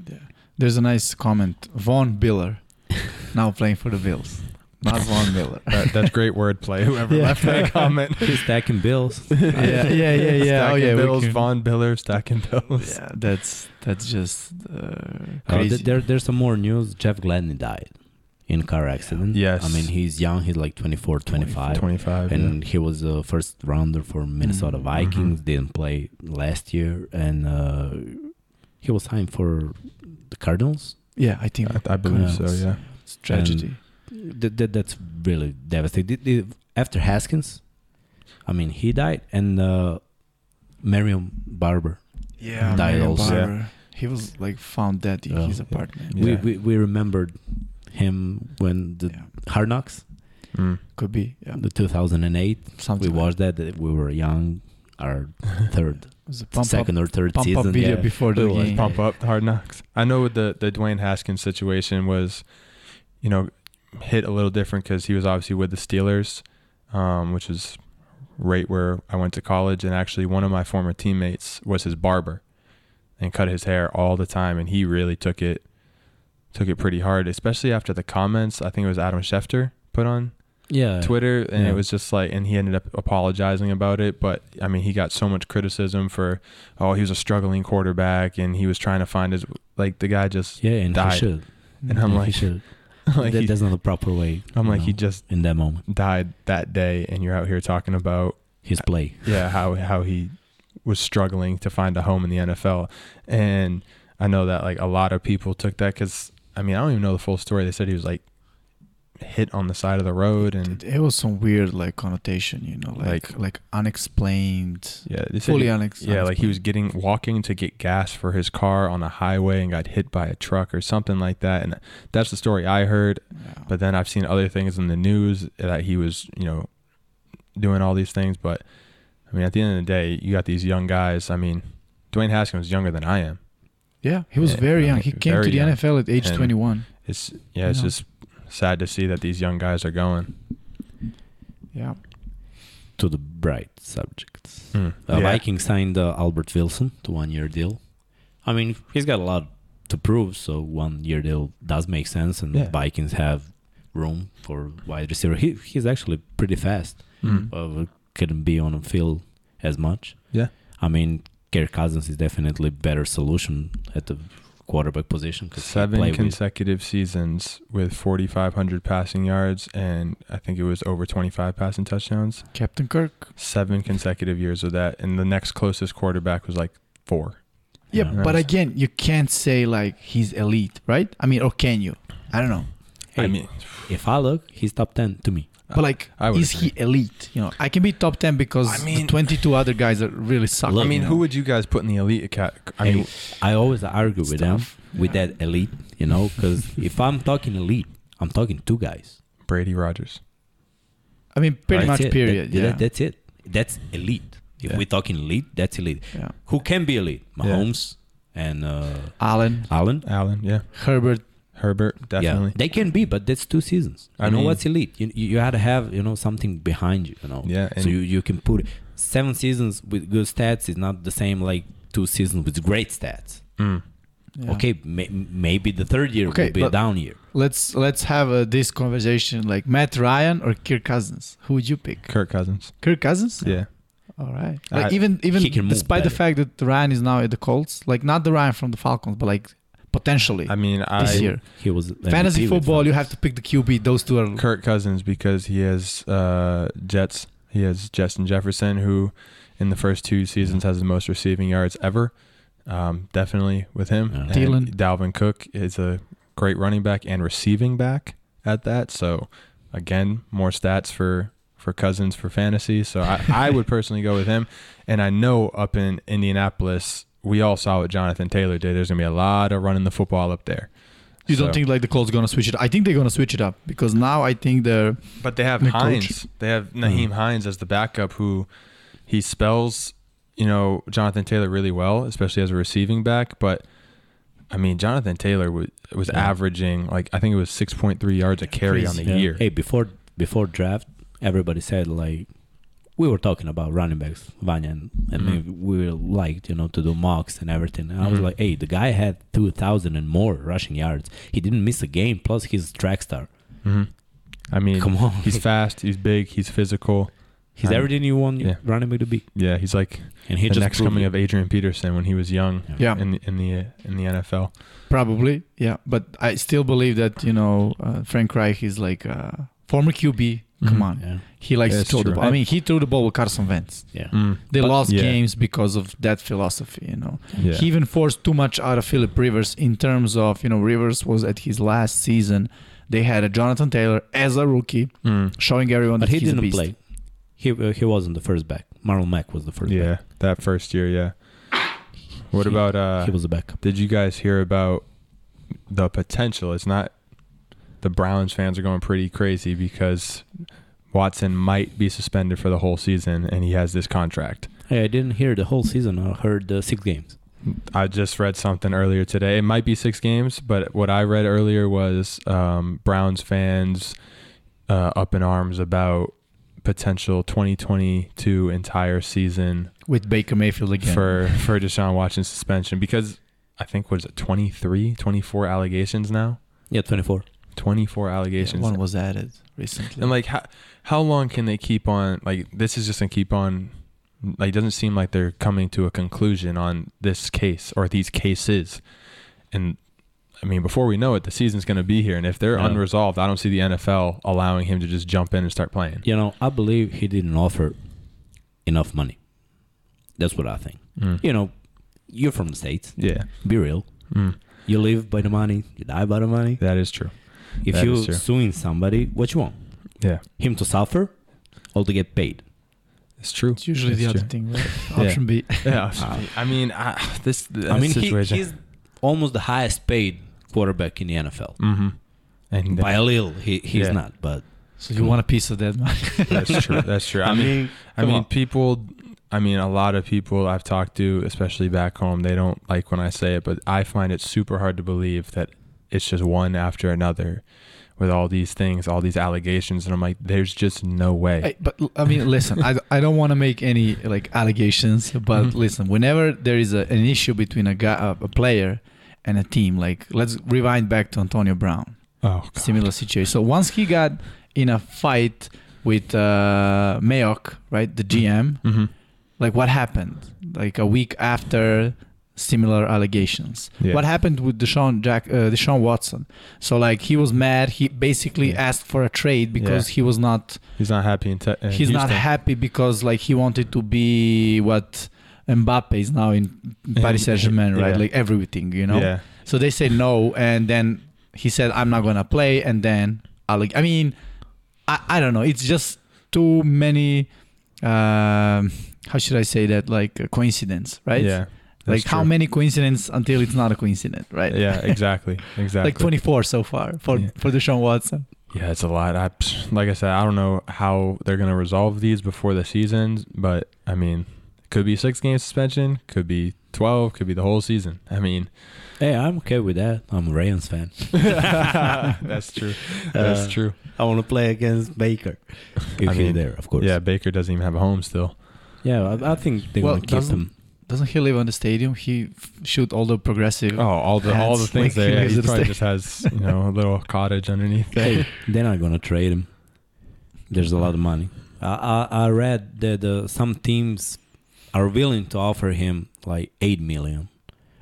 Yeah. There's a nice comment. Von Biller, [laughs] now playing for the Bills. Not Von [laughs] Miller.
That, that's great wordplay. [laughs] Whoever
Yeah.
left that comment.
he's stacking bills. [laughs]
yeah, yeah, yeah, yeah. Oh
Stacking
yeah, we
Bills,
can-
Von Biller, stacking Bills.
Yeah, that's that's just uh, crazy.
th- there, there's some more news. Jeff Gladney died in car accident.
Yes.
I mean, he's young. He's like 24, 25.
25.
and he was a first rounder for Minnesota
Mhm.
Vikings. Didn't play last year, and uh, he was signed for the Cardinals.
Yeah, I think.
I, I believe so. Yeah.
it's tragedy.
That, that that's really devastating. Did- did- after Haskins, I mean, he died, and uh, Marion Barber.
yeah,
died
Marion
also.
Barber. He was like found dead in
Oh.
his apartment.
Yeah.
We, we we remembered him when the
Yeah.
Hard Knocks,
Mm.
Could be. Yeah.
the 2008.
Something
we
like
watched that. uh, We were young, our [laughs] third,
It was a
second
up,
or third
pump
season.
up video
yeah.
before the game.
Pump up hard knocks. I know the the Dwayne Haskins situation was, you know, hit a little different because he was obviously with the Steelers, um, which is right where I went to college, and actually one of my former teammates was his barber, and cut his hair all the time, and he really took it took it pretty hard, especially after the comments. I think it was Adam Schefter put on
Yeah,
Twitter, and
Yeah.
it was just like, and he ended up apologizing about it. But I mean, he got so much criticism for, oh, he was a struggling quarterback, and he was trying to find his like the guy just
Yeah, and
died.
he should.
And I'm
Yeah,
like-. [laughs] like
that,
he,
that's not the proper way.
I'm like he just
in that moment,
died that day, and you're out here talking about
his play. [laughs]
yeah how how he was struggling to find a home in the NFL, and I know that like a lot of people took that because I mean I don't even know the full story. They said he was like hit on the side of the road and
It, was some weird like connotation, you know, like
Like-
like, unexplained,
yeah,
fully
he-
unexplained.
Yeah, like he was getting walking to get gas for his car on a highway and got hit by a truck or something like that. And that's the story I heard.
Yeah.
But then I've seen other things in the news that he was, you know, doing all these things. But I mean, at the end of the day, you got these young guys. I mean, Dwayne Haskins was younger than I am.
yeah, he was
Yeah,
very young. He came to the
young.
NFL at age
And-
21.
It's yeah, it's
Yeah.
just sad to see that these young guys are going.
Yeah.
To the bright subjects.
Mm.
Uh,
Yeah.
Vikings signed uh, Albert Wilson to one year deal. I mean, he's got a lot to prove, so one year deal does make sense, and
Yeah.
Vikings have room for wide receiver. He he's actually pretty fast.
Mm.
Uh, couldn't be on the field as much.
Yeah.
I mean, Kirk Cousins is definitely better solution at the quarterback position. 'cause he
Seven
play with-
consecutive seasons with 4,500 passing yards and I think it was over 25 passing touchdowns.
Captain Kirk.
seven consecutive years of that, and the next closest quarterback was like four.
Yeah,
Yeah.
but again, you can't say like he's elite, right? I mean, or can you? I don't know.
Hey,
I mean,
if I look, he's top ten to me.
But like,
I would
is he elite? You know, I can be top ten because
I mean-
the twenty-two other guys are really suck.
I mean,
you
who would you guys put in the elite cat? I mean,
I always argue with them
Stuff.
with that elite, you know, because if I'm talking elite, I'm talking two guys.
Brady Rodgers.
I mean, pretty
That's
much.
it.
Period.
That-
yeah.
that- that's it. That's elite. If
Yeah.
we're talking elite, that's elite.
yeah.
Who can be elite? Mahomes and uh,
Allen,
Allen.
Allen, yeah.
Herbert.
Herbert, definitely.
Yeah, they can be, but that's two seasons.
I
I know
mean-
what's elite. You you had to have you know something behind you. You know.
Yeah,
so you you can put seven seasons with good stats is not the same like two seasons with great stats.
Mm.
Yeah.
Okay, may, maybe the third year
Okay,
will be a down year.
Let's let's have uh, this conversation like Matt Ryan or Kirk Cousins. Who would you pick?
Kirk Cousins.
Kirk Cousins.
Yeah.
All right. Like
I-
even even
He can
despite the fact that Ryan is now at the Colts, like not the Ryan from the Falcons, but like potentially
I mean, I
this year.
He was
Fantasy
with
football, you have to pick the QB. Those two are
Kirk Cousins because he has uh, Jets. He has Justin Jefferson, who in the first two seasons has the most receiving yards ever. Um, definitely with him.
Yeah.
And
Thielen.
Dalvin Cook is a great running back and receiving back at that. So again, more stats for for Cousins for fantasy. So I, I would [laughs] personally go with him. And I know up in Indianapolis, we all saw what Jonathan Taylor did. There's gonna be a lot of running the football up there.
You
So-
don't think like the Colts gonna switch it? I think they're gonna switch it up because now I think they're
But they have
The coach.
Hines. They have Nyheim
Mm.
Hines as the backup, who he spells, you know, Jonathan Taylor really well, especially as a receiving back. But I mean, Jonathan Taylor was was
Yeah.
averaging like I think it was six point three yards a carry on the
Yeah.
year.
Hey, before before draft, everybody said like we were talking about running backs, Vanya, and, and
Mhm.
maybe we liked you know to do mocks and everything. And I was
Mhm.
like, hey, the guy had two thousand and more rushing yards. He didn't miss a game. Plus, he's track star.
hmm I mean,
Come on,
he's fast, he's big, he's physical.
He's
Um,
everything you want
yeah.
running back to be,
Yeah, he's like
and he
the
just
next coming
it.
of Adrian Peterson when he was young
Yeah,
in the in the in the NFL.
probably. Yeah, but I still believe that you know uh, Frank Reich is like a former QB. Come
Mhm.
on,
Yeah,
he likes
That's
to throw the ball. I mean, he threw the ball with Carson Wentz.
yeah.
Mm,
They
But-
lost
yeah.
games because of that philosophy. You know,
yeah.
he even forced too much out of Philip Rivers in terms of you know Rivers was at his last season. They had a Jonathan Taylor as a rookie,
Mm,
showing everyone
But
that
he
he's
didn't
beast.
play. He uh, he wasn't the first back. Marlon Mack was the first.
yeah,
back.
that first year, yeah. What
He-
about uh
he was the backup.
Did you guys hear about the potential? It's not the Browns fans are going pretty crazy because Watson might be suspended for the whole season and he has this contract.
Hey, I didn't hear the whole season. I heard the six games.
I just read something earlier today. It might be six games, but what I read earlier was um, Browns fans uh, up in arms about potential 2022 entire season
with Baker Mayfield again.
for for Deshaun Watson suspension because I think what is it 23, 24 allegations now.
Yeah, twenty four.
24
Yeah,
allegations.
one was added recently.
and like how how long can they keep on like this is just going to keep on like it doesn't seem like they're coming to a conclusion on this case or these cases. And I mean before we know it the season's going to be here and if they're
Yeah.
unresolved, I don't see the NFL allowing him to just jump in and start playing.
You know, I believe he didn't offer enough money. That's what I think.
Mm.
You know, you're from the states.
Yeah.
Be real.
Mm.
You live by the money. You die by the money.
That is true.
If
That
you're suing somebody, what you want?
Yeah.
Him to suffer, or to get paid?
It's true.
it's usually
It's
the other thing, right? [laughs]
Yeah.
Option B.
Yeah. [laughs]
Uh,
I mean, I, this, this
I mean, he,
situation.
he's almost the highest paid quarterback in the NFL.
mm-hmm. And
By a little, he, he's
Yeah.
not. But
So you
Come
want a piece of that money? [laughs]
that's true. That's true.
I mean,
I mean,
on.
people. I mean, a lot of people I've talked to, especially back home, they don't like when I say it, but I find it super hard to believe that it's just one after another, with all these things, all these allegations, and I'm like, there's just no way.
Hey, but I mean, listen, I, I don't want to make any like allegations, but
Mhm.
listen, whenever there is a, an issue between a guy, a, player, and a team, like let's rewind back to Antonio Brown,
oh, God.
similar situation. So once he got in a fight with uh, Mayock, right, the GM,
hmm
like what happened? Like a week after similar allegations.
Yeah.
What happened with Deshaun Jack uh, Deshaun Watson? So like he was mad. He basically
Yeah.
asked for a trade because he was not
He's not happy in. Te- in
he's not happy because like he wanted to be what Mbappe is now in Paris Saint Germain, right?
Yeah.
Like everything, you know.
Yeah.
So they said no, and then he said, "I'm not gonna play," and then I'll, I mean, I I don't know. It's just too many. Um, how should I say that? Like a coincidence, right?
Yeah.
Like
that's
how many coincidence until it's not a coincidence, right?
Yeah. Exactly. [laughs] Exactly.
Like 24 so far for
Yeah.
for Deshaun Watson.
Yeah, it's a lot. I, like I said, I don't know how they're going to resolve these before the season, but I mean, could be six game suspension, could be 12, could be the whole season. I mean,
hey, I'm okay with that. I'm a Rams fan. [laughs] [laughs]
that's true. That's
Uh,
true.
I want to play against Baker. If
I
he's
mean,
there, of course.
Yeah, Baker doesn't even have a home still.
Yeah, I, I think they're
Well,
going to keep him.
Doesn't he live on the stadium? He f- shoot all the progressive.
Oh, all the all the things
like,
there. [laughs]
he
He probably
at
just has you know a little [laughs] cottage underneath.
Hey, they're not going to trade him. There's a lot of money. I, I, I read that uh, some teams are willing to offer him like eight million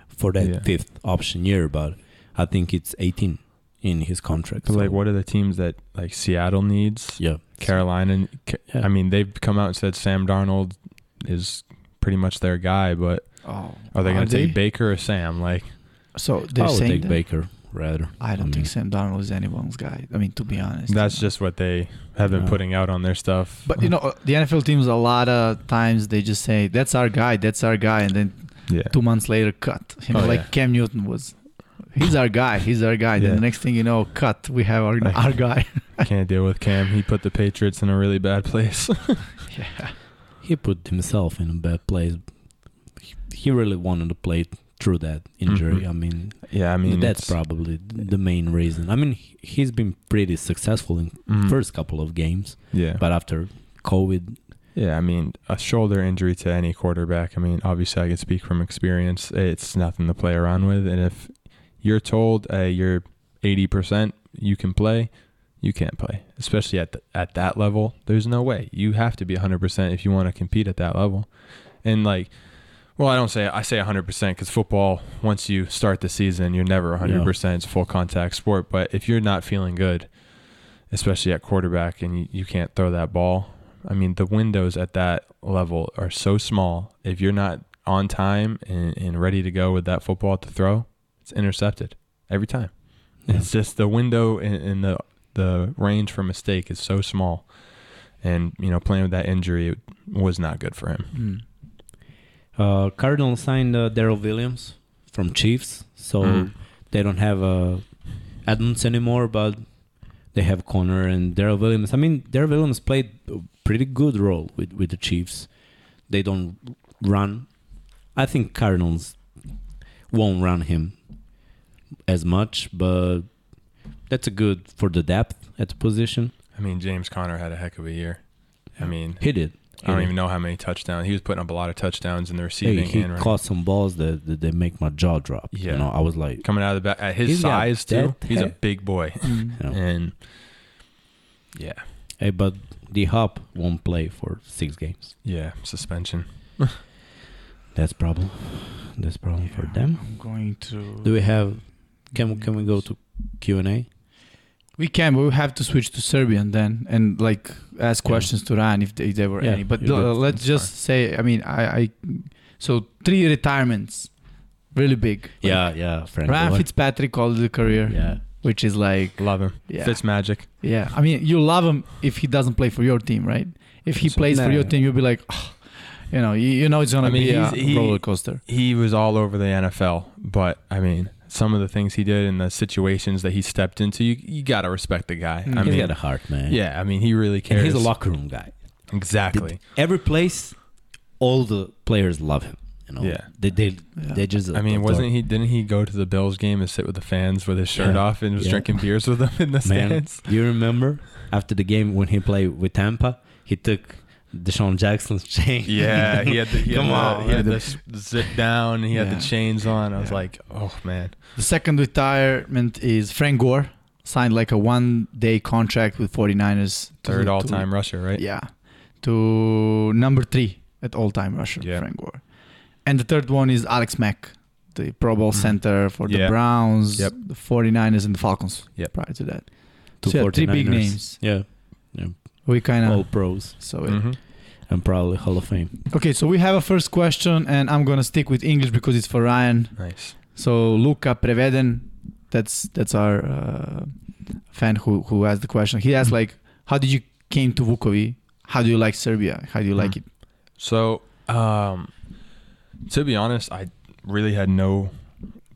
for that
Yeah.
fifth option year, but I think it's 18 in his contract.
But like, what are the teams that like Seattle needs?
Yeah.
Carolina. Ca-
Yeah.
I mean, they've come out and said Sam Darnold is pretty much their guy, but
Oh,
are they going to take Baker or Sam? Like,
So they're
would
saying
take
that?
Baker rather.
I don't
mean,
think Sam Darnold is anyone's guy. I mean, to be honest.
that's just what they have been
Yeah.
putting out on their stuff.
But you know, the NFL teams a lot of times they just say that's our guy, that's our guy, and then
yeah,
two months later cut. You oh, know,
Oh,
like
yeah.
Cam Newton was. He's our guy. He's our guy. Then
Yeah.
the next thing you know, cut. We have our
Like- [laughs]
our guy.
can't deal with Cam. He put the Patriots in a really bad place. [laughs]
yeah.
He put himself in a bad place. He, he really wanted to play through that injury.
Mhm.
I mean,
yeah, I mean
that's probably the main reason. I mean, he- he's been pretty successful in
Mhm.
first couple of games,
Yeah,
but after COVID,
yeah. I mean, a shoulder injury to any quarterback. I mean, obviously, I can speak from experience. It's nothing to play around with. And if you're told, "Hey, you're eighty percent, you can play," you can't play, especially at the, at that level. There's no way. You have to be 100% if you want to compete at that level. And like, well, I don't say I say 100% because football. Once you start the season, you're never 100%. It's a full contact sport. But if you're not feeling good, especially at quarterback, and you, you can't throw that ball, I mean, the windows at that level are so small. If you're not on time and, and ready to go with that football to throw, it's intercepted every time.
Yeah.
It's just the window in, in the the range for mistake is so small, and you know playing with that injury was not good for him.
Mm.
Uh, Cardinals signed uh, Darrel Williams from Chiefs, so
Mm.
they don't have uh, Edmonds anymore, but they have Connor and Darrel Williams. I mean, Darrel Williams played a pretty good role with, with the Chiefs. They don't run. I think Cardinals won't run him as much, but that's a good for the depth at the position.
I mean, James Conner had a heck of a year. I mean,
He did.
I don't even know how many touchdowns he was putting up. A lot of touchdowns in the
Hey,
receiving
he
and
caught some balls that, that they make my jaw drop.
Yeah.
You know, I was like,
coming out of the back at his size too.
that
He's a big boy,
Mm.
you know.
and yeah,
Hey, but the Hop won't play for six games.
yeah, suspension. [laughs]
That's problem. That's problem for them.
I'm going to.
Do we have? Can can we go to Q and A?
We can, but we have to switch to Serbian then, and like ask
Yeah.
questions to Ryan if, they, if there were
Yeah,
any. But uh, let's just say, I mean, I, I, so three retirements, really big.
Yeah, yeah. Frank
Ryan
Gore.
Fitzpatrick called it a career,
Yeah,
which is like,
Love him.
yeah,
Fitz magic.
yeah. I mean, you love him if he doesn't play for your team, right? If he
So-
plays for your team, you'll be like, "Oh," you know, you, you know, it's gonna
I mean,
be a
he-
roller coaster.
He was all over the NFL, but I mean, some of the things he did and the situations that he stepped into, you you gotta respect the guy.
Mm.
I
he's
mean,
got a heart, man.
yeah, I mean, he really
and
cares.
he's a locker room guy.
exactly.
Every place, all the players love him. You know,
Yeah.
they they
Yeah.
they just.
I mean,
adore
wasn't he? Didn't he go to the Bills game and sit with the fans with his shirt
Yeah.
off and was
Yeah.
drinking beers with them in the
Man,
stands?
you remember after the game when he played with Tampa, he took DeSean Jackson's [laughs] chain.
Yeah, he had the he
Come
had
on,
the, he had
man.
the zip down. He had the chains on. I was
Yeah.
like, oh man,
The second retirement is Frank Gore, signed like a one day contract with 49ers.
third
to-
all time rusher, right?
Yeah. To number three at all time rusher,
Yeah.
Frank Gore. And the third one is Alex Mack, the Pro Bowl
Mhm.
center for the
Yeah.
Browns,
Yep.
the 49ers, and the Falcons
Yep.
prior to that.
Two
So, yeah, three big
49ers.
names.
Yeah,
We kind of all
pros
So, it-
Mhm.
and probably Hall of Fame.
okay, so we have a first question, and I'm going to stick with English because it's for Ryan.
Nice.
So Luca Preveden, that's that's our uh, fan who who asked the question. He asked like, how did you came to Vukovi? How do you like Serbia? How do you like
Hmm.
it?
So, um, to be honest, I really had no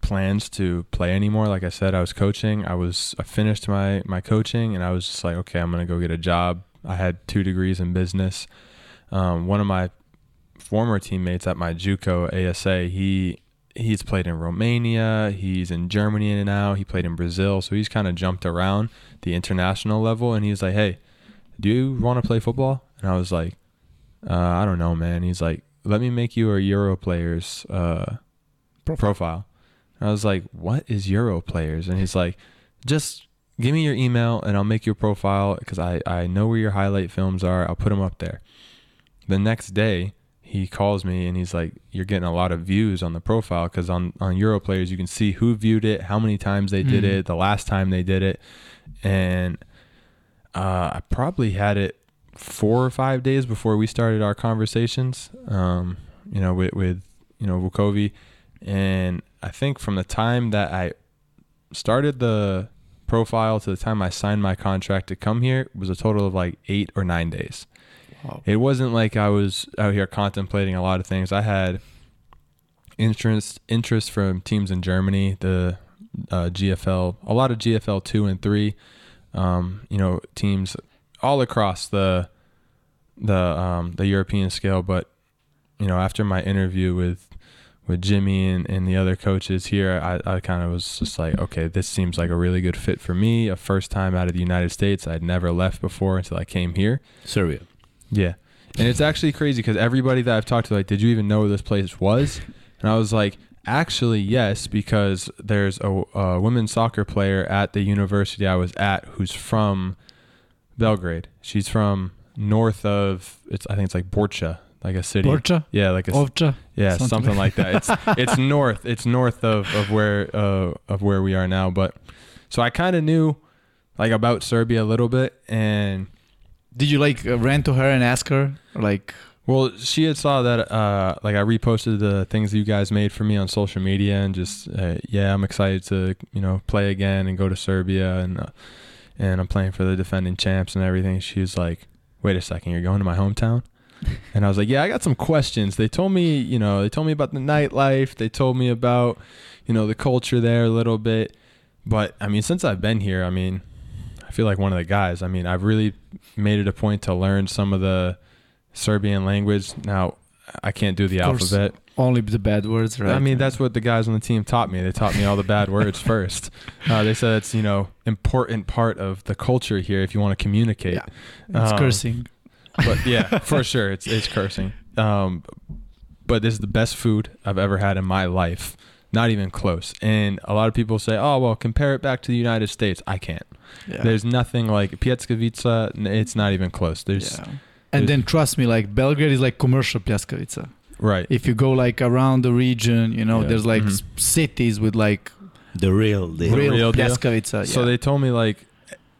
plans to play anymore. Like I said, I was coaching. I was I finished my my coaching, and I was just like, okay, I'm gonna go get a job. I had two degrees in business. Um, one of my former teammates at my JUCO ASA, he he's played in Romania, he's in Germany and now, he played in Brazil, so he's kind of jumped around the international level. And he's like, hey, do you want to play football? And I was like, uh, I don't know, man. He's like, let me make you a Euro players uh, profile. And I was like, what is Euro players? And he's like, just give me your email and I'll make your profile because I, I know where your highlight films are. I'll put them up there. The next day, he calls me and he's like, you're getting a lot of views on the profile because on, on Euro players, you can see who viewed it, how many times they did
Mhm.
it, the last time they did it. And uh, I probably had it four or five days before we started our conversations, um, you know, with, with you know, Vukovi. And I think from the time that I started the profile to the time I signed my contract to come here was a total of like eight or nine days.
Wow.
It wasn't like I was out here contemplating a lot of things. I had interest interest from teams in Germany, the uh, GFL, a lot of GFL two and three, um, you know, teams all across the the um, the European scale. But you know, after my interview with with Jimmy and, and the other coaches here, I, I kind of was just like, okay, this seems like a really good fit for me. A first time out of the United States. I'd never left before until I came here.
Serbia.
Yeah. And it's actually crazy because everybody that I've talked to, like, did you even know where this place was? And I was like, Actually, yes, because there's a, a women's soccer player at the university I was at who's from Belgrade. She's from north of it's I think it's like Borcha, like a city.
Borcha,
Yeah, like a
Ovcha.
yeah,
something
something, like that. It's [laughs] it's north. It's north of of where uh of where we are now, but so I kind of knew like about Serbia a little bit and
Did you like uh, ran to her and ask her like?
Well, she had saw that uh like I reposted the things you guys made for me on social media and just uh, yeah, I'm excited to, you know, play again and go to Serbia and uh, and I'm playing for the defending champs and everything. She was like, "Wait a second, you're going to my hometown?" [laughs] And I was like, "Yeah, I got some questions. They told me, you know, they told me about the nightlife. They told me about, you know, the culture there a little bit. But I mean, since I've been here, I mean, I feel like one of the guys. I mean, I've really made it a point to learn some of the Serbian language. Now, I can't do the alphabet.
Only the bad words, right?
I mean, that's what the guys on the team taught me. They taught me all the bad [laughs] words first. Uh, they said it's you know important part of the culture here if you want to communicate.
Yeah. it's
um,
cursing.
But yeah, for sure, it's it's cursing. Um, but this is the best food I've ever had in my life. Not even close. And a lot of people say, "Oh, well, compare it back to the United States." I can't.
Yeah.
There's nothing like Pljeskavica. It's not even close. There's
yeah. And then trust me, like Belgrade is like commercial pljeskavica.
right.
If you go like around the region, you know,
Yeah.
there's like
Mhm.
cities with like
The real deal.
real,
real deal?
pljeskavica.
So they told me like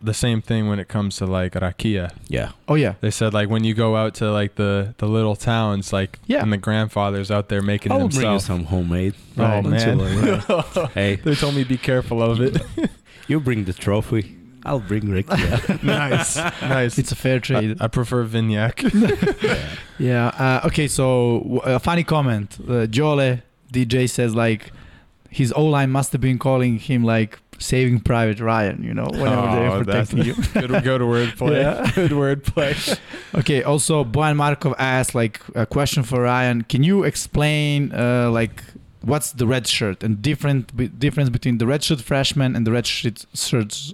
the same thing when it comes to like rakia.
Yeah.
oh yeah,
They said like when you go out to like the the little towns, like
Yeah.
and the grandfathers out there making
I'll
it
bring you
themselves.
some homemade.
Oh
Right.
man, [laughs]
hey,
they told me be careful of it. [laughs]
you bring the trophy. I'll bring Rick. [laughs]
Nice, nice.
it's a fair trade.
I, I prefer Vinjak.
Yeah. Uh, okay. So w- a funny comment. Uh, Jole DJ says like his O line must have been calling him like Saving Private Ryan. You know, whenever
Oh,
they're
that's-
protecting you. [laughs]
good, good wordplay.
Yeah. [laughs]
Good wordplay. [laughs]
Okay. Also, Boyan Markov asked like a question for Ryan. Can you explain uh, like what's the red shirt and different be- difference between the red shirt freshman and the red shirt shirts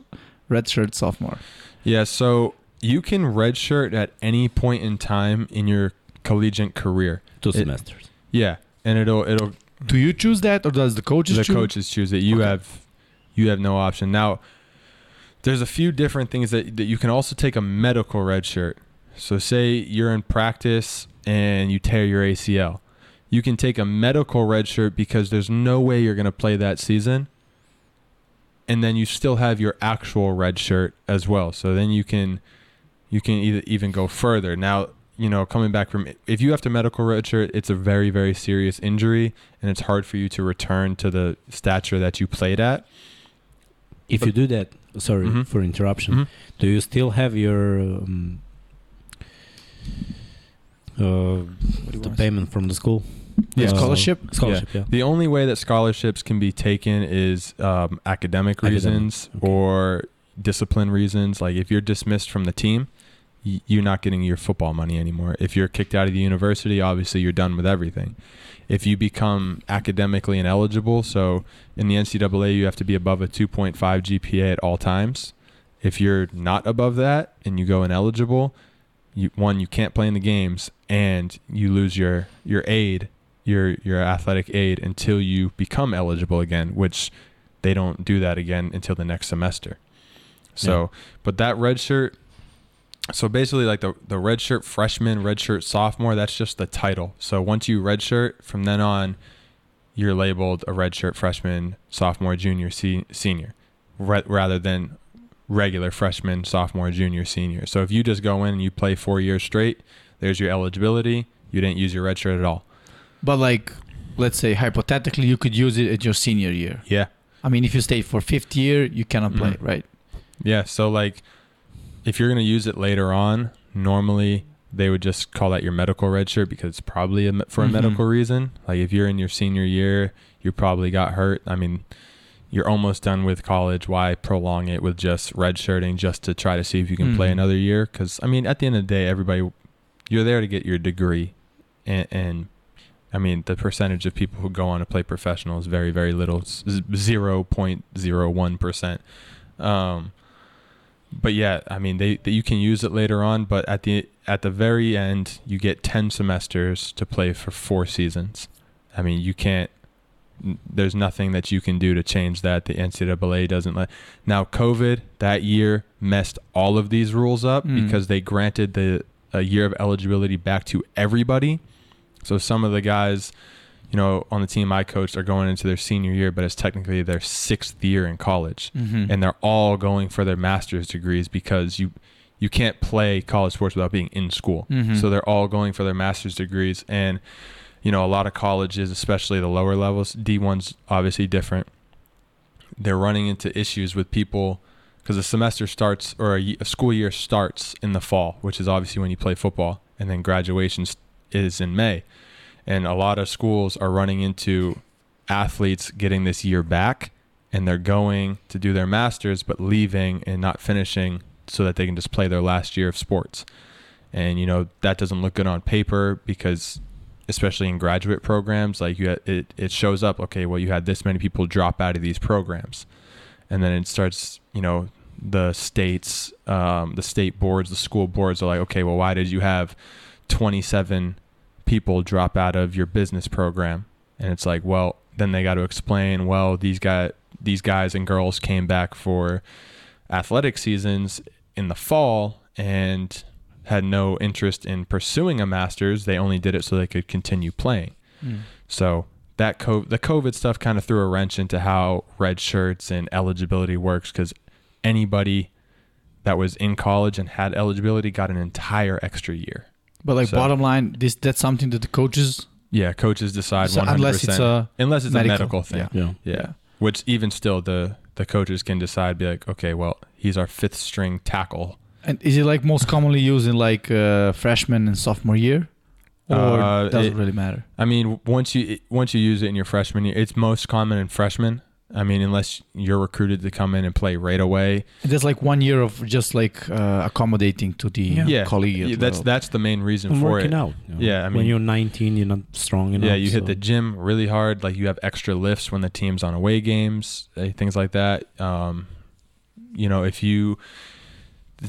red shirt sophomore?
Yeah, so you can redshirt at any point in time in your collegiate career.
Two
It-
semesters.
Yeah, and it'll it'll
Do you choose that or does the coaches choose?
the
choose?
coaches choose it. You
Okay.
have you have no option. Now, there's a few different things that, that you can also take a medical red shirt. So say you're in practice and you tear your ACL. You can take a medical red shirt because there's no way you're going to play that season. And then you still have your actual red shirt as well. So then you can you can either even go further. Now, you know, coming back from if you have to medical red shirt, it's a very very serious injury and it's hard for you to return to the stature that you played at.
If you do that, sorry
Mhm.
for interruption.
Mhm.
Do you still have your um, uh, the payment from the school?
Yeah.
Uh,
Scholarship?
Scholarship, yeah.
The only way that scholarships can be taken is um, academic
Academic,
reasons
okay.
or discipline reasons. Like if you're dismissed from the team, you're not getting your football money anymore. If you're kicked out of the university, obviously you're done with everything. If you become academically ineligible, so in the NCAA you have to be above a 2.5 GPA at all times. If you're not above that and you go ineligible, you, one you can't play in the games and you lose your your aid your your athletic aid until you become eligible again, which they don't do that again until the next semester. So, but that red shirt, so basically like the the red shirt freshman, red shirt sophomore, that's just the title. So once you red shirt, from then on, you're labeled a red shirt freshman, sophomore, junior, se- senior, ra- rather than regular freshman, sophomore, junior, senior. So if you just go in and you play four years straight, there's your eligibility. You didn't use your red shirt at all.
But like, let's say hypothetically, you could use it at your senior year.
Yeah.
I mean, if you stay for fifth year, you cannot play,
Mhm.
right?
Yeah, so like if you're going to use it later on, normally they would just call that your medical red shirt because it's probably a, for a
Mhm.
medical reason. Like if you're in your senior year, you probably got hurt. I mean, you're almost done with college. Why prolong it with just red shirting just to try to see if you can play
Mhm.
another year? Because I mean, at the end of the day, everybody you're there to get your degree, and, and I mean the percentage of people who go on to play professional is very very little, zero point zero one percent. Um, but yeah, I mean they, they you can use it later on, but at the at the very end you get ten semesters to play for four seasons. I mean you can't There's nothing that you can do to change that. The NCAA doesn't let. Now, COVID that year messed all of these rules up
Mm.
because they granted the a year of eligibility back to everybody. So some of the guys, you know, on the team I coached are going into their senior year, but it's technically their sixth year in college
Mm-hmm.
and they're all going for their master's degrees because you you can't play college sports without being in school.
Mhm.
So they're all going for their master's degrees and you know a lot of colleges, especially the lower levels, D1's obviously different. They're running into issues with people because a semester starts or a, a school year starts in the fall, which is obviously when you play football, and then graduation is in May. And a lot of schools are running into athletes getting this year back and they're going to do their masters but leaving and not finishing so that they can just play their last year of sports. And you know, that doesn't look good on paper because especially in graduate programs like you it it shows up okay, well you had this many people drop out of these programs. And then it starts, you know, the states um, the state boards, the school boards are like, okay, well why did you have 27 people drop out of your business program? And it's like, well, then they got to explain, well, these guys these guys and girls came back for athletic seasons in the fall and had no interest in pursuing a master's. They only did it so they could continue playing.
Mm.
So that co- the COVID stuff kind of threw a wrench into how red shirts and eligibility works because anybody that was in college and had eligibility got an entire extra year.
But like
So-
bottom line, this that's something that the coaches
Yeah, coaches decide
so
100%.
unless it's a
unless it's
medical,
a medical thing.
yeah.
Yeah.
Yeah. Which even still the the coaches can decide be like, okay, well, he's our fifth string tackle.
And is it like most commonly used in like uh, freshman and sophomore year, or
Uh,
doesn't
it-
really matter?
I mean, once you once you use it in your freshman year, it's most common in freshmen. I mean, unless you're recruited to come in and play right away.
There's like one year of just like uh, accommodating to the
Yeah.
collegiate
Yeah, that's that's the main reason
And
for
working
it.
out. you know.
Yeah, I mean,
when
mean-
you're 19, you're not strong enough.
Yeah, you hit the gym really hard. Like you have extra lifts when the team's on away games, eh, things like that. Um, you know, if you,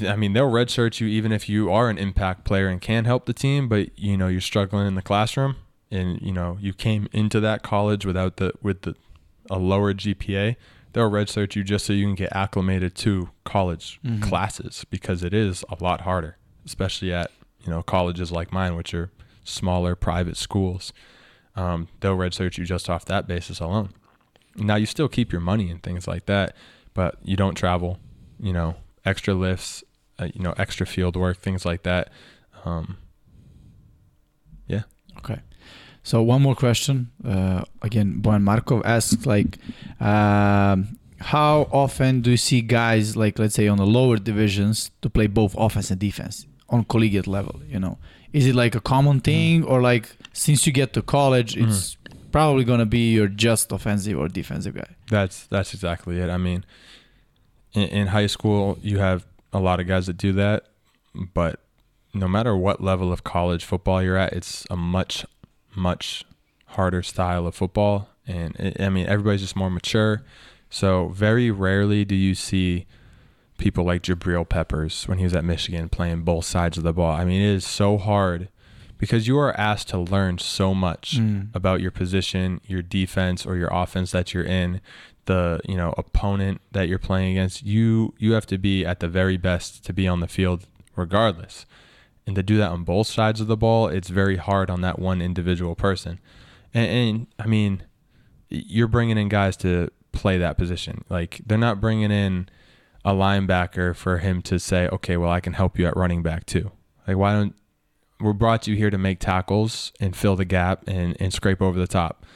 I mean, they'll redshirt you even if you are an impact player and can help the team, but you know you're struggling in the classroom, and you know you came into that college without the with the a lower GPA. They'll redshirt you just so you can get acclimated to college
Mhm.
classes because it is a lot harder, especially at you know colleges like mine, which are smaller private schools um, they'll redshirt you just off that basis alone. Now you still keep your money and things like that, but you don't travel. You know, extra lifts, uh, you know, extra field work, things like that. Um.
So one more question. Uh, again, Boyan Markov asks like, um, how often do you see guys like let's say on the lower divisions to play both offense and defense on collegiate level? You know, is it like a common thing or like since you get to college, it's probably gonna be your just offensive or defensive guy?
that's that's exactly it. I mean, in, in high school you have a lot of guys that do that, but no matter what level of college football you're at, it's a much much harder style of football, and it, I mean everybody's just more mature. So very rarely do you see people like Jabril Peppers when he was at Michigan playing both sides of the ball. I mean, it is so hard because you are asked to learn so much
Mm.
about your position, your defense or your offense that you're in, the, you know, opponent that you're playing against. You you have to be at the very best to be on the field regardless. And to do that on both sides of the ball, it's very hard on that one individual person. And, and I mean, you're bringing in guys to play that position. Like they're not bringing in a linebacker for him to say, okay, well, I can help you at running back too. Like, why don't we brought you here to make tackles and fill the gap and, and scrape over the top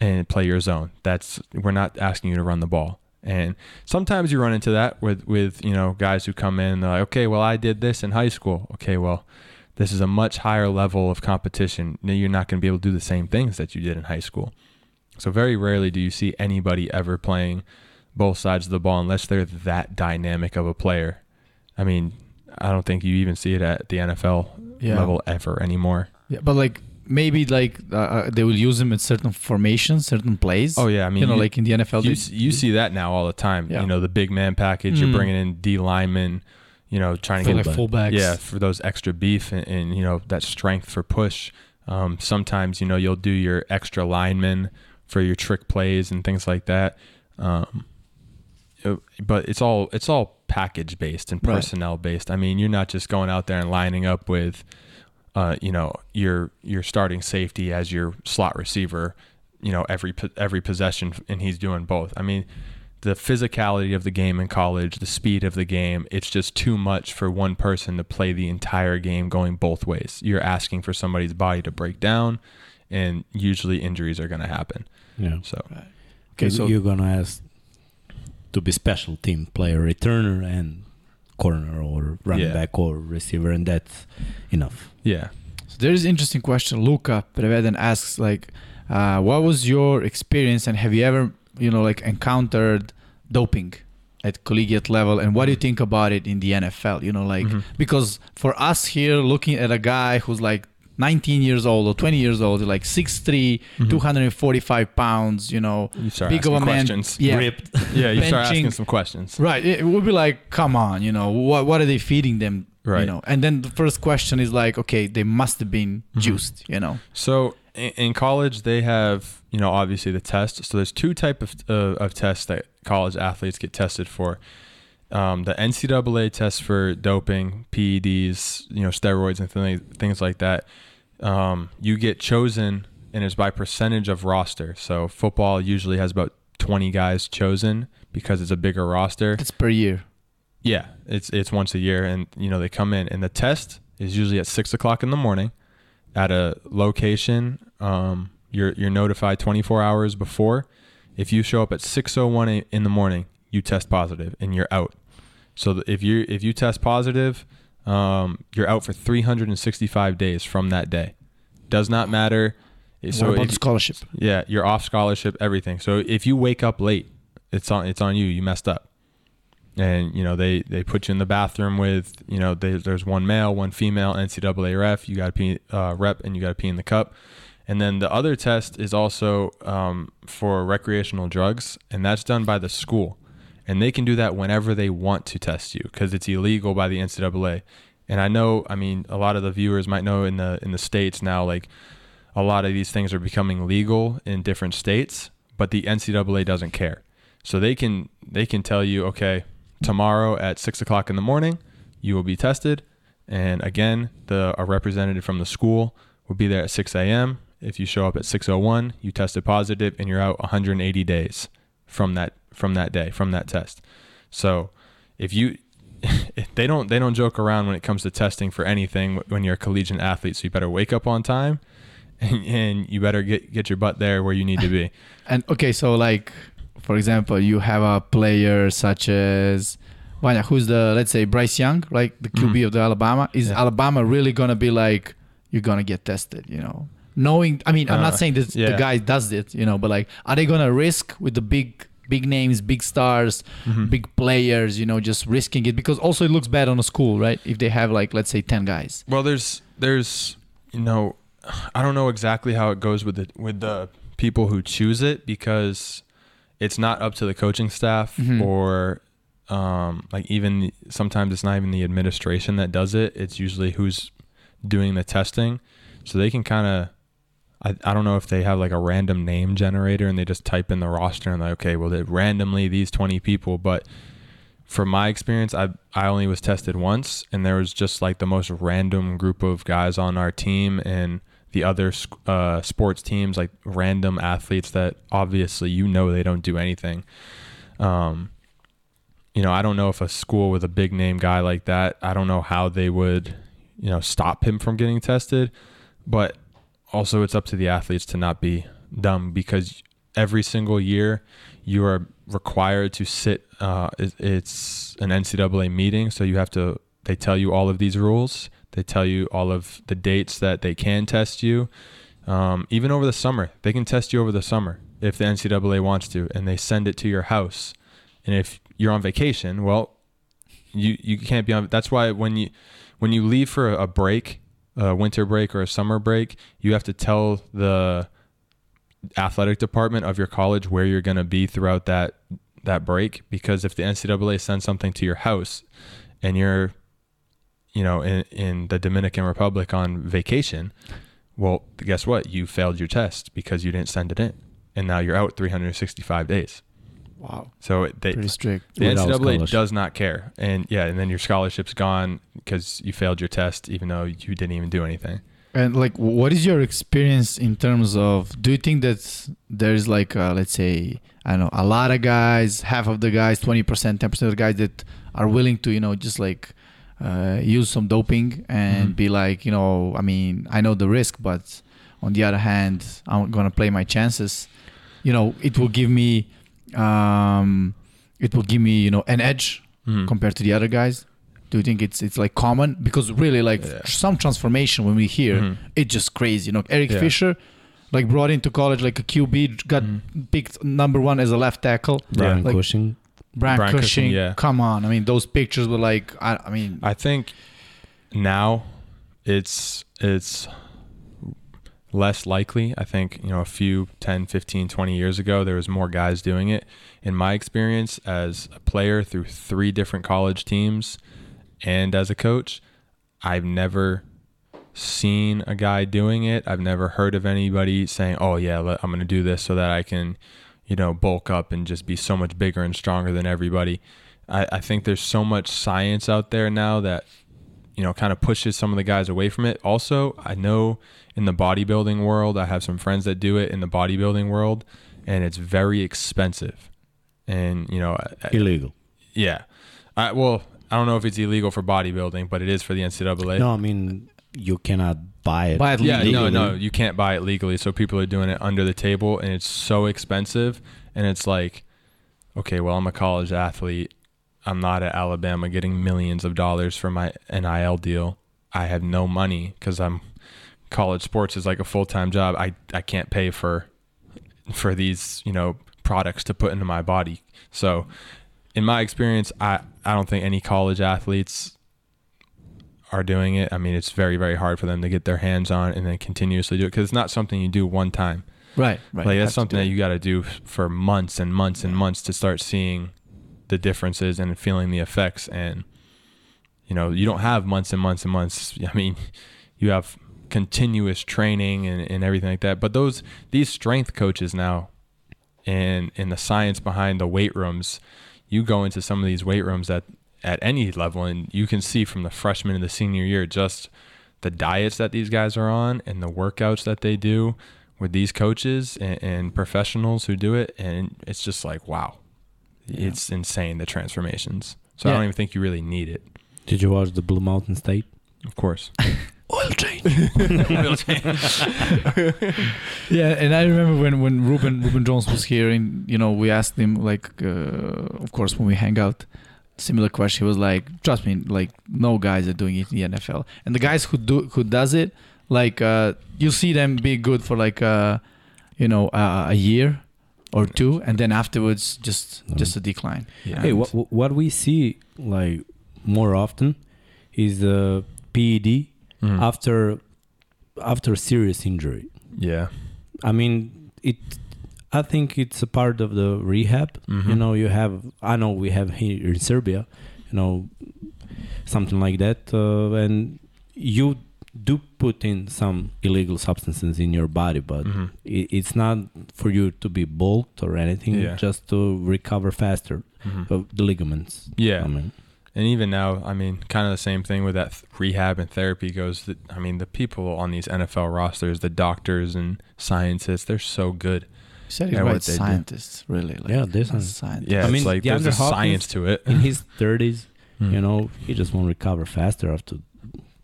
and play your zone. That's we're not asking you to run the ball. And sometimes you run into that with with you know guys who come in they're like, okay, well, I did this in high school. Okay, well, this is a much higher level of competition. Now You're not going to be able to do the same things that you did in high school. So very rarely do you see anybody ever playing both sides of the ball unless they're that dynamic of a player. I mean, I don't think you even see it at the NFL
Yeah.
level ever anymore.
Yeah, but like maybe like uh, uh, they will use him in certain formations, certain plays.
Oh yeah, I mean,
you know,
you,
like in the NFL,
you,
they-
you see that now all the time.
Yeah.
You know, the big man package.
Mm.
You're bringing in D linemen. You know, trying to get
like fullbacks.
yeah for those extra beef and, and you know that strength for push. Um, sometimes you know you'll do your extra linemen for your trick plays and things like that. Um, but it's all it's all package based and
Right.
personnel based. I mean, you're not just going out there and lining up with, uh, you know, your your starting safety as your slot receiver, you know, every every possession, and he's doing both. I mean, the physicality of the game in college, the speed of the game, it's just too much for one person to play the entire game going both ways. You're asking for somebody's body to break down, and usually injuries are going to happen.
Yeah.
So
Okay, so
you're gonna ask to be special team player, returner, and corner or running
Yeah.
back or receiver, and that's enough.
yeah,
So there is an interesting question. Luca Preveden asks like, uh, what was your experience and have you ever, you know, like encountered doping at collegiate level and what do you think about it in the NFL? You know, like
Mhm.
because for us here looking at a guy who's like 19 years old or 20 years old, like 6'3",
Mhm.
245 pounds, you know,
you start
big of a man.
questions.
Yeah.
Ripped. [laughs]
Yeah, you start asking some questions.
Right. It would be like, come on, you know, what what are they feeding them?
Right.
You know, and then the first question is like, okay, they must have been
Mhm.
juiced, you know.
So in, in college, they have you know obviously the test. So there's two type of uh, of tests that college athletes get tested for. Um, the NCAA test for doping, PEDs, you know, steroids and things things like that. Um, you get chosen, and it's by percentage of roster. So football usually has about 20 guys chosen because it's a bigger roster.
It's per year.
Yeah, it's it's once a year, and you know they come in, and the test is usually at six o'clock in the morning, at a location. Um, you're you're notified 24 hours before. If you show up at 6:01 in the morning, you test positive, and you're out. So if you if you test positive, um, you're out for 365 days from that day. Does not matter.
what about
if-
the scholarship?
yeah, you're off scholarship, everything. So if you wake up late, it's on it's on you. You messed up, and you know they they put you in the bathroom with you know they, there's one male, one female, NCAA ref. You got to pee uh, rep, and you got to pee in the cup. And then the other test is also um, for recreational drugs, and that's done by the school, and they can do that whenever they want to test you because it's illegal by the NCAA. And I know, I mean, a lot of the viewers might know in the in the states now, like a lot of these things are becoming legal in different states, but the NCAA doesn't care. So they can they can tell you, okay, tomorrow at six o'clock in the morning, you will be tested, and again, the a representative from the school will be there at six a.m. If you show up at six o one, you tested positive, and you're out 180 days from that from that day from that test. So if you [laughs] they don't they don't joke around when it comes to testing for anything when you're a collegiate athlete. So you better wake up on time, [laughs] and, and you better get get your butt there where you need to be. [laughs]
And okay, so like for example, you have a player such as Vanya, who's the let's say Bryce Young, like the QB
Mhm.
of the Alabama. Is
Yeah.
Alabama really gonna be like you're gonna get tested? You know, knowing. I mean, I'm not
Uh,
saying that the guy does it. You know, but like, are they gonna risk with the big big names, big stars,
Mhm.
big players? You know, just risking it because also it looks bad on a school, right? If they have like let's say ten guys.
Well, there's there's you know, I don't know exactly how it goes with the with the people who choose it because it's not up to the coaching staff
Mhm.
or um, like even sometimes it's not even the administration that does it. It's usually who's doing the testing, so they can kind of. I, I don't know if they have like a random name generator and they just type in the roster and like okay well they randomly these 20 people but from my experience, I I only was tested once, and there was just like the most random group of guys on our team and the other uh, sports teams, like random athletes that obviously you know they don't do anything. Um, you know, I don't know if a school with a big name guy like that, I don't know how they would, you know, stop him from getting tested, but also it's up to the athletes to not be dumb because every single year you are required to sit. Uh, it, it's an NCAA meeting, so you have to. They tell you all of these rules. They tell you all of the dates that they can test you. Um, even over the summer, they can test you over the summer if the NCAA wants to, and they send it to your house. And if you're on vacation, well, you you can't be on. That's why when you when you leave for a break, a winter break or a summer break, you have to tell the athletic department of your college where you're going to be throughout that that break because if the NCAA sends something to your house and you're you know in in the Dominican Republic on vacation well guess what you failed your test because you didn't send it in and now you're out 365 days.
Wow.
So they,
Pretty strict.
the NCAA does not care, and yeah, and then your scholarship's gone because you failed your test, even though you didn't even do anything.
And like, what is your experience in terms of? Do you think that there's like, uh, let's say, I don't know, a lot of guys, half of the guys, twenty percent, ten percent of the guys that are willing to, you know, just like uh, use some doping and
Mhm.
be like, you know, I mean, I know the risk, but on the other hand, I'm gonna play my chances. You know, it will give me, um, it will give me, you know, an edge
Mhm.
compared to the other guys. Do you think it's it's like common? Because really, like
Yeah.
some transformation when we hear
Mhm.
it's just crazy. You know, Eric
Yeah.
Fisher, like brought into college like a QB, got
Mhm.
picked number one as a left tackle.
Brian
Like-
Cushing.
Brian,
Brian
Cushing,
Cushing, yeah.
come on. I mean, those pictures were like, I, I mean,
I think now it's it's less likely. I think, you know, a few 10, 15, 20 years ago there was more guys doing it. In my experience as a player through three different college teams and as a coach, I've never seen a guy doing it. I've never heard of anybody saying, "Oh yeah, I'm going to do this so that I can, you know, bulk up and just be so much bigger and stronger than everybody." I, I think there's so much science out there now that you know kind of pushes some of the guys away from it. Also, I know in the bodybuilding world, I have some friends that do it in the bodybuilding world, and it's very expensive. And you know, I- I-
Illegal.
yeah, I, well, I don't know if it's illegal for bodybuilding, but it is for the NCAA.
No, I mean you cannot buy it.
Buy it
Yeah,
legally.
no, no, you can't buy it legally. So people are doing it under the table, and it's so expensive. And it's like, okay, well, I'm a college athlete. I'm not at Alabama getting millions of dollars for my NIL deal. I have no money because I'm college sports is like a full time job. I I can't pay for for these you know products to put into my body. So, in my experience, I I don't think any college athletes are doing it. I mean, it's very very hard for them to get their hands on and then continuously do it because it's not something you do one time.
right, right.
Like that's something that you got to do for months and months and months to start seeing the differences and feeling the effects. And you know, you don't have months and months and months. [laughs] I mean, you have continuous training and, and everything like that. But those these strength coaches now, and and the science behind the weight rooms, you go into some of these weight rooms at at any level, and you can see from the freshman to the senior year just the diets that these guys are on and the workouts that they do with these coaches and, and professionals who do it, and it's just like wow,
Yeah.
it's insane the transformations. So I don't even think you really need it.
Did you watch the Blue Mountain State?
Of course. [laughs]
Oil change. [laughs] [laughs]
Yeah, and I remember when when Ruben Ruben Jones was here, and you know, we asked him like, uh, of course, when we hang out, similar question. He was like, "Trust me, like no guys are doing it in the NFL, and the guys who do who does it, like uh, you see them be good for like uh, you know uh, a year or two, and then afterwards just just a decline."
Yeah.
Hey,
And-
what what we see like more often is the PED
Mhm.
after after serious injury.
yeah.
I mean, it. I think it's a part of the rehab. You
Mhm.
know, you have. I know we have here in Serbia. You know, something like that, uh, and you do put in some illegal substances in your body, but
Mhm.
it, it's not for you to be bulked or anything.
Yeah.
Just to recover faster
Mhm.
of the ligaments.
Yeah.
I mean,
And even now, I mean, kind of the same thing with that th- rehab and therapy goes. That I mean, the people on these NFL rosters, the doctors and scientists, they're so good.
He said
Yeah,
it
what
right,
they do.
scientists, really. Like,
Yeah, there's some-
scientists.
Yeah,
I mean,
like there's a science to it.
in his 30s,
Mm.
you know, he just won't recover faster after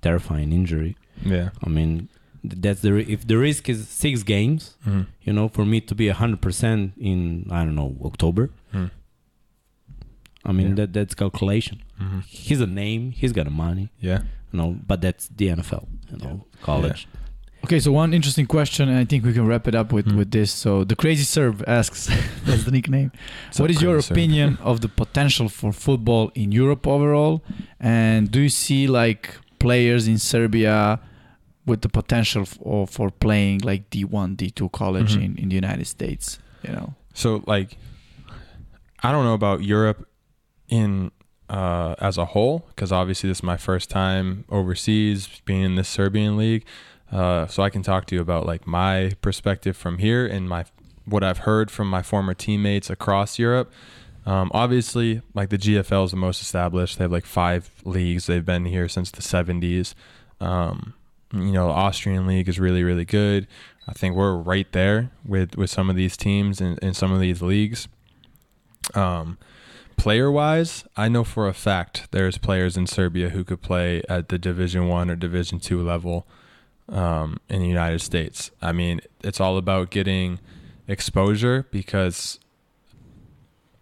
terrifying injury.
Yeah.
I mean, that's the if the risk is six games,
Mhm.
you know, for me to be hundred percent in I don't know October.
Mhm.
I mean
Yeah.
that that's calculation.
Mhm.
He's a name. He's got a money.
Yeah.
You know, but that's the NFL. You know, college.
Okay, so one interesting question, and I think we can wrap it up with,
Hmm.
with this. So the crazy serve asks, [laughs] that's the nickname.
So What's
what
up,
is your opinion of the potential for football in Europe overall? And do you see like players in Serbia with the potential f- or for playing like D1, D2 college
Mhm.
in, in the United States? You know,
So like, I don't know about Europe in uh, as a whole because obviously this is my first time overseas being in this Serbian league. Uh, so I can talk to you about like my perspective from here and my what I've heard from my former teammates across Europe, um, obviously, like the GFL is the most established. They have like five leagues. They've been here since the 70s. Um, you know, Austrian league is really, really good. I think we're right there with, with some of these teams in, in some of these leagues. Um, player wise, I know for a fact there's players in Serbia who could play at the Division One or Division Two level um, in the United States. I mean, it's all about getting exposure because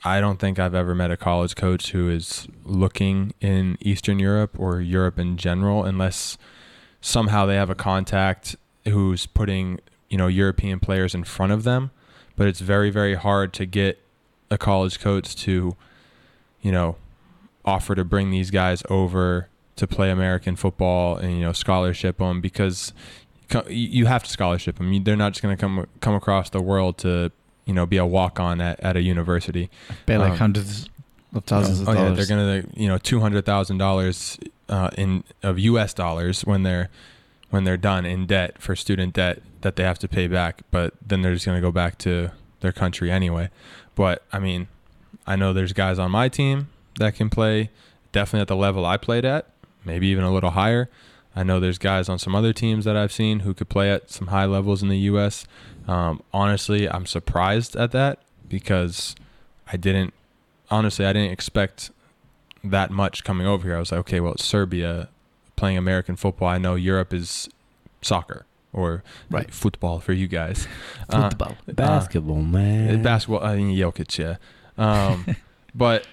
I don't think I've ever met a college coach who is looking in Eastern Europe or Europe in general, unless somehow they have a contact who's putting you know European players in front of them. But it's very very hard to get a college coach to you know offer to bring these guys over to play American football and you know scholarship them because you have to scholarship them. They're not just going to come come across the world to you know be a walk on at, at a university.
Pay like
Um,
hundreds of thousands
oh,
of
yeah,
dollars.
they're gonna you know two hundred thousand dollars uh, in of U.S. dollars when they're when they're done in debt for student debt that they have to pay back. But then they're just gonna go back to their country anyway. But I mean, I know there's guys on my team that can play definitely at the level I played at, maybe even a little higher. I know there's guys on some other teams that I've seen who could play at some high levels in the U.S. Um, honestly, I'm surprised at that because I didn't. Honestly, I didn't expect that much coming over here. I was like, okay, well, it's Serbia playing American football. I know Europe is soccer or
Right.
football for you guys. [laughs] Uh,
Basketball,
uh,
man.
basketball. I mean, Jokic, yeah. Um, [laughs] but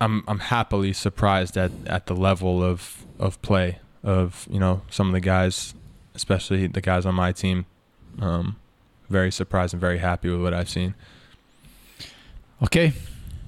I'm I'm happily surprised at, at the level of, of play of you know some of the guys, especially the guys on my team. Um, very surprised and very happy with what I've seen.
Okay.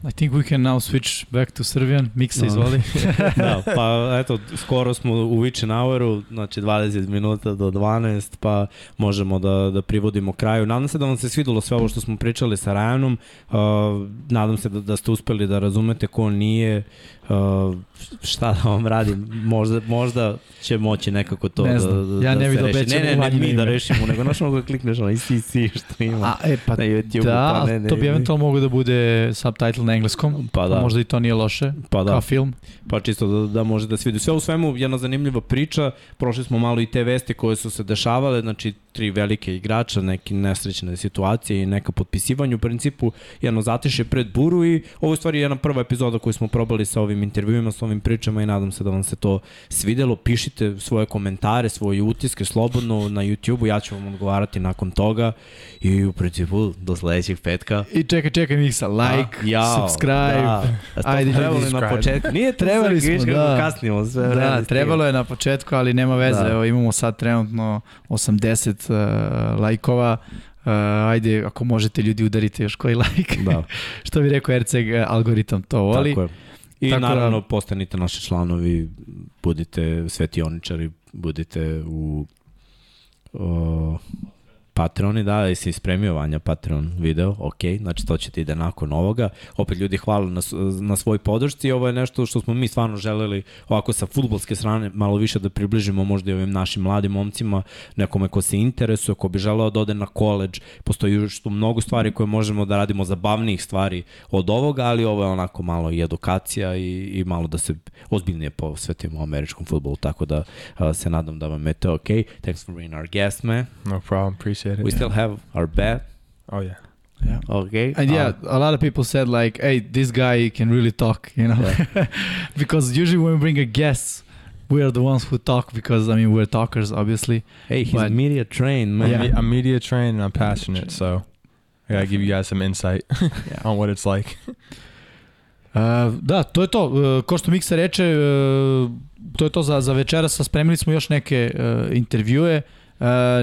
I think we can now switch back to Serbian. Miksa,
No.
izvoli. [laughs]
da, pa eto, skoro smo u Witchen Houru, znači 20 minuta do 12, pa možemo da, da privodimo kraju. Nadam se da vam se svidelo sve ovo što smo pričali sa Ryanom, uh, nadam se da, da ste uspeli da razumete ko nije, uh, šta da vam radim, možda, možda će moći nekako to
Ne
da,
znam.
da,
Ja ne
da se
da
reši. Ne, ne, ne, mi da rešimo, nego znaš mogu da klikneš onaj CC što ima
A, e, pa
na YouTube.
da,
pa ne, ne,
to bi eventualno mogo da bude subtitle na engleskom.
Pa da.
Možda i to nije loše.
Pa da.
Kao film.
Pa čisto da, da može da se vidi. Sve u svemu jedna zanimljiva priča. Prošli smo malo i te vesti koje su se dešavale, znači tri velike igrača, neke nesrećne situacije i neka potpisivanja. U principu jedno zatiše pred buru i ovo je stvari jedna prva epizoda koju smo probali sa ovim intervjuima, sa ovim pričama i nadam se da vam se to svidelo. Pišite svoje komentare, svoje utiske slobodno na YouTube-u, ja ću vam odgovarati nakon toga i u principu do sledećeg petka.
I čekaj, čekaj Miksa, like,
A, jao,
subscribe.
Da. A
Ajde,
trebali
ljudi,
na početku. Nije
Trebali smo, da.
da. kasnimo sve.
Da, trebalo je na početku, ali nema veze.
Da.
Evo, imamo sad trenutno 80 uh, lajkova. Uh, ajde, ako možete ljudi udarite još koji lajk.
Da, [laughs]
Što bi rekao Erceg, algoritam to voli.
tako je. I
Tako da-
naravno postanite naši članovi, budite svetioničari, budite u o, Patreoni, da, i si spremio Vanja Patreon video, ok, znači to će ti ide nakon ovoga. Opet ljudi hvala na, na svoj podršci, ovo je nešto što smo mi stvarno želeli ovako sa futbolske strane malo više da približimo možda i ovim našim mladim momcima, nekome ko se interesuje, ko bi želeo da ode na koleđ, postoji još tu mnogo stvari koje možemo da radimo zabavnijih stvari od ovoga, ali ovo je onako malo i edukacija i, i malo da se ozbiljnije posvetimo američkom futbolu, tako da se nadam da vam je to ok. Thanks for being our guest, man.
No problem. Appreciate it.
We still have our bet,
oh yeah.
Yeah.
okay?
And yeah,
Um,
a lot of people said like, "Hey, this guy can really talk," you know, [laughs] because usually when we bring a guest, we are the ones who talk because I mean we're talkers, obviously.
hey, he's
but-
media trained, man.
Yeah.
I'm media trained and I'm passionate, so I gotta give you guys some insight [laughs] on what it's like.
Uh, da, to je to. Uh, ko što Miksa reče, uh, to je to za, za večeras. Spremili smo još neke uh, intervjue. Uh,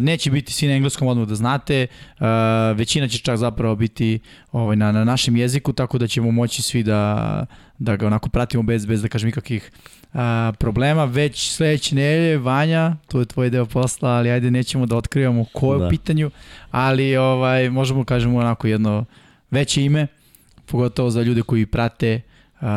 neće biti svi na engleskom odmah da znate. Uh, većina će čak zapravo biti ovaj, na, na našem jeziku, tako da ćemo moći svi da, da ga onako pratimo bez, bez da kažem ikakvih uh, problema. Već sledeće nedelje, Vanja, to je tvoj deo posla, ali ajde nećemo da otkrivamo ko je u
Da.
pitanju, ali ovaj, možemo kažemo onako jedno veće ime, pogotovo za ljude koji prate uh,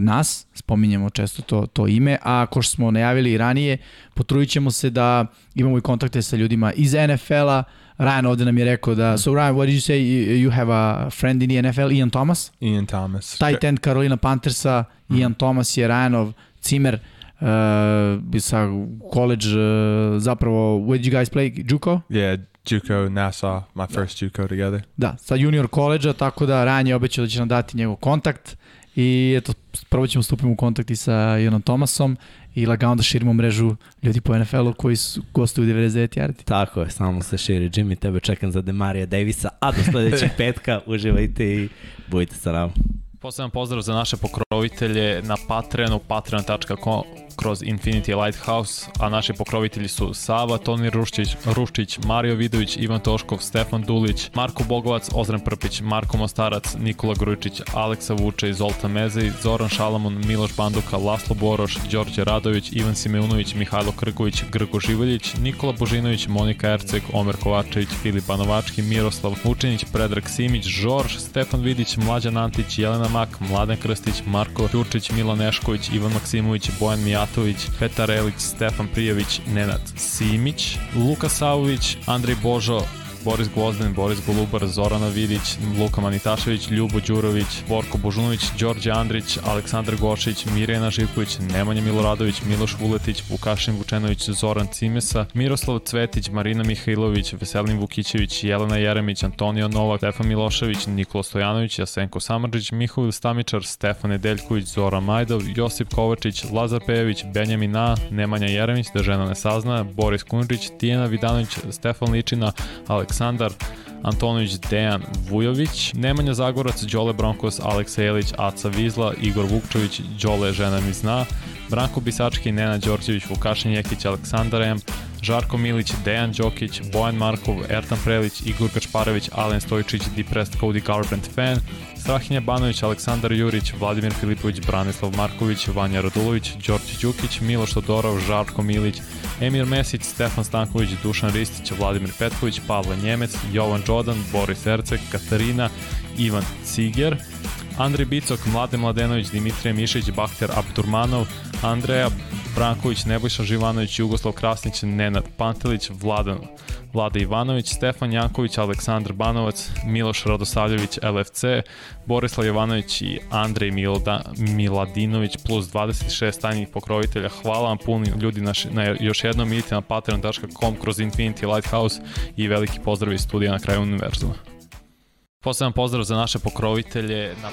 nas, spominjemo često to, to ime, a ako što smo najavili i ranije, potrudit ćemo se da imamo i kontakte sa ljudima iz NFL-a, Ryan ovde nam je rekao da... So Ryan, what did you say? You, have a friend in the NFL, Ian Thomas?
Ian Thomas.
Tight end Carolina Panthersa,
Mhm.
Ian Thomas je Ryanov cimer uh, sa college, uh, zapravo, where did you guys play? Juco?
Yeah, JUCO, Nassau, my first JUCO together.
Da, sa junior koleđa, tako da Ryan je obećao da će nam dati njegov kontakt i eto, prvo ćemo stupiti u kontakt i sa Ianom Thomasom i lagano da širimo mrežu ljudi po NFL-u koji su gostuju u 99 yardi.
Tako je, samo se širi. Jimmy, tebe čekam za Demarija Davisa, a do sledećeg [laughs] petka uživajte i budite sa nama.
Poseban pozdrav za naše pokrovitelje na Patreonu, patreon.com kroz Infinity Lighthouse, a naši pokrovitelji su Sava, Toni Ruščić, Ruščić, Mario Vidović, Ivan Toškov, Stefan Dulić, Marko Bogovac, Ozren Prpić, Marko Mostarac, Nikola Grujičić, Aleksa Vuče, Zoltan Mezej, Zoran Šalamun, Miloš Banduka, Laslo Boroš, Đorđe Radović, Ivan Simeunović, Mihajlo Krković, Grgo Živeljić, Nikola Božinović, Monika Erceg, Omer Kovačević, Filip Banovački, Miroslav Vučinić, Predrag Simić, Žorž, Stefan Vidić, Mlađan Antić, Jelena Mak, Mladen Krstić, Marko Ćurčić, Milan Nešković, Ivan Maksimović, Bojan Mijatović, Petar Elić, Stefan Prijević, Nenad Simić, Luka Savović, Andrej Božo, Boris Gvozden, Boris Golubar, Zorana Vidić, Luka Manitašević, Ljubo Đurović, Borko Božunović, Đorđe Andrić, Aleksandar Gošić, Mirjana Živković, Nemanja Miloradović, Miloš Vuletić, Vukašin Vučenović, Zoran Cimesa, Miroslav Cvetić, Marina Mihajlović, Veselin Vukićević, Jelena Jeremić, Antonio Novak, Stefan Milošević, Nikola Stojanović, Jasenko Samardžić, Mihovil Stamičar, Stefan Nedeljković, Zoran Majdov, Josip Kovačić, Lazar Pejević, Benjamin Na, Nemanja Jeremić, da žena ne sazna, Boris Kunrić, Tijena Vidanović, Stefan Ličina, Aleksandar Antonović, Dejan Vujović, Nemanja Zagorac, Đole Bronkos, Aleksa Jelić, Aca Vizla, Igor Vukčević, Đole žena mi zna, Branko Bisački, Nena Đorđević, Vukašin Jekić, Aleksandar M, Žarko Milić, Dejan Đokić, Bojan Markov, Ertan Prelić, Igor Kačparević, Alen Stojičić, Depressed Cody Garbrandt fan, Strahinja Banović, Aleksandar Jurić, Vladimir Filipović, Branislav Marković, Vanja Radulović, Đorđe Đukić, Miloš Todorov, Žarko Milić, Emir Mesić, Stefan Stanković, Dušan Ristić, Vladimir Petković, Pavle Njemec, Jovan Đodan, Boris Ercek, Katarina, Ivan Ciger, Andrej Bicok, Mlade Mladenović, Dimitrije Mišić, Bakter Abdurmanov, Andreja Branković, Nebojša Živanović, Jugoslav Krasnić, Nenad Pantelić, Vladan Vlada Ivanović, Stefan Janković, Aleksandar Banovac, Miloš Radosavljević, LFC, Borislav Jovanović i Andrej Milda, Miladinović plus 26 tajnih pokrovitelja. Hvala vam puno ljudi na, na još jednom idite na patreon.com kroz Infinity Lighthouse i veliki pozdrav iz studija na kraju univerzuma. Poseban pozdrav za naše pokrovitelje na